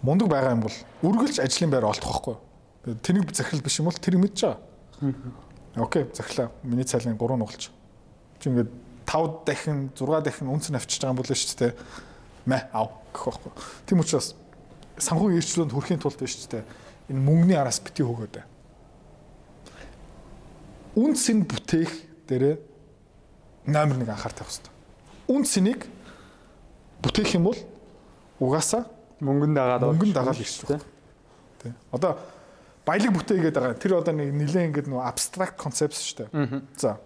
Мундаг байгаа юм бол үргэлж ажлын байр олдох байхгүй. Тэнийг захирал биш юм бол тэр мэдж байгаа. Окей, захирлаа. Миний цалин 3 нугалж. Чи ингээд 5 дахин 6 дахин үнц нь авчиж байгаа юм бол шүү дээ. Мэ ав гэх байхгүй. Тийм учраас санхүүгийн эрхчлөөнд хүрэхийн тулд биш ч дээ. Энэ мөнгөний араас бити хөөгөөд. Үнц нь бүтээх дээрээ номер 1 анхаар тавих хэрэгтэй. Үнц цэнийг бүтээх юм бол угаасаа Мөнгөнд дагаад мөнгөнд дагаад ирчих шүү. Тэ. Одоо баялаг бүтээгээд байгаа. Тэр одоо нэг нэлээд ингэдэг нөгөө абстракт концепт шүү дээ. За.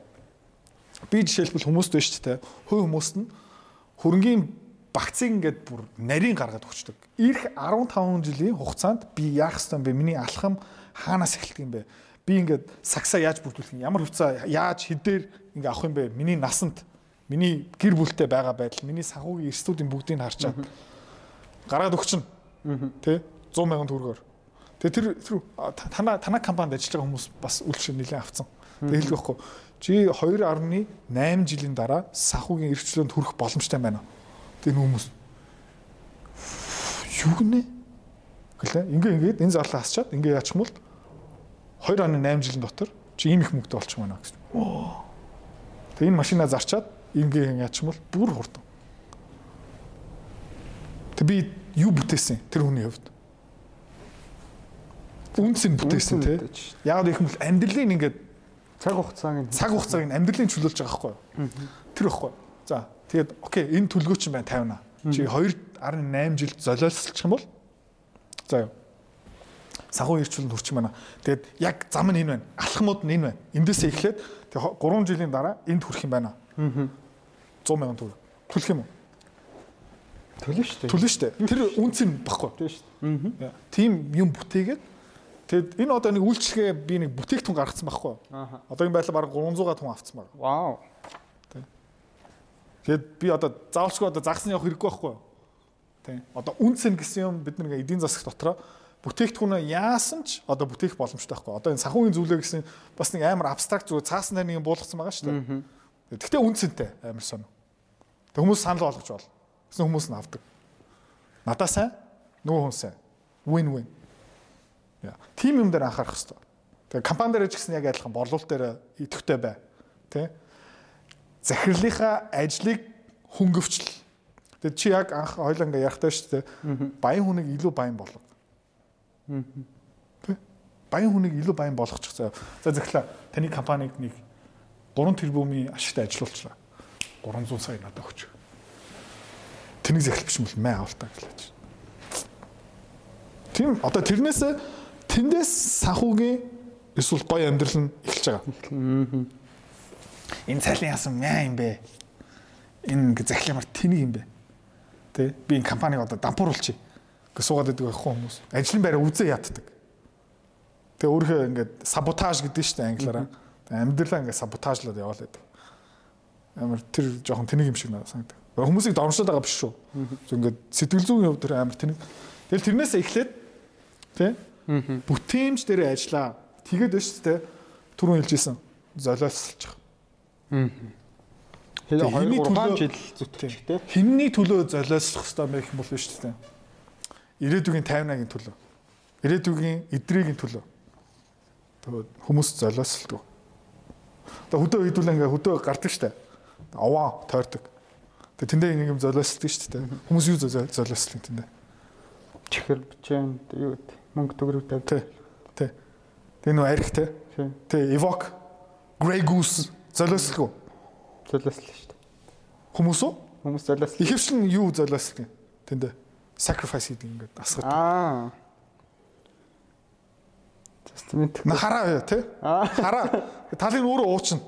Би жишээлбэл хүмүүст байна шүү дээ. Хувь хүмүүст нь хөрөнгөний багцыг ингээд бүр нарийн гаргаад өгчдөг. Ирэх 15 жилийн хугацаанд би яах ёстой юм бэ? Миний алхам хаанаас эхэлдэг юм бэ? Би ингээд сагсаа яаж бүрдүүлэх юм? Ямар хувцас яаж хэдээр ингээд авах юм бэ? Миний насанд миний гэр бүлтэй байгаа байдал, миний санхүүгийн эрсдүүдийн бүгдийг харчаад гаргаад өгчин. Тэ 100 сая төгрөгөөр. Тэгээ тэр тэр танаа танаа компанид ажиллаж байгаа хүмүүс бас үйлчлэл нэлээд авцсан. Тэгээ хэлэх байхгүй. Чи 2.8 жилийн дараа санхүүгийн эрхчлөөнд хүрэх боломжтой байна. Тэр хүмүүс юу гинэ? Гэлээ. Ингээ ингээд энэ зарлаа хасчаад ингээ яачих юм бол 2.8 жилийн дотор чи ийм их мөнгөтэй болчих байна гэж. Тэгээ энэ машинаа зарчаад ингээ яачих юм бол бүр хурдан. Тэг би юу бүтээсэн тэр хүний хувьд? Үнс нь бүтээсэн тий. Яг гэх юм бол амьдралын ингээд цаг хугацааг нь цаг хугацааг нь амьдралын чөлөөлж байгаа байхгүй? Тэр байхгүй. За тэгээд окей энэ төлгөө чинь байна 50 Чи 2.8 жил золиослчих юм бол за юу. Сахуу ирчүүлэн хүрчих юм байна. Тэгээд яг зам нь энэ байна. Алхмууд нь энэ байна. Эндээс эхлээд тэгээд 3 жилийн дараа энд хүрэх юм байна. Аа. 100 сая төгрөг. Төлөх юм уу? төлнө шүү дээ. Төлнө шүү дээ. Тэр үнц нь баггүй. Тийм шүү дээ. Тийм юм бүтээгээд Тэгэд энэ одоо нэг үйлчлэгээ би нэг бүтээгдэхүүн гаргацсан байхгүй. Одоогийн байдлаар бараг 300 хүн авцсан байна. Вау. Тэгэд би одоо заавалчгүй одоо загсан явах хэрэггүй байхгүй. Тэ. Одоо үнцэн гэсэн юм бид нэг эдийн засаг дотроо бүтээгдэхүүнээ яасан ч одоо бүтээх боломжтой байхгүй. Одоо энэ санхүүгийн зүйлээ гэсэн бас нэг амар абстракт цаасан дээр нэг юм буулгацсан байгаа шүү дээ. Гэхдээ үнцэнтэй амар сонио. Тэг хүмүүс санал болгож бол. Гэсэн хүмүүс нь авдаг. Надаа сайн, нөгөө хүн сайн. Win win. Тим юм дээр анхаарах хэрэгтэй. Тэгээ компани дээр гэсэн яг адилхан борлуулалт дээр идэвхтэй бай. Тэ? Захирлынхаа ажлыг хөнгөвчл. Тэгээ чи яг анх хоёлаа ингээ ярахтай шүү дээ. Баян хүнийг илүү баян болго. Тэ? Баян хүнийг илүү баян болгочих заяа. За захирлаа таны компаниг нэг 3 тэрбумын ашигтай ажилуулчлаа. 300 сая надад өгч. Тэнийг захирал биш юм бол мэ авалтаа гэж. Тийм одоо тэрнээс тэндээс санхүүгийн эсвэл гоё амьдрал нь эхэлж байгаа. Энэ цайлын яасан яа юм бэ? Энэ ингээ захиламар тэнийг юм бэ? Тэ би энэ компаниг одоо дампууруулчих. Гэ суугаад байдаг байхгүй хүмүүс. Ажлын байраа үзээ яддаг. Тэгээ өөрөө ингээд саботаж гэдэг нь шүү дээ англиараа. Амьдралаа ингээд саботажлаад яваал байдаг. Амар тэр жоохон тэнийг юм шиг надад санагдав. Хүмүүсийг домшлоод байгаа биш шүү. Ингээд сэтгэл зүйн хувьд тэр амар тэнийг. Тэгэл тэрнээс эхлээд тий бүтээмж дээр ажиллаа. Тэгээд шүү дээ. Түрүүн хэлжсэн золиослж байгаа. Тэгээ 2 3 жил зүтгэж тий. Хинний төлөө золиослох хэрэгтэй байх юм бол биш дээ. Ирээдүгийн 50-аагийн төлөө. Ирээдүгийн эдрийн төлөө. Тэгээд хүмүүс золиослдог. Одоо хөдөө хийдүүлээ ингээ хөдөө гардаг штэ. Овоо тойрдог. Тэгээд тэндээ нэг юм золиослдог штэ. Хүмүүс юу золиослдог тэндээ. Чихэр бичэн юу гэдэг мөнгө төгрөг тавьдаг. Тэ. Тэ нөө арх тэ. Тэ evoke Grey Goose золиослог уу? Золиослоо штэ. Хүмүүс үү? Хүмүүс золиослоо. Ихэвчлэн юу золиослдог тэндээ? Sacrifice хийдэг ингээд асгад. Аа. Testament. На хараа тий. Хараа. Талын өөрөө уучна.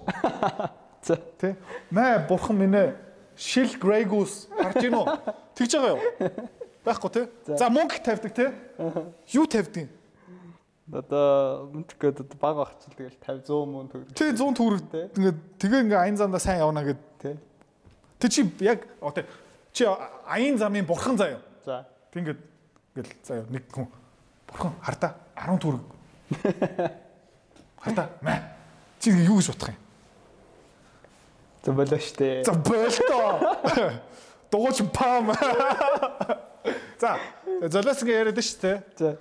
*laughs* За. Тий. Мэ бурхан минь. Shil Grey Goose харж гинөө. Тэгж байгаа юу? Байхгүй тий. За мөнгө тавьдаг тий. Юу тавьдаг? Одоо мэдхгүй одоо баг багч л тэгэл 50 100 мөн төгрөг. Тий 100 төгрөг. Ингээд тэгээ ингээ аян замдаа сайн явна гэд тий. Тэг чи яг одоо чи аян замын бурхан заяа. За. Тэг ингээд ингээл заяа нэг хүн бурхан хардаа 10 төгрөг. *laughs* Хардаа мэ. Чи юу гэж бодох юм? За болоо штэ. За болтоо. *laughs* Дууч пам. *laughs* За золиосгийн яриад шүү дээ. За.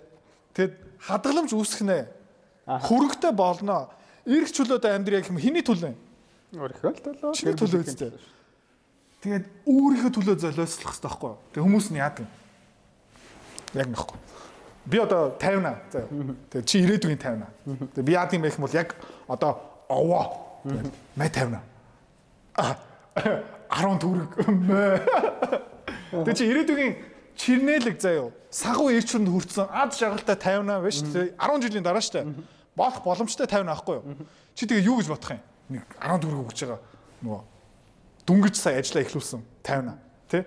Тэгэд хадгаламж үүсэх нэ. Хөрөгтэй болно. Ирэх чөлөөд амьдрий гэх юм хиний төлөө. Өөрийнхөө л төлөө. Чиний төлөө үстэй. Тэгээд өөрийнхөө төлөө золиослох хэрэгтэй байхгүй юу? Тэг хүмүүс нь яадаг? Яг нөхгүй. Би одоо 50 заа. Тэгээд чи ирээдүйн 50. Тэгээд би яад юм бэ гэх юм бол яг одоо овоо. Мэ 50. А 10 төгрөг. Тэгээд чи ирээдүйн чирнэлэг заяо. Сагуу ирчрэнд хүрсэн ад жаргалтай 50 биш үү? 10 жилийн дараа штэ. Болох боломжтой 50 аахгүй юу? Чи тэгээ юу гэж бодох юм? Нэг 10 төгрөг өгч байгаа нөгөө дүнгиж сая ажиллаа эхлүүлсэн 50 тий?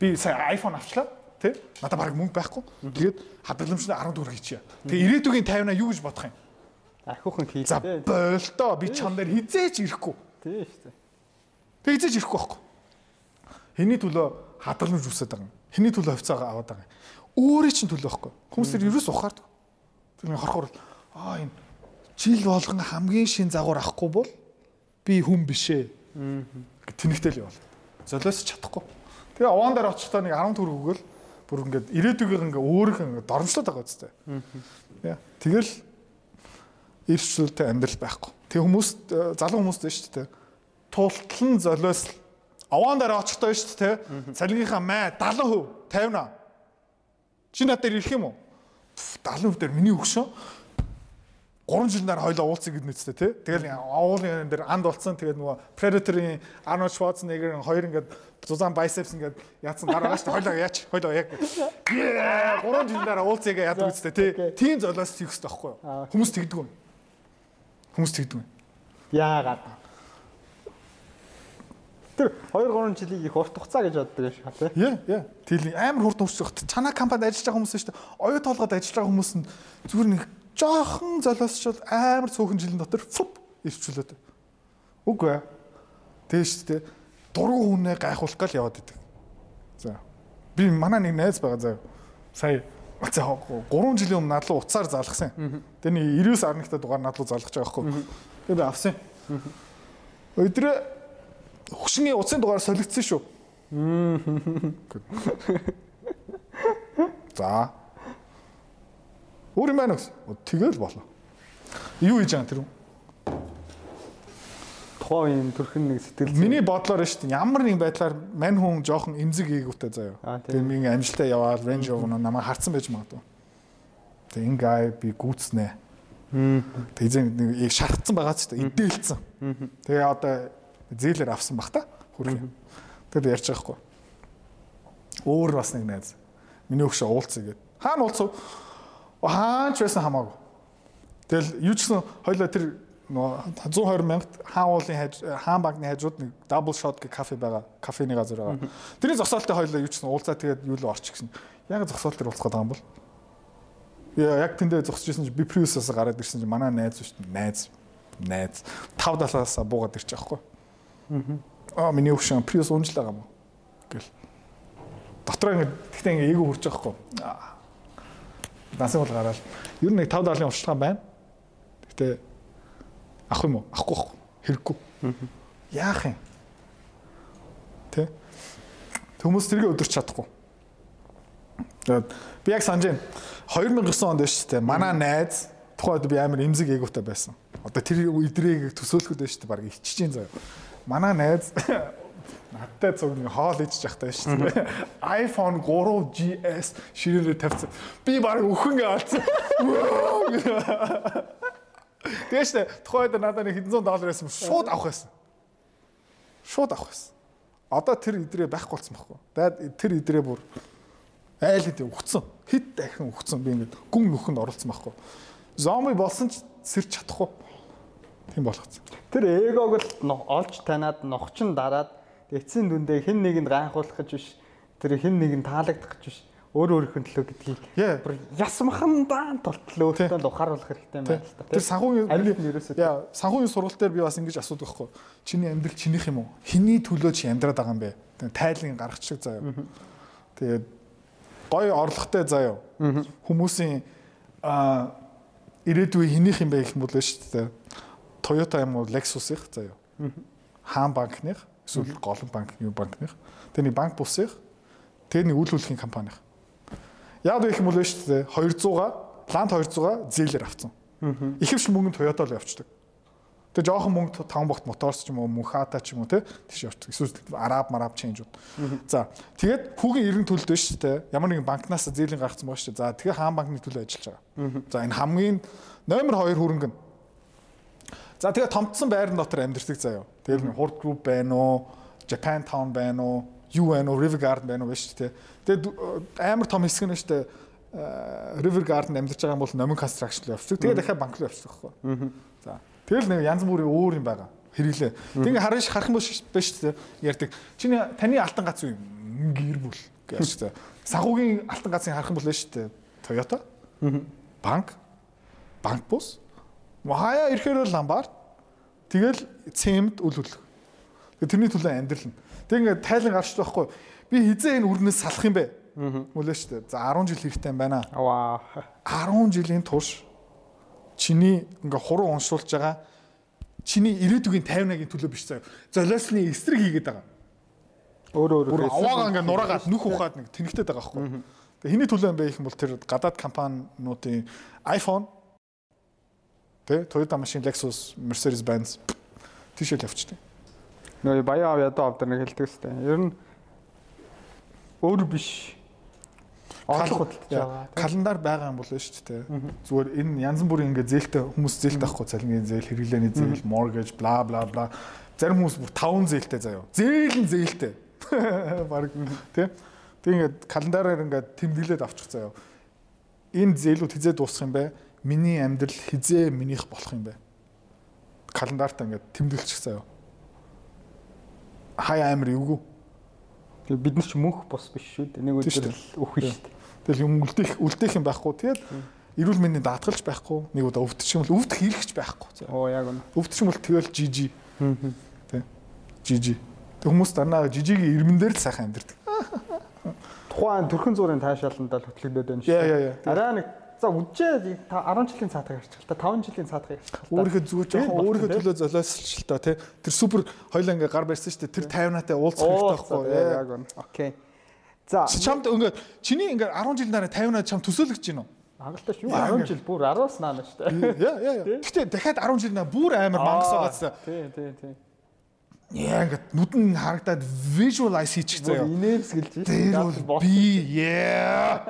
Би сая iPhone авчлаа тий? Надад баг мөнгө байхгүй. Тэгээд хадгаламжтай 10 төгрөг хийчихье. Тэгээ ирээдүгийн 50 юу гэж бодох юм? Архиухан хийх. За болтоо би чам дээр хизээч ирэхгүй. Тий штэ. Тэг хизээч ирэхгүй байхгүй. Хэний төлөө хадгаламж үсээд байгаа юм? Хэний төлөө хувьцаагаа аваад байгаа юм? Өөрийн чинь төлөө байхгүй. Хүмүүс тэр ерөөс ухаардаг. Тэр нэг хорхоор аа энэ жил болгон хамгийн шин загвар авахгүй бол би хүн бишээ. Тэнэгтэл явал. Золиос чадахгүй. Тэгээ овоон дээр очихдоо нэг 10 төгрөг өгөөл бүр ингээд ирээдүгөө ингээ өөрийнхөө ингээ дормжлоод байгаа үстэй. Тэгэл ирчлэлтэй амьдрал байхгүй. Тэг хүмүүс залуу хүмүүс дээ шүү дээ. Тултлан золиос овоон дээр очихдоо шүү дээ. Цалингийнхаа май 70%, 50%. Чи над дээр ирэх юм уу? 70% дээр миний өгшөө 3 жилийн дараа хоёлоо уулзъя гэд нэцтэй тий. Тэгэл уулын дээр анд болцсон. Тэгээд нөгөө Predator-ийн Arnold Schwarzenegger-ийн хоёр ингээд зузаан biceps ингээд яатсан гараа шүү дээ. Хоёлоо яач. Хоёлоо яг. 3 жилийн дараа уулзъя яадаг үстэй тий. Тийм золиос хийх хэрэгтэй байхгүй юу? Хүмүүс тэгдэг юм. Хүмүүс тэгдэг юм. Яагаад? Тэр 2 3 жилийг их урт хугацаа гэж боддог шүү тий. Яа, яа. Тэгэл амар хурд урсчих. Чана компанид ажиллаж байгаа хүмүүс шүү дээ. Оюу толгойд ажиллаж байгаа хүмүүс нь зүгээр нэг жоохон золиосчул амар цөөхөн жилийн дотор фуп ирчүүлээд. Үгүй ээ. Тэгээ шүү дээ. Дургу хүнээ гайхуулах гал яваад идэг. За. Би манай нэг найз байгаа заа. Сая за 3 жилийн өмнө надлуу уцаар залгасан. Тэгээ нэг 99 арнагтай дугаар надлуу залгаж байгаа хгүй. Тэгээ би авсан. Өдрөө хөшний уцын дугаар солигдсон шүү. За. Өөр юм байна гэсэн. Тэгэл болоо. Юу хийж байгаа тэр юм? Тухайн юм төрхөн нэг сэтгэл Миний бодлоор нь шүү дээ. Ямар нэг байдлаар мань хүн жоохон эмзэг ээгүүтэй заяа. Тэгээ минь амжилтаа яваад Range Rover намайг харцсан байж магадгүй. Тэгээ ингээ би гүцнэ. Тэгээ нэг шархсан байгаа ч гэдэг идээлцэн. Тэгээ одоо зээлэр авсан бах та хөргөө. Тэгээд ярьж байгаа хгүй. Өөр бас нэг найз. Миний өгшө уулцъя гэд Хаана уулзав? Хаан ч байсан хамаагүй. Тэгэл юу ч гэсэн хоёлаа тэр нөө 120 мянгад хаан уулын хаж хаан банкны хажууд нэг double shot гэх кафе байгаа. Кафений газар байгаа. Тэрний зогсоолтой хоёлаа юу ч гэсэн уулзаа тэгээд юу л орчих гэсэн. Яг зогсоол дээр уулзах гэдэг юм бол. Яа яг тэндээ зогсож исэн чи би Prius-аас гараад ирсэн чи манай найз шүү дээ. Найз найз 5 далаас буугаад ирчих байхгүй. Аа миний өвшин Prius унжлаа гам. Гэл. Дотроо ингэ гэхдээ ингэ эйгүү хурж байгаа байхгүй. Дасан бол гараад. Ер нь нэг 5 далын уршилгаан байна. Гэтэ авах юм уу? Авахгүй байхгүй. Хэрэггүй. Яах юм? Тэ? Хүмүүс тэргээ өдөрч чадахгүй. Тэгээд би яг санаж байна. 2009 онд шүү дээ. Манай найз тухайд би амар эмзэг эгүүтэй байсан. Одоо тэр өдрийг төсөөлөхөд байж шүү дээ. Бараг जैन заяа. Манай найз надтай цуг нэг хоол ичж явахтай шүү дээ. iPhone 3GS ширээрээ тавьсан. Би бараг өхөн гаалцсан. Тэгээ штэ тухайд надад нэг хэдэн зуун доллар байсан шууд авах байсан. Шууд авах байсан. Одоо тэр идрээ байхгүй болсон байхгүй. Тэгээд тэр идрээ бүр айл хэдийн өгцөн. Хит дахин өгцөн би ингээд гүн нөхөнд оролцсон байхгүй. Зомби болсон ч сэрч чадахгүй. Тийм болгоцсон. Тэр эгог л олж танаад нохчин дараад эцсийн дүндээ хэн нэгэнд гайхуулах гэж биш. Тэр хэн нэгэнд таалагдах гэж биш өөр өөрийнхөө төлөө гэдгийг бүр ясмахандаан толтлоо өөртөө л ухааруулах хэрэгтэй юм байна л та. Тэр санхүүгийн яа санхүүгийн сургалт дээр би бас ингэж асуудаг байхгүй. Чиний амьдрал чинийх юм уу? Хиний төлөө чи амьдраад байгаа юм бэ? Тайлын гаргачих заяа. Тэгээд гой орлоготой заяа. Хүмүүсийн а ирээдүйн хинийх юм бэ гэх юм бол шүү дээ. Toyota юм уу Lexus- их заяа. Хаан банкных эсвэл голон банк юу банкных. Тэгээ нэг банк бусных. Тэгээ нэг үйл хөдлөлийн компанийн Яг гэх юм бол шүү дээ 200-а плант 200-а зээлэр авцсан. Ихэвч мөнгө Toyota л явчихдаг. Тэгээ жоохон мөнгө 5 богт моторс ч юм уу Мухата ч юм уу те тийш явчих. Эсвэл араб мараб чейнжүүд. За тэгээд хүүгийн эрен төлөлд байна шүү дээ. Ямар нэгэн банкнаас зээлийн гаргацсан байгаа шүү дээ. За тэгээ хаан банкны төлөө ажиллаж байгаа. За энэ хамгийн номер 2 хөрөнгө нь. За тэгээ томцсон байрны дотор амьдэрдэг заяа. Тэгэл хурд групп байна уу? Japan Town байна уу? юу байна уу River Garden байна уу биш үү. Тэгээд амар том хэсэг нь шүү дээ. River Garden амьдарч байгаа юм бол номин construction явчихдаг. Тэгээд дахиад банк руу явчихдаг байхгүй. За. Тэгэл нэг янз бүрийн өөр юм байгаа. Хэрэглээ. Тэг харж харах юм биш шүү дээ. Ярьдаг. Чиний таны алтан гац юу гэр бүл гэж шүү дээ. Сахуугийн алтан гацыг харах юм бол шүү дээ. Toyota. Банк. Банк бус. Хаяа ирэхээр ламбар. Тэгэл цемд үл хөдлөх. Тэрний төлөө амьдрал нь. Тэг ингээд тайлан гарч байхгүй. Би хизээ энэ үрнээс салах юм бэ? Мөлөө шүү дээ. За 10 жил хэрэгтэй юм байна. Ваа. 10 жилийн турш чиний ингээ хуруу уншуулж байгаа чиний ирээдүгийн 50-аагийн төлөө биш заяа. Золиосны эсрэг хийгээд байгаа. Өөр өөр аваагаа ингээ нураагаад нүх ухаад нэг тэнэгтэй байгаа байхгүй. Тэгээ хэний төлөө юм бэ гэх юм бол тэр гадаад компаниудын iPhone тэ Toyota машин Lexus Mercedes Benz тийшэл явчихдаг. Нөгөө баян аав ядуу авдар нэг хэлдэг сте. Ер нь өөр биш. Орлого хөдөлж байгаа. Календар байгаа юм болоо шүү дээ. Зүгээр энэ янз бүрийн ингээ зээлтэй хүмүүс зээлтэй ахгүй цалингийн зээл, хэрэглээний зээл, mortgage, bla bla bla. Зарим хүмүүс бүр 5 зээлтэй заяа. Зээл нь зээлтэй. *laughs* Бараг тий. Тэг ингээд календараар ингээд тэмдэглээд авчих заяа. Энэ зээлүүд хизээ дуусах юм бэ? Миний амьдрал хизээ минийх болох юм бэ? Календартаа ингээд тэмдэглэчих заяа хай амир эвгүй. Тэгээ бид нар ч мөнх бос биш шүү дээ. Нэг өдөр л өхөн шүү дээ. Тэгэл юм үлдээх үлдээх юм байхгүй. Тэгээд эрүүл мэндийн даатгалж байхгүй. Нэг удаа өвдчих юм бол өвдөх хэрэгч байхгүй. Оо яг үнэ. Өвдчих юм бол тэгэл жижи. Тэ. Жижи. Тэг хүмүүс данаа жижигийн ирмэн дээр л сайхан амьдэрдэг. Тухайн төрхөн зургийн таашааланд л хөтлөгдөд байна шүү. Араа нэг За үдчээ 10 жилийн цаатаг арчих та 5 жилийн цаатаг арчих та. Өөрийнхөө зүгээр жоохон өөрийнхөө төлөө золиослж л та тий. Тэр супер хоёлаа ингээ гар барьсан шүү дээ. Тэр 50-наатай уулзах хэрэгтэй байхгүй яг. Окей. За чамд ингээ чиний ингээ 10 жилийн дараа 50-наа чам төсөөлөгч гинөө. Хангалттай шүү. 10 жил бүр 10-аас наана шүү дээ. Яа яа яа. Гэтэ дахиад 10 жил наа бүр амар мангас байгаадсан. Тий, тий, тий. Яа ингээд нүдэн харагдаад visualize хийчих заяа. Инээс гэлж. Тэр бол би яа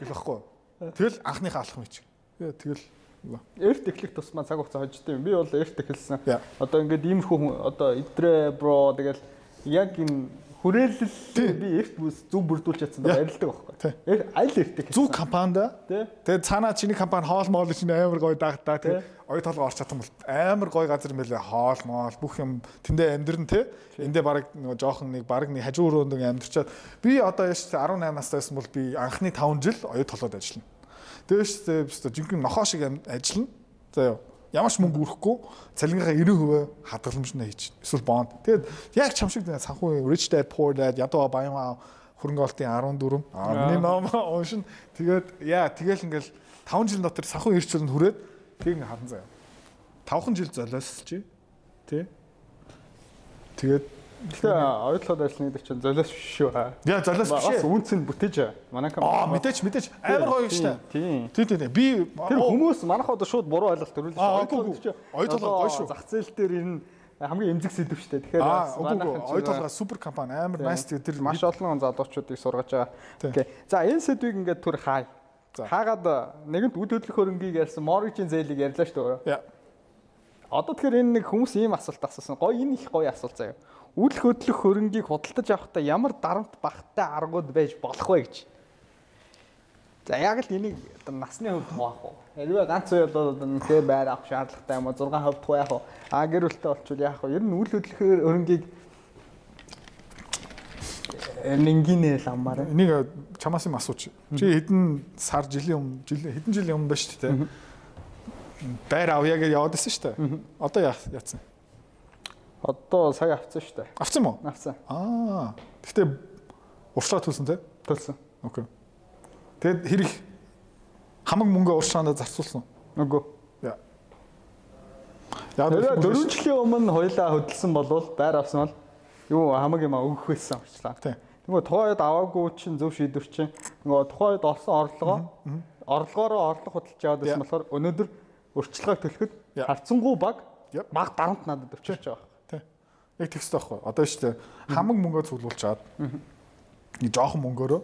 гэх байхгүй. Тэгэл анхныхаа алах мэч. Тэгэл эрт эхлэх тусмаа цаг хугацаа хождсон юм. Би бол эрт эхэлсэн. Одоо ингээд иймэрхүү одоо идрээ бро тэгэл яг энэ хүрээлэл би эрт бүс зөв бүрдүүлж чадсан да баярлалдаг байхгүй. Эр аль эртэг. Зөв компанид Тий. тэгээд цаанаа чиний компани хоол моол чинь амар гоё дагтаа тий. Оёд толгой орч чадсан бол амар гоё газар мэлээ хоол моол бүх юм тэндээ амьдрын тий. Эндээ баг нөгөө жоохон нэг баг нэг хажуу руу нэг амьдрчаад би одоо яаш 18 настай байсан бол би анхны 5 жил оёд толгойд ажиллана. Тэгээд шүү дээ жинхэнэ нохоо шиг ажиллана. За ёо ямар ч мөнгө өрөхгүй цалингийнхаа 90% хадгаламжнаа хийж эсвэл бонд. Тэгээд яг чам шиг санхүү rich dad poor dad ядуу баян хөрөнгө олтын 14 10-ны ном уншин тэгээд яа тэгэл ингээл 5 жил дотор санхүү ирчлэнд хүрээд тэг ингээ хадан заяа. 5хан жил золиосч тий. Тэгээд Тэгээ ойдлоод ажилланы гэдэг чинь золиос биш шүү. яа золиос биш Бас ээ. үнц нь бүтээж манай компани. Аа мэдээч мэдээч амар гоё юм штэ. Тийм. Тий тий тий. Би Тэр хүмүүс манайхаа одоо шууд буруу ойлголт төрүүлж Аа, үгүй. Оюу толгой гоё шүү. Зах зээл дээр энэ хамгийн эмзэг сэдв шүү дээ. Тэгэхээр Аа манайхан толгой супер компани амар nice тэр маш олон залуучуудыг сургаж байгаа. Тийм. Окей. За энэ сэдвийг ингээд түр хай. Хаагаад нэгэнт үд хөдлөх хөрөнгийг ярьсан, mortgage-ийн зээлийг ярьлаа шүү дээ. Яа. Одоо тэгэхээр энэ нэг хүмүүс ийм асуулт асуусан. Гоё энэ их гоё асуулт заяа. Үл хөдлөх хөрөнгийг худалдаж авахдаа ямар дарамт багтаа аргууд байж болох вэ гэж. За яг л энийг одоо насны хувьд хуваах уу? Хэрвээ ганц үе бол тэгээ байр авах шаардлагатай юм уу? 6 хувьд хуваах уу? А гэр бүлтэй болчвол яах вэ? Ер нь үл хөдлөх хөрөнгийг энгинэ ламмаар. Энийг чамаас юм асууч. Чи хэдэн сар жилийн өмнө жил хэдэн жилийн өмнө ба шүү дээ. Байр авъя гэж яваад байсан шүү дээ. Одоо яа яатсан? Одоо сая авсан шүү дээ. Авсан мó? Авсан. Аа. Гэхдээ уршлаа төлсөн те. Төлсөн. Окей. Тэгэд хэрэг хамаг мөнгө уршаанда зарцуулсан. Үгүй. Яа. Яа Тэгээ 4 жилийн өмнө хоёлаа хөдөлсөн болвол байр авсан бол юу хамаг юм өгөх байсан авчлаа. Тий. Нөгөө тухайд аваагүй чинь зөв шийдвэр чинь нөгөө тухайд олсон орлогоо орлогоороо орлого худалдаж яваад байсан болохоор өнөөдөр урьдчилгааг төлөхөд харцсангуу баг баг дарамт надад өвчөрч байгаа. Яг тэгстэй байхгүй. Одоо шүү дээ хамаг мөнгөө цуглуулчаад нэг жоохон мөнгөөрөө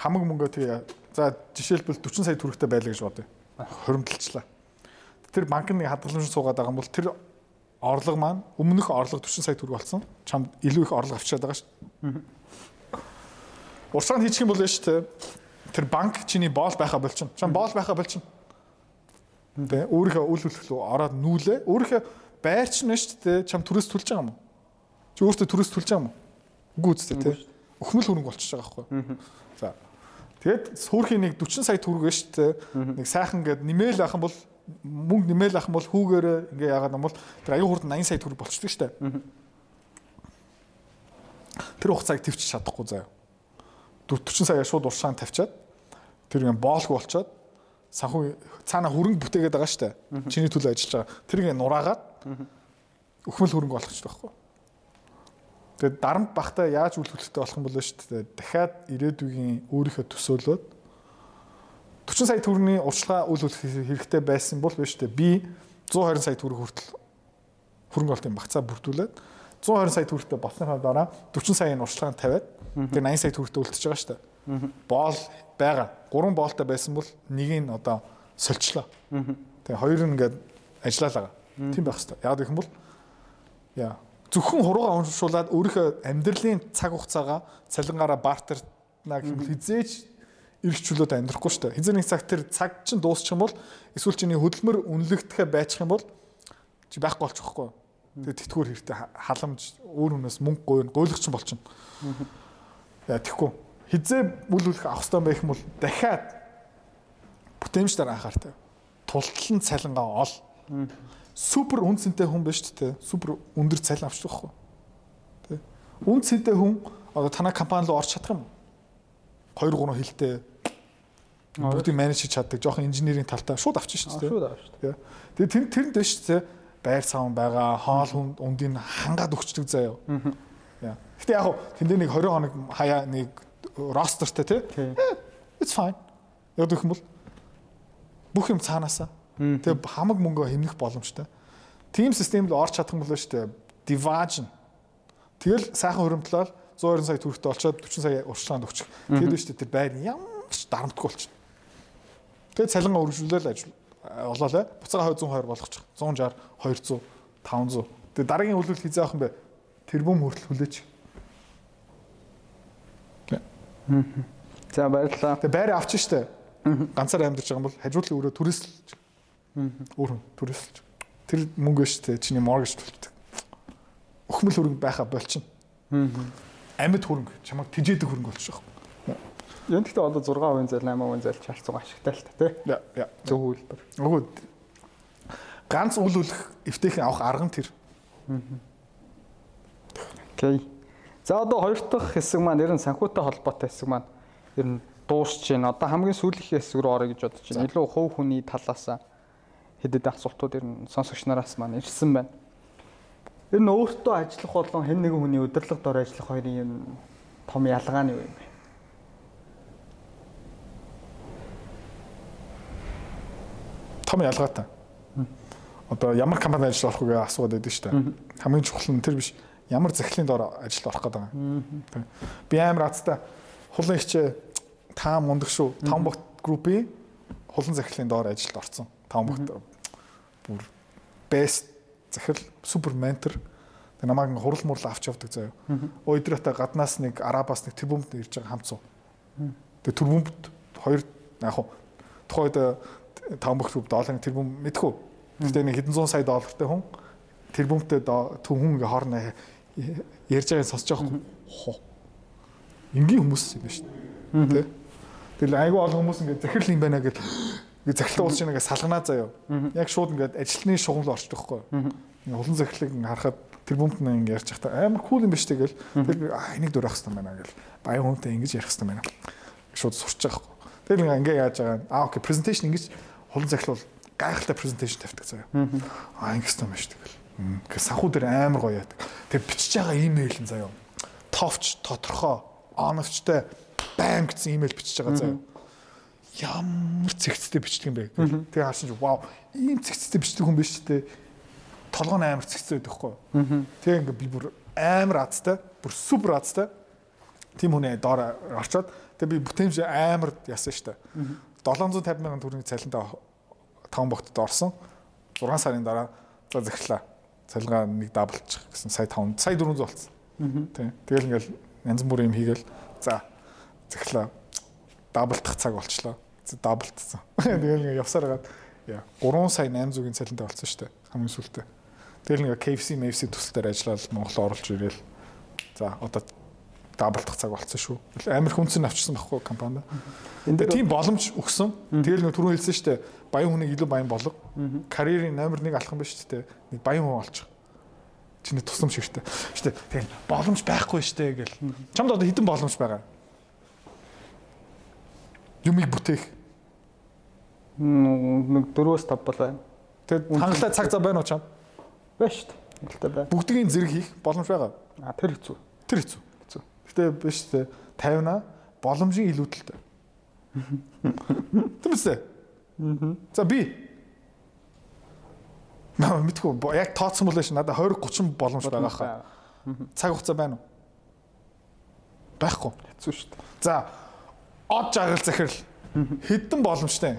хамаг мөнгөө тэгээ за жишээлбэл 40 сая төгрөгтэй байлаа гэж бодъё. Хоримтолчлаа. Тэр банк нэг хадгаламж суугаад байгаа юм бол тэр орлого маань өмнөх орлого 40 сая төгрөг болсон. Чамд илүү их орлого авчиад байгаа шүү дээ. Урсгаан хийчих юм бол шүү дээ. Тэр банк чиний боол байхаа болчихно. Чам боол байхаа болчихно. Тэ өөрийнхөө үл хөлтлөө ороод нүүлээ. Өөрийнхөө байрч нь шүү дээ. Чам төрөөс төлж байгаа юм уу? Чи өөртөө төрөөс төлж байгаа юм уу? Үгүй үстэй тэ. Өхмөл хөрөнгө болчихж байгаа байхгүй. За. Тэгээд суурхийн нэг 40 сая төгрөг шүү дээ. Нэг сайхан гээд нэмэл ах юм бол мөнгө нэмэл ах юм бол хүүгээрээ ингээ яагаад юм бол тэр аюу хурд 80 сая төгрөг болчихдог шүү дээ. Тэр хугацааг төвч чадахгүй заяа. 40 сая шууд уршаан тавьчаад тэр юм боолгүй болчоод санхүү цаана хөрөнгө бүтээгээд байгаа шүү дээ. Чиний төлөө ажиллаж байгаа. Тэр ингээ нураагаад өхмөл хөрөнгө болгочих байхгүй. Тэгээд дарамт бахта яаж үл хөдлөлтөй болох юм бол шүү дээ. Дахиад ирээдүйн өөрийнхөө төсөөлөөд 40 сая төгрөгийн урьдчилгаа үл хөдлөх хэрэгтэй байсан бол биш үү? Би 120 сая төгрөг хүртэл хөрөнгө олтын багцаа бүрдүүлээд 120 сая төгрөгтэй болсныхаа дараа 40 саяын урьдчилгаанд тавиад тэр 80 сая төгрөгтэй үлдчихэж байгаа шүү дээ. Боол байгаа. Гурван боолтой байсан бол нэгийг нь одоо сольчлоо. Тэгээ хоёр нь ингээд ажиллаа байгаа. Тийм байх хэрэгтэй. Яг гэх юм бол яа зөвхөн хуруугаа уншуулад өөрийнхөө амьдралын цаг хугацаагаа цалингаараа бартерна гэх юм хизээч эргчлөөд амьдрахгүй шүү дээ. Хизээ нэг цаг тэр цаг чинь дуусчих юм бол эсвэл чиний хөдөлмөр үнэлэгдэхэ байчих юм бол чи байхгүй болчих واخгүй. Тэгээд тэтгүүр хэрэгтэй халамж өөр хүнээс мөнгө гойно гойлгоч юм болчихно. Яа тэгхгүй. Хизээ үл үлэх авах хэрэгтэй байх юм бол дахиад бүтэмж дараа анхаартай. Тултал нь цалингаа ол супер үнцэнтэй хүн биш тээ. Супер өндөр цалин авч байхгүй. Тэ. Үнцэнтэй хүн одоо танай компани руу орч чадах юм уу? 2 3 хилтэй бүгдийг менеж хийж чаддаг жоохон инженерийн талтай шууд авчих шүү дээ. Шууд авчих шүү дээ. Тэгээ тэр тэрэнд биш тээ байр савн байгаа, хоол үндийн хангаад өгчдөг заяа. Яа. Гэтэ яг тэндээ нэг 20 хоног хаяа нэг ростертэй тий. Э, it's fine. Яг гэх юм бол бүх юм цаанаасаа Тэгээ хамаг мөнгө хэмнэх боломжтой. Тим систем л орч чадах юм болоо шүү дээ. Division. Тэгэл сайхан хөрөмтлөөл 120 сая төгрөгтэй олцоод 40 сая урьдчилгаанд өгчих. Тэгээд шүү дээ тэр байр ямар ч дарамтгүй болчихно. Тэгээд цалингаа өргөжлөөл ажил олоолаа. Буцаага 120 болгочих. 160, 200, 500. Тэгээд дараагийн үйлдэл хизээ авах юм бэ? Тэрбум хүртэл хүлээч. За баярлалаа. Тэгээ байраа авчих штэ. Ганцаар амьдарч байгаа юм бол хажуудлын өрөө түрээсэлж. Өөр хүн түрээсэлж. Тэр мөнгө штэ чиний mortgage төлдөг. Өхмөл хөрөнгө байха болчихно. Амьд хөрөнгө чамайг тижээдэг хөрөнгө болчих واخ. Yan гэхдээ одоо 6% зээл 8% зээл чалцсан ашигтай л та тий. Яа яа. Зөв үйлдвэр. Өгөө ганц үл үлэх эвтэйхэн авах арга нь тэр. Окей. За одоо хоёр дахь хэсэг маань ер нь санхүүтэй холбоотой хэсэг маань ер нь дуусч байна. Одоо хамгийн сүүлийн хэсэг рүү орё гэж бодож байна. Илүү хувь хүний талаас хэд хэдэн асуултууд ер нь сонсогч нараас маань ирсэн байна. Ер нь өөртөө ажиллах болон хэн нэгэн хүний удирдлага дор ажиллах хоёрын ер нь том ялгаа нь юу юм бэ? Том ялгаатай. Одоо ямар компани ажиллах вэ гэж асууад байдаг шүү дээ. Хамгийн чухал нь тэр биш ямар захирлын доор ажилд орох гэдэг юм. Би амар азтай хулан ихч таам мундаг шүү. Том богт группийн хулан захирлын доор ажилд орсон. Том богт бүр best захирал супер ментор Тэг намайг хурал мурал авч явдаг заяа. Өдрөөтэй гаднаас нэг арабаас нэг тэрбумд ирж байгаа хамцуу. Тэг тэрбумд хоёр яг хуу тухайд таван бохт долларын тэрбум мэдхүү. Гэтэ нэг хэдэн зуун сая доллартай хүн тэрбумтэй хүн ингээ хоорно ярьж байгааг сонсож байгаа. Энгийн хүмүүс юм байна шүү дээ. Тэ. Тэгэл айгүй олон хүмүүс ингээ захирал юм байна гэж Ингээ захилтаа уулж ингээ салганаа заяа. Яг шууд ингээ ажилтны шугамл орчих واخхой. Ингээ улан захилыг харахад тэр бүмт нэг ингээ ярьж байхдаа амар кул юм биш тэгэл. Тэгэл би аа энийг дөрөх хэвээр байна гэл. Баян хүнтэй ингэж ярих хэвээр байна. Шууд сурч байгаа хгүй. Тэгэл ингээ яаж байгаа нь аа окей презентацийн ингэж хулан захилвал гайхалтай презентацийн тавьдаг заяа. Аа ингэс юм биш тэгэл. Ингээ санхүү дээр амар гоё яадаг. Тэг бичиж байгаа имэйл нь заяа. Товч, тодорхой, оновчтой баян гэсэн имэйл бичиж байгаа заяа Ямар цэгцтэй бичдэг юм бэ. Тэгээ харсан чи вау ийм цэгцтэй бичдэг хүн биш үү? Толгой нь амар цэгцтэй байдаг хгүй. Тэгээ ингээ би бүр амар азтай, бүр супер азтай. Тим хүнээ доор орчоод тэгээ би бүтээмж амар ясан штэ. 750 мянган төгрөгийн цалинтай таван богтод орсон. 6 сарын дараа за захирлаа цалингаа нэг даблчих гэсэн сая 5 сая 400 болсон. Тийм. Тэгэл ингээл янз бүрийн юм хийгээл за захирлаа даблдах цаг болчлоо. Даблдсан. *laughs* Тэгэл ингээ явсаар гаад яа 3 сая 800-ийн цалинтай болсон шүү дээ. Хамгийн сүүлдээ. Тэгэл ингээ KFC, MFC төсөлтөөр ажиллаад Монгол оруулж ирэл. За одоо даблдах цаг болсон шүү. Амар хүнсэн авчсан байхгүй компанид. Энд тийм боломж өгсөн. Тэгэл нэг түрүү хэлсэн шүү дээ. Баян хүнийг илүү баян болго. Карьерийн номер 1 алах юм биш үү? Нэг баян хүн олчих. Чиний тусламж хэрэгтэй. Шүү дээ. Тэгэл боломж байхгүй шүү дээ гэл. Чамд одоо хідэн боломж байгаа. Юмыг бүтээх. Нэг 4-5 бол байна. Тэгэд хангалаа цаг зав байна уу чам? Байна шүү дээ. Хангалттай байна. Бүгдийн зэрэг хийх боломж байгаа. А тэр хэцүү. Тэр хэцүү. Хэцүү. Гэтэ биш үү? 50-аа боломжийн илүүдэлтэй. Тэмцээ. За би Наа мэдгүй яг тооцсон бол ш надад 20 30 боломж байгаа хаа. Цаг хугацаа байна уу? Байхгүй. Хэцүү шүү дээ. За од жаргал захирал хэдэн боломжтой?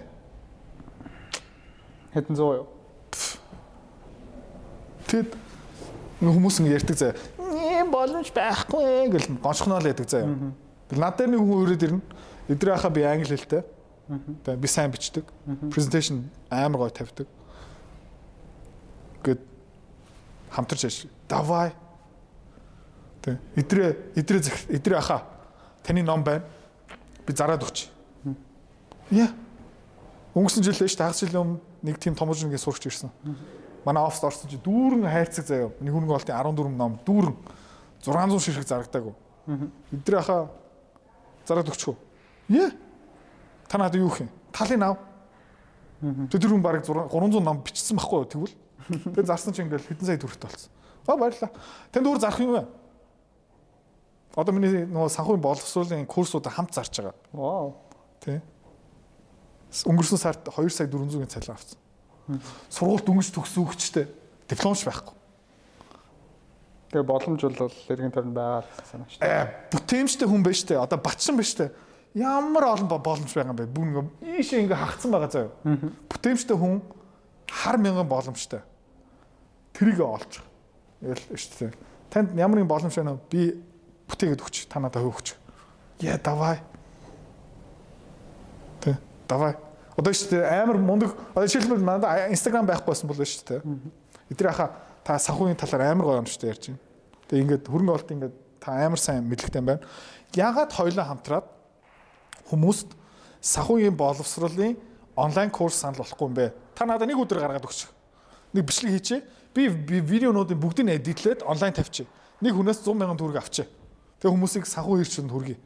Хэдэн зуун юу? Тэгэд хүмүүс ингэ ярьдаг заяа. Ийм боломж байхгүй гэл гончхноо л яадаг заяа. Тэгэл над дээр нэг хүн өрөөд ирнэ. Эдрээ хаа би англи хэлтэй. Тэгээ би сайн бичдэг. Presentation амар гоё тавьдаг. Гэт хамтарч ажил. Давай. Тэ эдрээ эдрээ эдрээ хаа таны ном байна. Би зараад өгч. Яа. Өнгөрсөн жил л шүү дээ хагас жилийн өмнө нэг тийм томжингийн сурч ирсэн. Манай оффист орсон чи дүүрэн хайрцаг заяа. Нэг хүн голтын 14 ном дүүрэн 600 ширхэг зарагдаагүй. Эдрээ хаа зараад өгчихөө. Яа. Та надад юу их юм? Талын ав. Тэр хүн бараг 300 ном бичсэн байхгүй юу тэгвэл. Тэгээ зарсан чи ингээл хэдэн сая төгрөгт болсон. Аа баярлаа. Тэнд өөр зарах юм байна. Одоо миний нөгөө санхүүгийн боловсруулалтын курсууд хамт зарж байгаа. Вау. Тэ. Өнгөрсөн сард 2 сая 400-ийн цалин авсан. Сургуульд дөнгөж төгсөн хөгчтэй дипломч байхгүй. Тэгээ боломж бол эргэн тойронд байгаа л санаа шүү дээ. Э бүтээмжтэй хүн байж тээ. Одоо батчин байж тээ. Ямар олон боломж байгаа юм бэ? Бүр ингээ ийшээ ингээ хагцсан байгаа заяа. Бүтээмжтэй хүн хар мянган боломжтой. Тэрийг олж. Тэгэл шүү дээ. Танд ямар нэгэн боломж байна уу? Би бүтээгээд өгч. Та надад өгч. яа давай. Тэ давай. Одоо шүү дээ амар мундаг одоо жишээлбэл надад Instagram байхгүй байсан бол шүү дээ. Эдгээр хаха та санхүүгийн талаар амар гоё юм шүү дээ ярьж байна. Тэгээ ингээд хөрөнгө олт ингээд та амар сайн мэдлэгтэй байна. Ягаад хоёлоо хамтраад хүмүүст санхүүгийн боловсролын онлайн курс санал болохгүй юм бэ? Та надад нэг өдөр гаргаад өгч. Нэг бичлэг хийчээ. Би видеонуудын бүгдийг эдитлээд онлайн тавьчих. Нэг хүнээс 100 сая төгрөг авчээ. Тэгээ хүмүүсийг санхүү хэрчэнд хүргэе.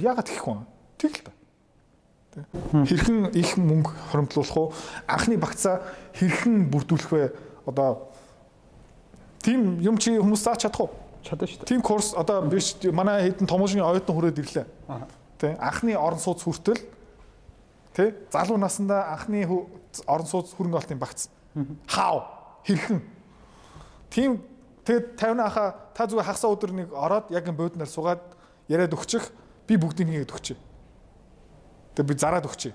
Ягаад тэгэхгүй юм? Тэг л та. Хэрхэн их мөнгө хоримтлуулах уу? Анхны багцаа хэрхэн бүрдүүлэх вэ? Одоо тийм юм чи хүмүүс зааж чадах уу? Чадна шүү дээ. Тийм курс одоо биш манай хэдэн томоогийн оюутан хүрээд ирлээ. Тэ анхны орон сууц хүртэл Тэ? Залуу насндаа анхны орон сууц хөрөнгө олтын багц. Хаа? Хэрхэн? Тийм тэгээд 50 аха та зүгээр хагасаа өдөр нэг ороод яг энэ бууднаар суугаад яриад өгчих би бүгдийг нэгэд өгчээ. Тэгээд би зараад өгчээ.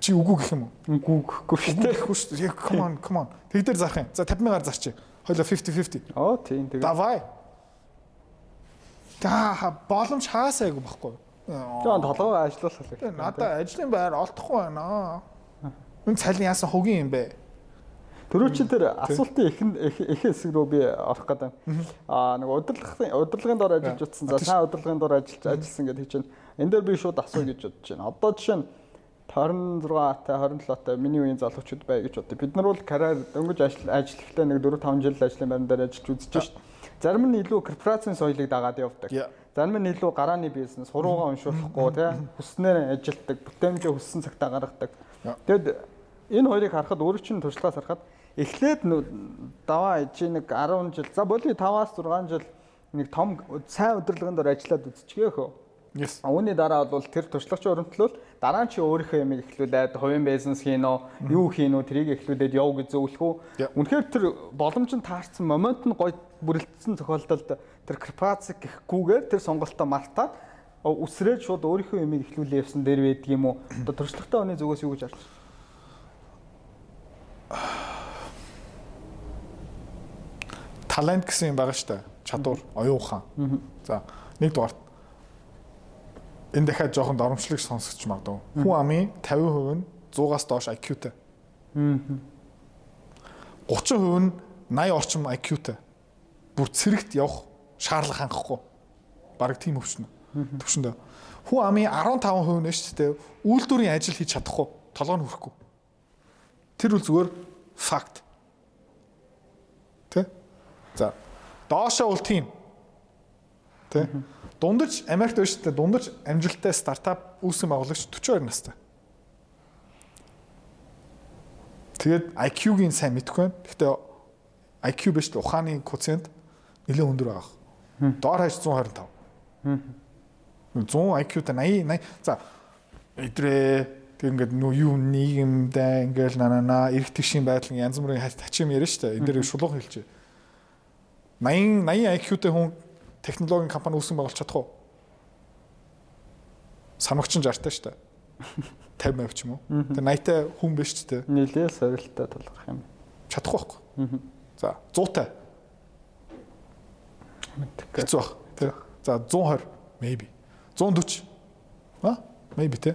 Чи үгүй гэх юм уу? Үгүй гэхгүй шүү дээ. Гэхгүй шүү дээ. Come on, come on. Тэг дээр зарах юм. За 50 мянгаар зарчих. Хойло 50 50. Оо тийм тэгээд. Давай. Та боломж хаасайг байхгүй юу? Жон толгоо ажиллуулах л. Надаа ажлын байр олдохгүй байна. Энэ цалин яасан хогийн юм бэ? Төрөөчин тэр асуултын ихэн их хэсэг рүү би орох гэдэг. Аа нэг удирдлагын удирдлагын дор ажиллаж утсан. За сайн удирдлагын дор ажиллаж ажилласан гэдэг чинь энэ дээр би шууд асуу гэж бодож байна. Одоо жишээ нь 26 та 27 та миний үеийн залуучууд бай гэж бодъё. Бид нар бол карьер дөнгөж ажил ажиллахтай нэг 4 5 жил ажлын байран дээр ажиллаж үзэж шít. Зарим нь илүү корпорацийн соёлыг дагаад явдаг. Зарим нь илүү гарааны бизнес, хуруугаа уншуулахгүй тий хүснээр ажилтдаг, бүтээмжээ хүссэн цагтаа гаргадаг. Тэгэд энэ хоёрыг харахад өөрөө чинь туршлагаас харахад эхлээд даваа чи нэг 10 жил за боли 5-аас 6 жил нэг том сайн удирдлагын дор ажиллаад үзчихэехөө. Yes. Үүний дараа бол тэр туршлагачийн өрөмтлөл дараа нь чи өөрийнхөө юм эхлүүлээд хувийн бизнес хийнө, юу хийнө, тэрийг эхлүүлээд яв гэж зөвлөх үү. Үнэхээр тэр боломж нь таарсан момент нь гоё бүрэлдсэн тохиолдолд тэр корпорац гэхгүйгээр тэр сонголтоо мартаад үсрээд шууд өөрийнхөө юм эхлүүлээ явсан дээр байдаг юм уу? Одоо туршлагатай хүний зүгээс юу гэж харж байна? Талент гэсэн юм байгаа штэ. Чадвар, оюун ухаан. За, нэг дугаарт энэ дахиад жоохон доромжлог сонсогч магадгүй. Хүн амын 50% нь 100-аас доош IQ-тэй. 30% нь 80 орчим IQ-тэй. Бүр цэрэгт явах шаардлага хангахгүй. Бараг тийм өвчнө. Төвшөндөө. Хүн амын 15% нь шүү дээ. Үйлдвэрийн ажил хийж чадахгүй, толгой нь хүрэхгүй. Тэр үл зүгээр факт. Тэ? За. Доошоо бол тийм. Тэ? Дундаж Америкт шүү дээ. Дундаж амжилттай стартап үүсгэн байгуулагч 42 настай. Тэгээд IQ-гийн сайн мэдэхгүй байна. Гэхдээ IQ биш дээ ухааны коэффициент нэлээд өндөр байгаа. Доор хаяж 125. 100 IQ-тай 80 80 за идрээ тэг ингээд нөө юу нийгэмдээ ингээл нанана эрэх тэгшийн байдлын янз бүрийн хачим яриа штэ энэ дээр шулуун хэлж 80 80 IQ-тэй хүн технологийн компани үүсгэн байгуулж чадах уу? Санагч нь 60 таа шүү дээ. *laughs* 50 авч юм уу? Тэгээ 80-тай хүн биш ч дээ. Нилээ сорилттой тулгарх юм. Чадахгүй байхгүй. За 100-тай. Хэцүү баг. Тэ. За 120 maybe. 140. А? Maybe тэ.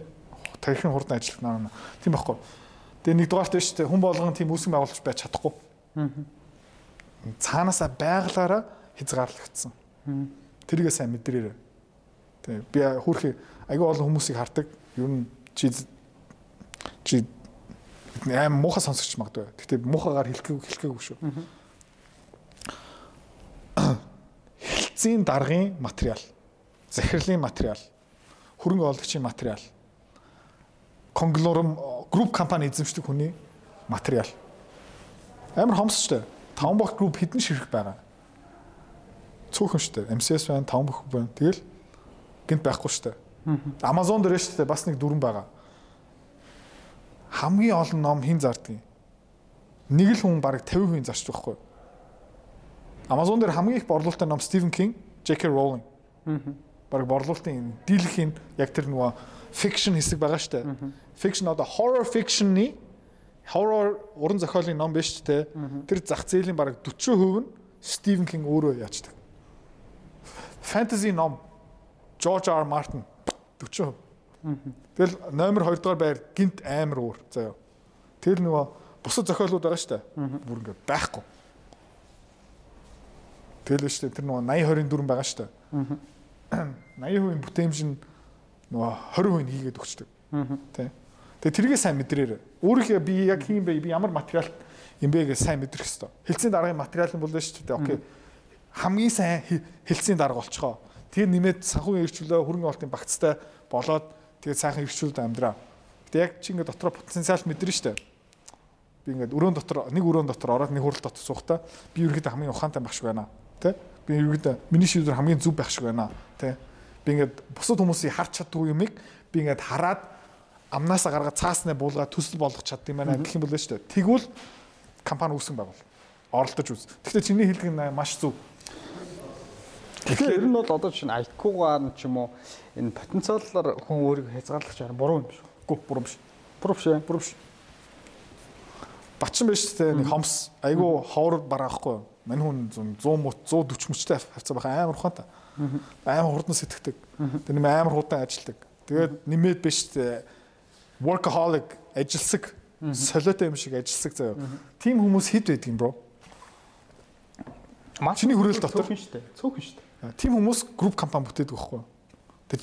Тархин хурдан ажиллах наа. Тийм байхгүй. Тэгээ нэг дугаарт биш тэ хүн болгон тийм үүсгэн байгуулж байж чадахгүй. Цаанаасаа байглаараа хязгаарлагдсан. Тэргээ сайн мэдрээрээ. Тэг. Би хүүрхий аягүй олон хүмүүсийг хардаг. Ер нь чи чи аим муухай сонсогч магадгүй. Гэхдээ муухагаар хэлэхгүй хэлэхгүй шүү. Хилцийн даргын материал, захирлын материал, хөрөнгө оологчийн материал, конглором групп компани эзэмшдэг хүний материал. Амар хомсчтой. Таван бох групп хэдэн ширхэг байгаа цөөхөн штэ. MCS байна, 5 бүх байна. Тэгэл гинт байхгүй штэ. Amazon дээр штэ бас нэг дүрэн байгаа. Хамгийн олон ном хин зардгийг. Нэг л хүн бараг 50% зарч байхгүй. Amazon дээр хамгийн их борлуулалттай ном Stephen King, J.K. Rowling. Бараг борлуулалтын дийлхийн яг тэр нөгөө fiction хэсэг байгаа штэ. Fiction одоо horror fiction-ы horror уран зохиолын ном биш ч те. Тэр зах зээлийн бараг 40% нь Стивен Кинг өөрөө яачдаг. Фэнтези ном George R. Martin 40%. Тэгэл номер 2 дугаар байр гинт амар уур заяа. Тэгэл нөгөө бусад зохиолууд байгаа штэ. Бүр ингээд байхгүй. Тэгэл штэ тэр нөгөө 80 24 байгаа штэ. 80% *clears throat* бүтээмж нь нөгөө 20% хийгээд өгчдөг. Тэ. Тэгээ тэргээ сайн мэдрээр. Өөрийнхөө би яг хийм бэ? Би ямар материал юм бэ гэж сайн мэдрэх хэвээр. Хилцээний дараагийн материал нь болно шүү дээ. Окей. Хамгийн сайн хилцээний дарга болчихоо. Тэр нэмээд санхүүгийн эрхчлөө хөрөнгө оолтын багцтай болоод тэгээд сайхан эрхчлүүлд амьдраа. Гэтэ яг чи ингээд дотроо потенциал мэдэрнэ шүү дээ. Би ингээд өрөөнд дотор нэг өрөөнд дотор ороод нэг хурал дотор суухтаа би ерөөдөө хамгийн ухаантай байх шиг байна. Тэ? Би ерөөдөө миний шийдвэр хамгийн зөв байх шиг байна. Тэ? Би ингээд бусад хүмүүсийн харж чаддгүй юмыг би ингээд хараад амнаасаа гаргаад цааснаа буулгаад төсөл болгох чаддаг юм байна гэх юм бол шүү дээ. Тэгвэл компани үүсгэн байгуул. Оролдож үз. Гэхдээ чиний хэлдэг нь маш зөв. Тэгэхээр ер нь бол одоо чинь IQ-гаар ч юм уу энэ потенциалаар хүн өөрийгөө хязгаарлах чаар буруу юм биш үү? Гү буруу биш. Буруу биш. Буруу биш. Бачин биш те нэг хомс айгу ховор бараахгүй? Мань хүн 100 мут 140 мөчтэй хавцаа байх амар ухаантай. Амар хурдан сэтгэдэг. Тэр нэм амар хурдан ажилдаг. Тэгээд нэмээд биш те workaholic ажилсаг солиотой юм шиг ажилсаг заяа. Тим хүмүүс хэд байдаг юм бро? Чиний хүрээлэл дотор цөөхөн шүү дээ. Цөөхөн шүү дээ. Тим хүмүүс групп компани бүтээдэг байхгүй юу? Тэг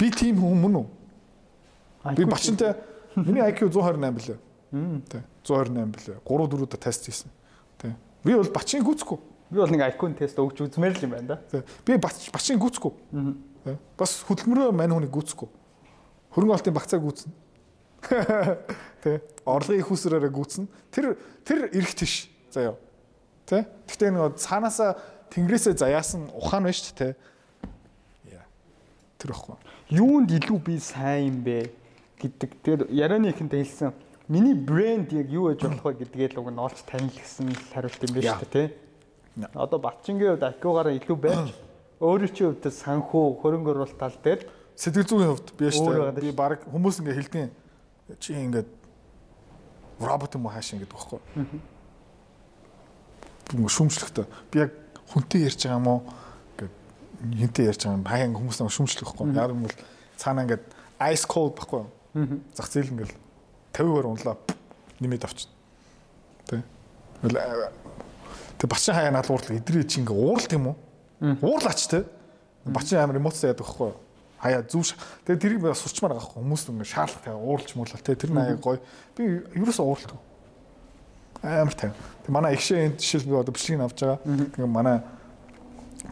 би тим хүн мөн үү? Би бачинтай миний IQ 128 билээ. Тэ 128 билээ. 3 4 удаа тест хийсэн. Тэ. Би бол бачийн гүцэхгүй. Би бол нэг IQ тест өгч үзмээр л юм байна да. Би бач бачийн гүцэхгүй. Бас хөдөлмөрөө мань хүнийг гүцэхгүй. Хөрөнгө олтын багцаа гүцэн. *laughs* Тэ. Орлогын их усраараа гүцэн. Тэр тэр эрэх тийш. Заяа. Тэ. Гэхдээ нэг цаанаасаа тэнгэрээсээ заяасан ухаан байна шүү дээ. Яа. Тэр ихгүй. Юунд илүү би сайн юм бэ гэдэг. Тэгээд ярианы ихэндээ хэлсэн миний брэнд яг юу гэж болох вэ гэдгээ л уг нь олж танил гэсэн хариулт юм байна шүү дээ, тий. Одоо Батчингийн хувьд IQ-гаараа илүү байж *clears throat* өөрийн чинь хувьд санхүү хөрөнгө оруулалт тал дээр Сэтгэл зүйн хувьд би дээ. Би баг хүмүүс ингээ хэлдэг чи ингээд робот юм уу хааш ингээд байхгүй. Би шүмжлэхтэй. Би яг хүнтэй ярьж байгаа юм уу ингээд хинтэй ярьж байгаа юм хаяа хүмүүс намайг шүмжлэх байхгүй. Яг юм бол цаана ингээд ice cold байхгүй. Зах зээл ингээд 50-аар унлаа нэмээд авчихна. Тэ. Тэг бачин хаяа надад уурлаа идрээ чи ингээ ууралт юм уу? Уурлаач те. Бачин амар эмоц яадаг байхгүй. Хаяа зүв. Тэгээ тэрийг би сурчмаар байгаа байхгүй. Хүмүүс ингээ шаарлах тэгээ ууралж муулаа те. Тэр нь аяа гоё. Би ерөөсөө ууралт. Амар тайв. Тэг манай ихшээ энэ жишээл би одоо бичлэгийг авч байгаа. Тэгээ манай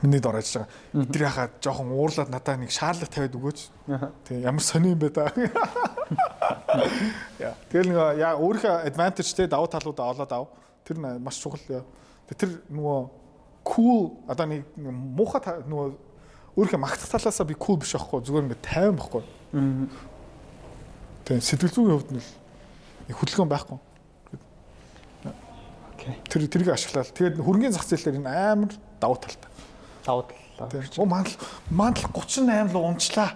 миний дор ажиллаж байгаа. Идрээ хахад жоохон уурлаад надаа нэг шаарлах тавиад өгөөч. Тэг ямар сони юм бэ та. *laughs* Яа. Тэгэл нэг яа өөрийнхөө те давуу талуудаа олоод ав. Тэр нь маш чухал. Тэр нөгөө cool одоо нэг муухай нөгөө өөрийнхөө магтах талаасаа би cool биш байхгүй зүгээр ингээд тайван байхгүй. Тэгээ сэтгэл зүйн хувьд нь хөдөлгөөн байхгүй. Окей. Тэр тэрийг ашиглаад тэгээд хөрөнгөний зах зээл дээр энэ амар давуу талтай. давуу талаа. Оо мандал мандал 38 л унчлаа.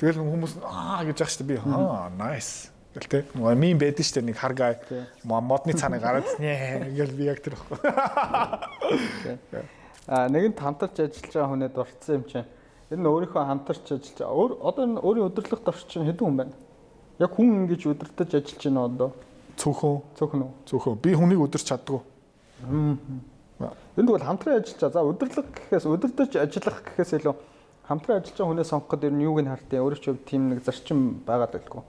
Тэгэл хүмүүс аа гэж яах штэ би аа nice. Гэл те. Нөгөө мим байдаг штэ нэг харгай модны цаанаа гараад нэ гэл би яг тэр ихгүй. А нэгэнт хамтарч ажиллаж байгаа хүнээ дурдсан юм чинь. Тэр нь өөрийнхөө хамтарч ажиллаж байгаа. Өөр одоо энэ өөрийн удирдлага дорчин хэдэн хүн байна? Яг хүн ингэж удирдах ажиллаж байна одоо. Цөөхөн Цөөхөн үү? цөөхөн би хүнийг өдөрч чаддгүй. Энд бол хамтран ажиллаж байгаа. За удирдлага гэхээс удирдах ажиллах гэхээс илүү хамтран ажиллаж байгаа хүнээс сонгоход ер нь юуг нь хартыг өөрөө ч тийм нэг зарчим байгаад байлгүй.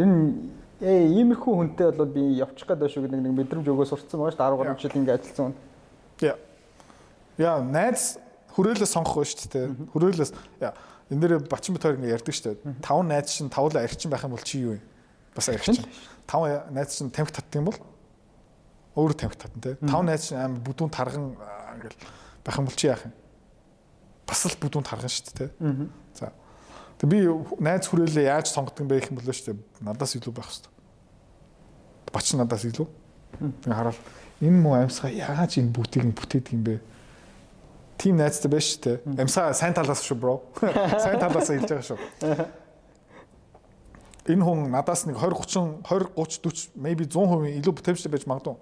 Ер нь ээ иймэрхүү хүнтэй бол би явчих гээд байна шүү гэдэг нэг мэдрэмж өгөө сурцсан байгаа шүү дээ 13 жил ингэ ажилласан хүн. Яа. Яа, найз хүрээлээ сонгох байж шүү дээ. Хүрээлээс яа, энэ дээр бачин битээр ингэ ярьдаг шүү дээ. Таван найз чинь тавлаа арчин байх юм бол чи юу вэ? Бас арчин. Таван найз чинь тамхи татдаг юм бол өөр тамхи татна те. Таван найз чинь амар бүдүүн тарган ингээл байх юм бол чи яах юм? Бас л бүдүүн тарган шүү дээ те. За. Тэг би найз хүрээлээ яаж сонгодог юм бэ гэх юм бол шүү дээ. Надаас илүү байх хэрэгтэй. Бачин надаас илүү. Тэг хараад энэ муу амьсгаа яаж энэ бүтийг бүтээдэг юм бэ? Тим найзтай байж шүү дээ. Амьсгаа сайн талаас шүү бро. *laughs* Сайн талаас хэлж байгаа шүү. Энэ хүн надаас нэг 20 30 20 30 40 maybe 100% илүү бүтэмжтэй байж магадгүй.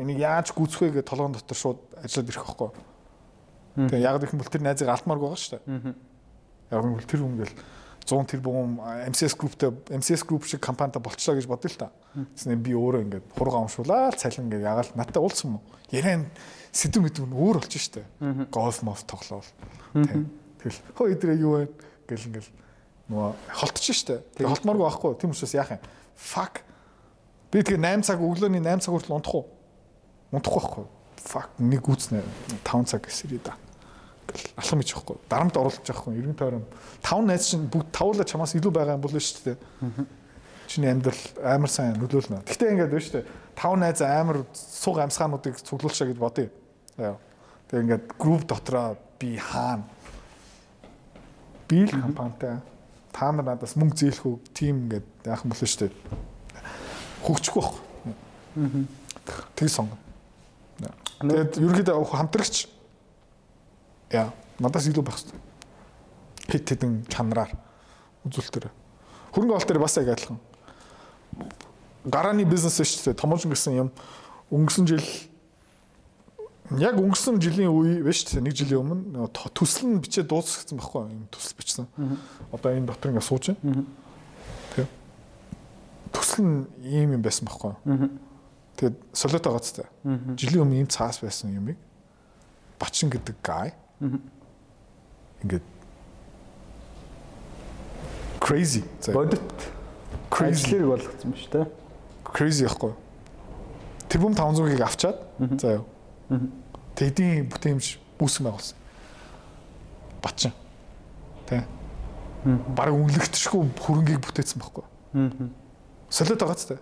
Энийг яаж гүйцэх вэ гэж толгойн дотор шууд ажиллаад ирэх байхгүй. Тэгээ яг гэх юм бол тэр найзыг алдмаарг байгаа шүү дээ. Яг юм бол тэр хүн ингээл 100 тэрбум MCS Group-тэй MCS Group шиг компанитай болчлоо гэж бодъё л та. Тэснэ би өөрөө ингээд хурга амшуулаад цалин ингээд ягаал надтай уулзсан мó. Яран сэдв мэд нь өөр болчих штэ. Голф моф тоглоол. Тэгэл хөө идрээ юу вэ гэл ингээл нөгөө холтчих штэ. Тэг холтмооргүй байхгүй. Тийм учраас яах юм? Fuck. Би тэгээ 8 цаг өглөөний 8 цаг хүртэл унтах уу? Унтахгүй байхгүй. Fuck нэг үүснэ 5 цаг гэсэрээ да алхам гэж байхгүй. Дарамт оруулж байхгүй. Иргэн тойрон 5 найз чинь бүгд тавуулаа чамаас илүү байгаа юм бол дээ. Чиний амьдрал амар сайн нөлөөлнө. Гэхдээ ингээд байна дээ. 5 найз амар суг амьсгаануудыг цуглуулчаа гэж бодъё. Тэгээ ингээд групп дотроо би хаана би л компанитай та нар надаас мөнгө зээлэх үү тим ингээд яах юм бол шүү дээ. Хөгжихгүй байхгүй. Тэг сонгоно. Тэгээд ерөөдөө хамтрагч яа надаас илүү байх хэрэгтэй. Хит хитэн чанараар үзүүлэлтээр. Хөрөнгө оолт дээр бас яг адилхан. Гарааны бизнес шүү дээ. Томоочин гэсэн юм өнгөрсөн жил яг өнгөрсөн жилийн үе биш үү? Нэг жилийн өмнө төсөл нь бичээ дуусгацсан байхгүй юм төсөл бичсэн. Одоо энэ дотор ингээ сууж байна. Тэг. Төсөл нь ийм юм байсан байхгүй. Тэгээд солиот байгаа ч тийм. Жилийн өмнө ийм цаас байсан юмыг Бачин гэдэг guy Ингээд crazy. Бодит crazy болгоцсон ба шүү дээ. Crazy яахгүй. Тэрбум 500-ыг авчаад за яа. Тэдийн бүтээмж үүсгэн байгуулсан. Бачин. Тэ. Бараг үнэлэгдэшгүй хөрөнгийг бүтээсэн байхгүй. Солиод байгаа ч тэ.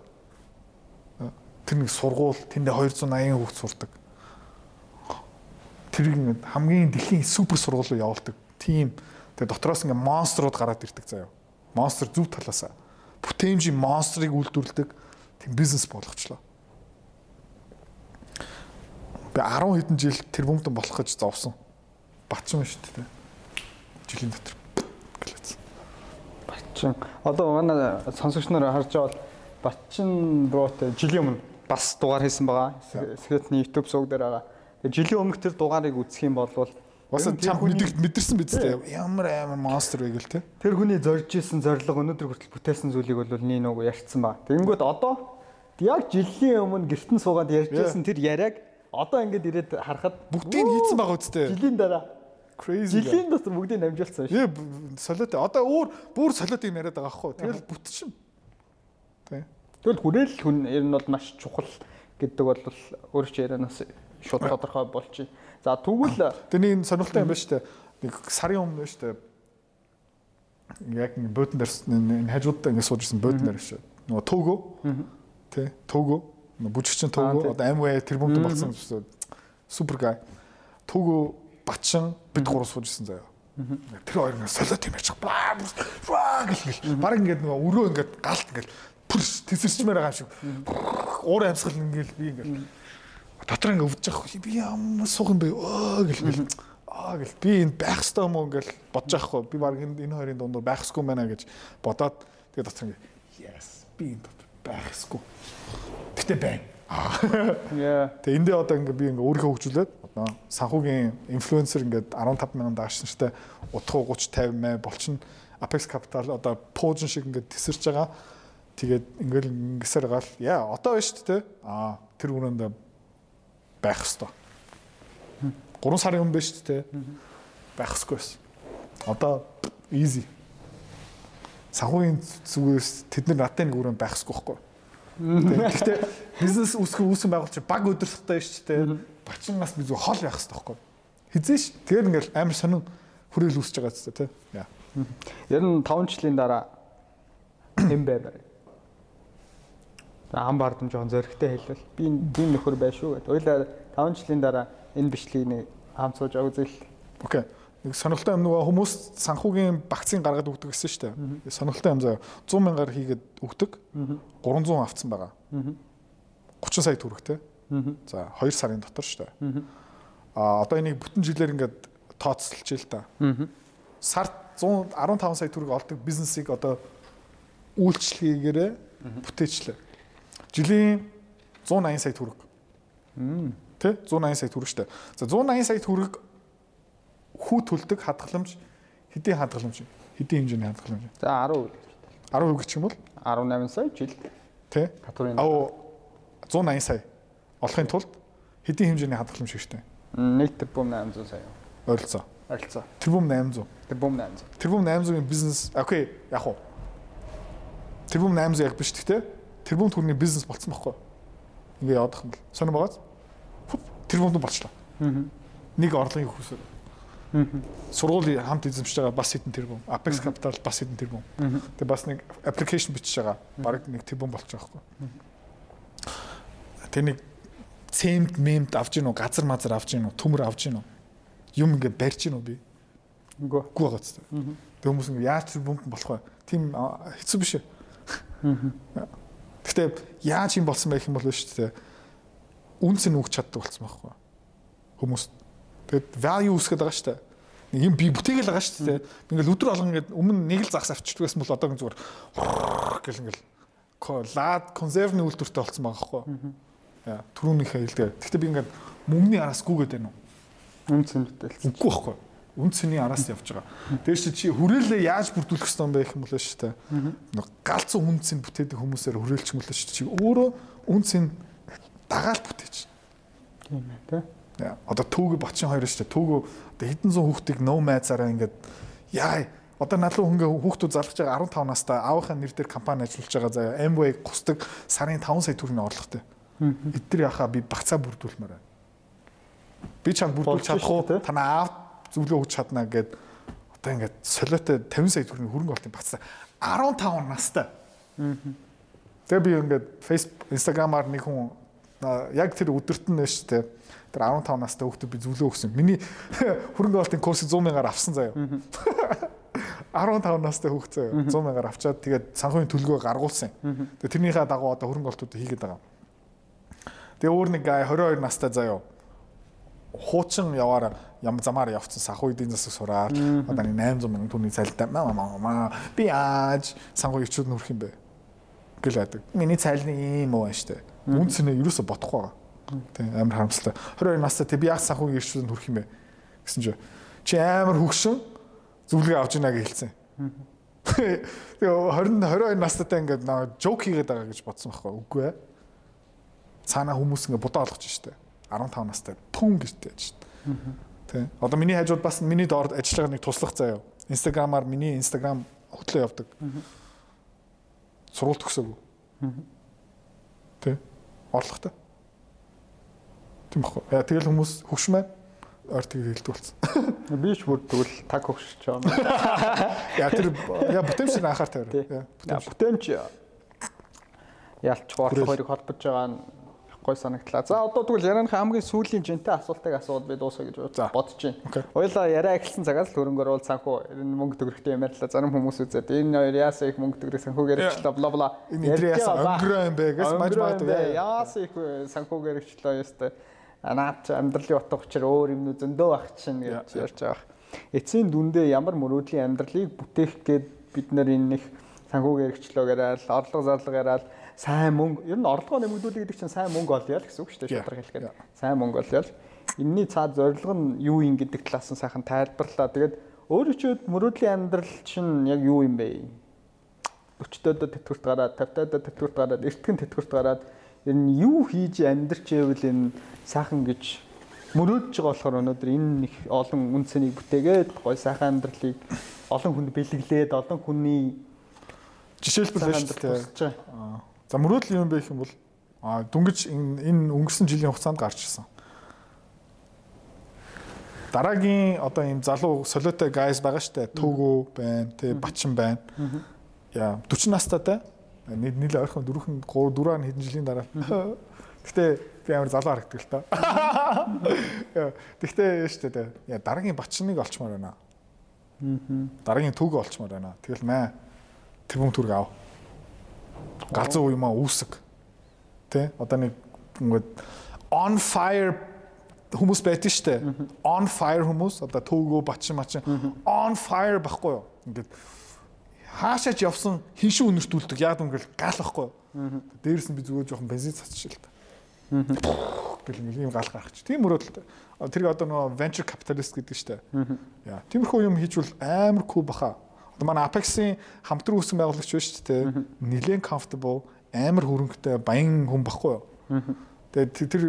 Тэр нэг сургууль тэндээ 280 хүүхд сурдаг тэрийг ингээд хамгийн дэлхийн супер сургууль руу явуулдаг. Тийм. Тэгээ дотроос ингээд монструуд гараад ирдэг заяа. Монстр зүв талаасаа. Бүтээмжийн монстрыг үйлдвэрлэдэг тийм бизнес болгочлоо. Би 10 хэдэн жил тэрбумтан болох гэж зовсон. Батчин шүү дээ. Жилийн дотор гэлээсэн. Батчин. Одоо манай сонсогч нар харж байгаа бол Батчин броотой жилийн өмнө бас дугаар хийсэн байгаа. Секретний YouTube сувг дээр байгаа жилийн өмнөх тэр дугаарыг үзэх юм бол бас чам мэдэрч мэдэрсэн биз дээ. Ямар амар монстр вэ гэл те. Тэр хүний зорж исэн зориг өнөөдөр хүртэл бүтээсэн зүйлийг бол нэг нөгөө ярьцсан ба. Тэгэнгүүт одоо яг жилийн өмнө гертэн суугаад ярьжсэн тэр яриаг одоо ингээд ирээд харахад бүгдийг хийцэн байгаа үстэй. Жилийн дараа crazy. Жилийн дотор бүгдийг намжуулсан шүү. Солиот. Одоо өөр бүр солиот юм яриад байгаа аахгүй. Тэгэл бүтчихэн. Тэ. Тэгэл хүрээл хүн ер нь бол маш чухал гэдэг бол өөр ч ярианаас шууд тодорхой болчих. За тэгвэл тэрний энэ сонирхолтой юм байна шүү дээ. Нэг сарын өмнө шүү дээ. Яг буудан дээр энэ хажуудаа ингэ сууж ирсэн буудан дээр шүү. Нөгөө төгөө. Тэ төгөө. Бүжигчин төгөө. Одоо амвэ тэр бүмд болсон шүү. Супер гай. Төгөө бачин бид гурав сууж ирсэн заяа. Тэр хоёр нэг солиот юм яачих. Баа гэл гэл. Бараг ингэ нөгөө өрөө ингэ галт ингэ пүрс тесэрчмээр байгаа шиг. Уур амьсгал ингээл би ингээл дотор ингээ өвдөж байгаа би ямар суух юм бэ өө гэл аа гэл би энд байх ёстой юм уу ингээл бодож байхгүй би баг энэ хоёрын дундуур байх ёсгүй байна гэж бодоод тэгээ дотор ингээ yes би энд байх ёсгүй гэтээ байна яа тэгээ эндээ одоо ингээ би ингээ өөрийгөө хөгжүүлээд одоо санхүүгийн инфлюенсер ингээд 15 мянган даашинчтай утга 30 50 мэ болчин Apex Capital одоо Poojan шиг ингээд тесэрч байгаа тэгээд ингээл ингэсээр гал яа одоо байна шүү дээ аа тэр үрээнд байх хэвээр. 3 сарын өмнө биш үү? Байх хэвгүй байсан. Одоо easy. Санхүүгийн зүгээс тэд нар надад нэг өрөө байх хэвгүй байхгүй. Гэхдээ бизнес үүсгэх үүсгэн байгуулч баг өдөрсөхтэй шүү дээ. Бачингаас би зүг хол байх хэвээр байхгүй. Хизээш тэгэл ингээл амар сонин хүрээл үүсэж байгаа зү тэ. Яа. Ер нь 5 жилийн дараа хэм байвар. ам бардам жоохон зөрөгтэй хэлвэл би энэ нөхөр байш шүү гэдэг. Ойлаа 5 жилийн дараа энэ бичлэгийг хаан сууж үзэл. Окей. Нэг сонирхолтой юм нөгөө хүмүүс санхүүгийн багцын гаргаад өгдөг гэсэн шүү дээ. Сонирхолтой юм заа 100 мянгаар хийгээд өгдөг. 300 авцсан байгаа. 30 сая төгрөгтэй. За 2 сарын дотор шүү дээ. А одоо энийг бүтэн жилээр ингээд тооцолж ил та. Сард 115 сая төгрөг олдог бизнесийг одоо үйлчлэгээгээрээ бүтээчлээ. Жилийн 180 сая төгрөг. Тэ 180 сая төгрөг штэ. За 180 сая төгрөг хүү төлдөг хадгаламж хэдийн хадгаламж хэдийн хэмжээний хадгаламж За 10 10% гэх юм бол? 18 сая жил. Тий татварын аа 180 сая. Олохын тулд хэдийн хэмжээний хадгаламж хэрэгтэй 1 тэрбум 800 сая. ойролцоо. Ойролцоо. тэрбум 800 Тэрбум 800. тэрбум 800-ийн бизнес окей яг уу. Тэрбум 800 яг биш гэхдээ тэрбум төгрөгийн бизнес болцсон байхгүй. Ингээ явах юм бол. Сонир байгааз тэрбум болчлаа. Нэг орлогын хөөсөөр сургуулийн хамт эзэмшиж байгаа бас хэдэн тэрбум. Apex Capital бас хэдэн тэрбум. Тэгээ бас нэг аппликейшн бичиж байгаа. Баг нэг тэрбум болчих жоохгүй тэр нэг цемд мемд авч гинөө газар мазар авч гинөө төмөр авч гинөө юм ингээ барьж гинөө би. Үгүй. үгүй байгаа ч тэг хүмүүс ингээ яаж тэр бөмбөн болох вэ? Тийм а, хэцүү биш ээ. Гэхдээ яаж юм болсон байх юм бол шүү дээ үнц нь өгч чаддаг болсон байхгүй. Хүмүүс тэгээд value үсгээд байгаа шүү дээ нэг юм би бүтээгээл байгаа шүү дээ ингээл өдөр болгон ингээд өмнө нэг л загас авчдаг байсан бол одоо зүгээр гэл ингээл лад консервны үйлдвэртэй болсон байгаа байхгүй яа түрүүнийхээ хэлдэг гэхдээ би ингээд мөнгөний араас гүгээд байна уу Үнц нь бүтээлсэн. үгүй байхгүй үнцний араас явж байгаа. Тэр чи хүрээлээ яаж бүрдүүлэх ёстой юм бэ гэх юм бол шүү дээ. Галзуу үнцийг бүтээдэг хүмүүсээр хүрээлч бол шүү дээ. Чи өөрөө үнцийг дагаал бүтээч. Тийм ээ тий. Одоо түүг бочин хоёр шүү дээ. Түүг одоо хэдэн зуун хүүхдийг no майзаараа ингээд яа Одоо надлуу хөнгө хүүхдүүд залгаж байгаа 15 настай аавынхаа нэр дээр компани ажиллаж байгаа заяа Amway гусдаг сарын 5 сая төгрөгийн орлоготой. Эдгээр яхаа би багцаа бүрдүүлмээр байна. Би чам бүрдүүлж чадах уу? Танаа аав зөвлөө өгч чадна гэд одоо ингээд солиотой 50 сая төгрөгийн хөрөнгө оруулалтын багцаа 15 настай. Тэгээ би ингээд Facebook, Instagram-аар нэг хүн яг тэр өдөрт нь шүү дээ. Тэр 15 настай хүүхдүүд би зөвлөө өгсөн. Миний *laughs* хөрөнгө оруулалтын курсыг 100 мянгаар авсан заяа. 15 *laughs* настай хүүхд заяа 100 мянгаар авчаад тэгээд санхүүгийн төлгөө гаргуулсан. Тэгээд тэрнийхээ дагуу одоо хөрөнгө оруулалтууд хийгээд байгаа. Тэгээ өөр нэг гай 22 настай заяа хуучин яваар ям замаар явцсан санхүү эдийн засаг сураад одоо нэг 800 мянган төгрөгийн цалинтай би яаж санхүү ичүүд нүрх юм бэ гэл байдаг. Миний цалины ийм уу штэ. Үнцнээ ерөөсө бодохгүй байгаа. Тэг амар харамсалтай. 22 настай тэг би яаж санхүү ичүүд нүрх юм бэ гэсэн чи чи амар хөгшин зөвлөгөө авч ийна гэж хэлсэн. Тэгээ 20 22 настайтай ингээд жок хийгээд байгаа гэж бодсон байхгүй үгүй ээ. Цаана хүмүүс ингээд будаа олгож штэ. 15 настай пүн гэж тээж штэ. Тэ. Одоо миний хажууд бас миний доор ажиллаж байгаа нэг туслах заяа. Инстаграмаар миний инстаграм хөтлөө явдаг. Сургууль төгсөөгүй. Тэ. Орлоготой. Тийм баггүй. Яа тэгэл хүмүүс хөвшмээ ойр тэгээд хэлдэг болсон. Би ч бүр тэгвэл таг хөгшөж байгаа. Яа тэр яа бүтэмжийг анхаар тавиа. Тий. Яа. Бүтэмж ялч гоолох хоёрыг холбож байгаа нь гой санагдлаа. За одоо тэгвэл ярианыхаа хамгийн сүүлийн жинтэй асуултыг асууад би дуусгая гэж бодож байна. Хоёлаа яриа эхэлсэн цагаас л хөрөнгө оруулалт санхүү энэ мөнгө төгрөгтэй юм ярьлаа. Зарим хүмүүс үзээд энэ хоёр яасаа их мөнгө төгрөг санхүүгээр өчлөө бла бла. Энэ яасан өнгөрөө юм бэ гэж маж магадгүй. Яасаа их санхүүгээр өчлөө ястай. Наад амьдралын утга учир өөр юм зөндөө байх чинь гэж ярьж байгаа. Эцсийн дүндээ ямар мөрөөдлийн амьдралыг бүтээх гээд бид нар энэ их санхүүгээр өчлөө яриад, орлого зарлага яриад сайн мөнгө ер нь орлогоо нэмэгдүүлэх гэдэг чинь сайн мөнгө олъё л гэсэн үг шүү дээ шударга хэлэхэд. Сайн мөнгө олъё л. Энийний цаад зорилго нь юу юм гэдэг талаас нь сайхан тайлбарлаа. Тэгээд өөрөө ч мөрөөдлийн амьдрал чинь яг юу юм бэ? 40-тойдоо тэтгэврт гараад 50-тойдоо тэтгэврт гараад эртгэн тэтгэврт гараад ер нь юу хийж амьдрч байвал энэ сайхан гэж мөрөөдж байгаа болохоор өнөөдөр энэ их олон үнцнийг бүтээгээд гой сайхан амьдралыг олон хүнд бэлэглээд олон хүний Жишээлбэл байж байгаа. Аа. За мөрөөдөл юм гэх юм бол дүнгиж энэ өнгөрсөн жилийн хугацаанд гарч ирсэн. Дараагийн одоо ийм залуу солиотой guys байгаа штэ. Төгөө байна, тэ бачин байна. Яа 40 настайтай нэг нийл ойрхон дөрвөн 3 4 ан хэдэн жилийн дараа. Гэхдээ би амар залуу харагддаг л та. Гэхдээ штэ тэ. Яа дараагийн бачныг олчмаар байна. Дараагийн төгөө олчмаар байна. Тэгэл маа тэрбум төрг ав галзуу юм аа үүсэг. Тэ? Одоо нэг ингээд on fire хүмүүс байдаг штэ. On fire хүмүүс одоо төвгөө бачин мачин on fire байхгүй юу? Ингээд хаашаач явсан хиншин үнэртүүлдэг яад өнгөрл гал юу? Дээрээс нь би зүгээр жоохон бензин цацчих л та. гэл ингээл ийм гал гаргач. Тийм мөрөөдөлтэй. Тэр одоо нөгөө venture capitalist гэдэг штэ. Яа, тиймэрхүү юм хийжвэл амар кул баха. Одоо манай Apex-ийн хамтран үүсгэн байгуулагч байна шүү дээ. Нилээн comfortable, амар хөрөнгөтэй, баян хүн баггүй юу? Тэгээд тэр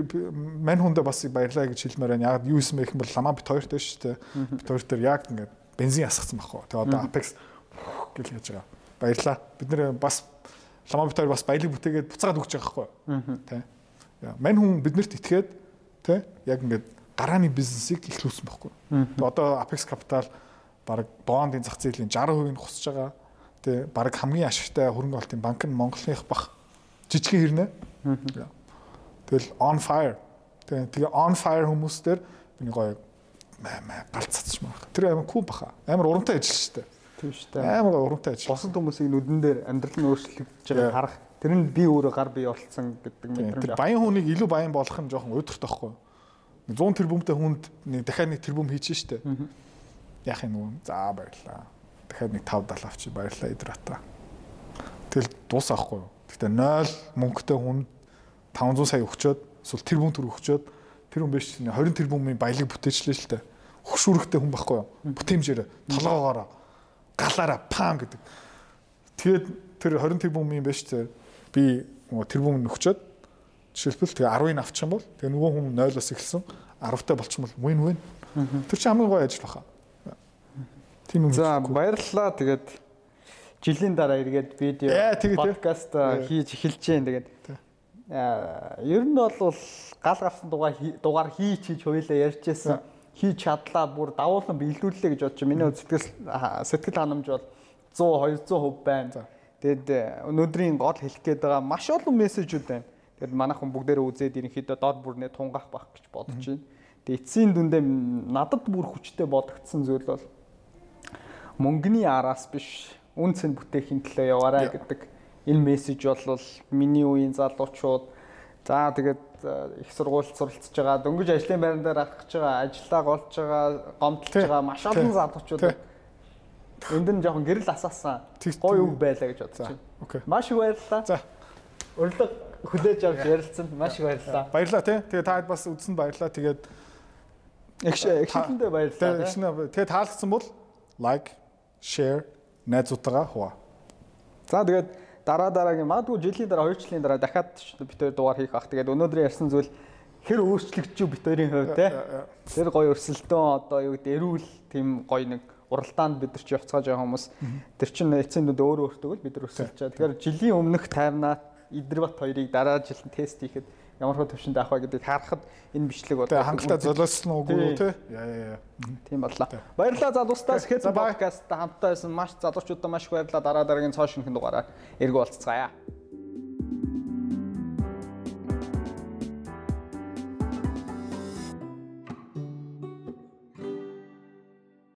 мань хүндээ бас баярлаа гэж хэлмээр байна. Яг юу юм бэ гэх юм бол ламаа бит хоёртой шүү дээ. Бит хоёр дээр яг ингээд бензин асгацсан байхгүй. Тэгээд одоо Apex гэл яаж байгаа. Баярлаа. Бид нэр бас ламаа бит хоёр бас баялаг бүтээгээд буцаагаад өгч байгаа байхгүй. Тэ. Мань хүн биднэрт итгээд тэ яг ингээд гарааны бизнесийг эхлүүлсэн байхгүй. Одоо Apex Capital баг бондын зах зээлийн 60% нь хусж байгаа. Тэ баг хамгийн ашигтай хөрөнгө оруулалтын банк нь Монголынх бах. Жижигхэн хэрнэ. Тэгэл on fire. Тэгээ тэгээ on fire хүмүүстэр миний гоё галццсан байна. Тэр амар кул баха. Амар урамтай ажил шүү дээ. Тийм шүү дээ. Амар урамтай ажил. Босод хүмүүсийг нүдэн дээр амьдрал нь өөрчлөгдөж байгааг харах. Тэр нь би өөрөө гар бие болцсон гэдэг мэдрэмж. Тэр баян хүнийг илүү баян болгох нь жоохон уйдгартай байхгүй. 100 тэрбумтай хүнд нэг дахиад нэг тэрбум хийчихэн шүү дээ. Яах юм уу? За баярлаа. Дахиад нэг 5 70 авчи баярлаа идрата. Тэгэл дуус авахгүй юу? Гэтэ 0 мөнгөтэй хүн 500 сая өгчөөд эсвэл тэрбум төр өгчөөд тэр хүн биш 20 тэрбумын баялаг бүтээчлээ л дээ. Хөшүүрэгтэй хүн байхгүй юу? Бүтэмжээр толгоогоороо галаараа пам гэдэг. Тэгээд тэр 20 тэрбумын биш тэр би тэрбум нөхчөөд жишээлбэл тэгээ 10-ыг авчих юм бол тэгээ нөгөө хүн 0-оос эхэлсэн 10-тай болчихмол win win. Тэр чинь хамгийн гоё ажил баха. Тийм үү. За баярлалаа. Тэгээд жилийн дараа эргээд видео подкаст хийж эхэлж जैन тэгээд ер нь бол гал гарсан дугаар дугаар хийж хийж хоёлаа ярьжсэн хийж чадлаа бүр давуулан биелдүүллээ гэж бодчих. Миний сэтгэл сэтгэл ханамж бол 100 200% байна. Тэгэд өнөөдрийн гол хэлэх гээд байгаа маш олон мессежүүд байна. Тэгэд манайхан бүгдээрээ үзээд ерөнхийдөө доод бүрнээ тунгаах байх гэж бодож байна. Тэгээ эцсийн дүндээ надад бүр хүчтэй бодогдсон зүйл бол мөнгөний араас биш үн цэн бүтээхийн төлөө яваарай гэдэг энэ мессеж бол миний үеийн залуучууд за тэгээд э, их сургуульд суралцж байгаа дөнгөж ажлын байран дээр ахиж байгаа ажиллаа голж байгаа гомдлож байгаа маш олон залуучууд энд нь жоохон гэрэл асаасан гоё үг байлаа гэж бодож байна. Окей. Маш их баярлалаа. За. Урилга хүлээж авч ярилцсан маш их баярлалаа. Баярлалаа тий. Тэгээ та бас үзсэнд баярлалаа. Тэгээд эхлэндээ баярлалаа. Тэгээ таалагдсан бол лайк, share, найзуудтайгаа хуваа. За тэгээд дараа дараагийн магадгүй жилийн дараа 2 жилийн дараа дахиад бид хоёр дугаар хийх ах. Тэгээд өнөөдөр ярьсан зүйл хэр өөрчлөгдөж бид хоёрын хувьд те. Тэр гоё өрсөлдөөн одоо юу гэдэг эрүүл тийм гоё нэг уралдаанд бид нар чи явцгааж байгаа хүмүүс тэр чин эцсийн дүнд өөр өөртөө л бид нар өсөлж байгаа. Тэгэхээр жилийн өмнөх таймнаа Идрбат хоёрыг дараа жил тест хийхэд ямар хөө төвшөнд авах вэ гэдгийг харахад энэ бичлэг бол хангалттай золиослон уугүй тий. Яа яа яа. Тийм боллоо. Баярлалаа залуустаас хэд подкастта хамтдаа байсан маш залуучуудаа маш их баярлалаа. Дараа дараагийн цоо шинхэн дугаараар эргүү уулзцаая.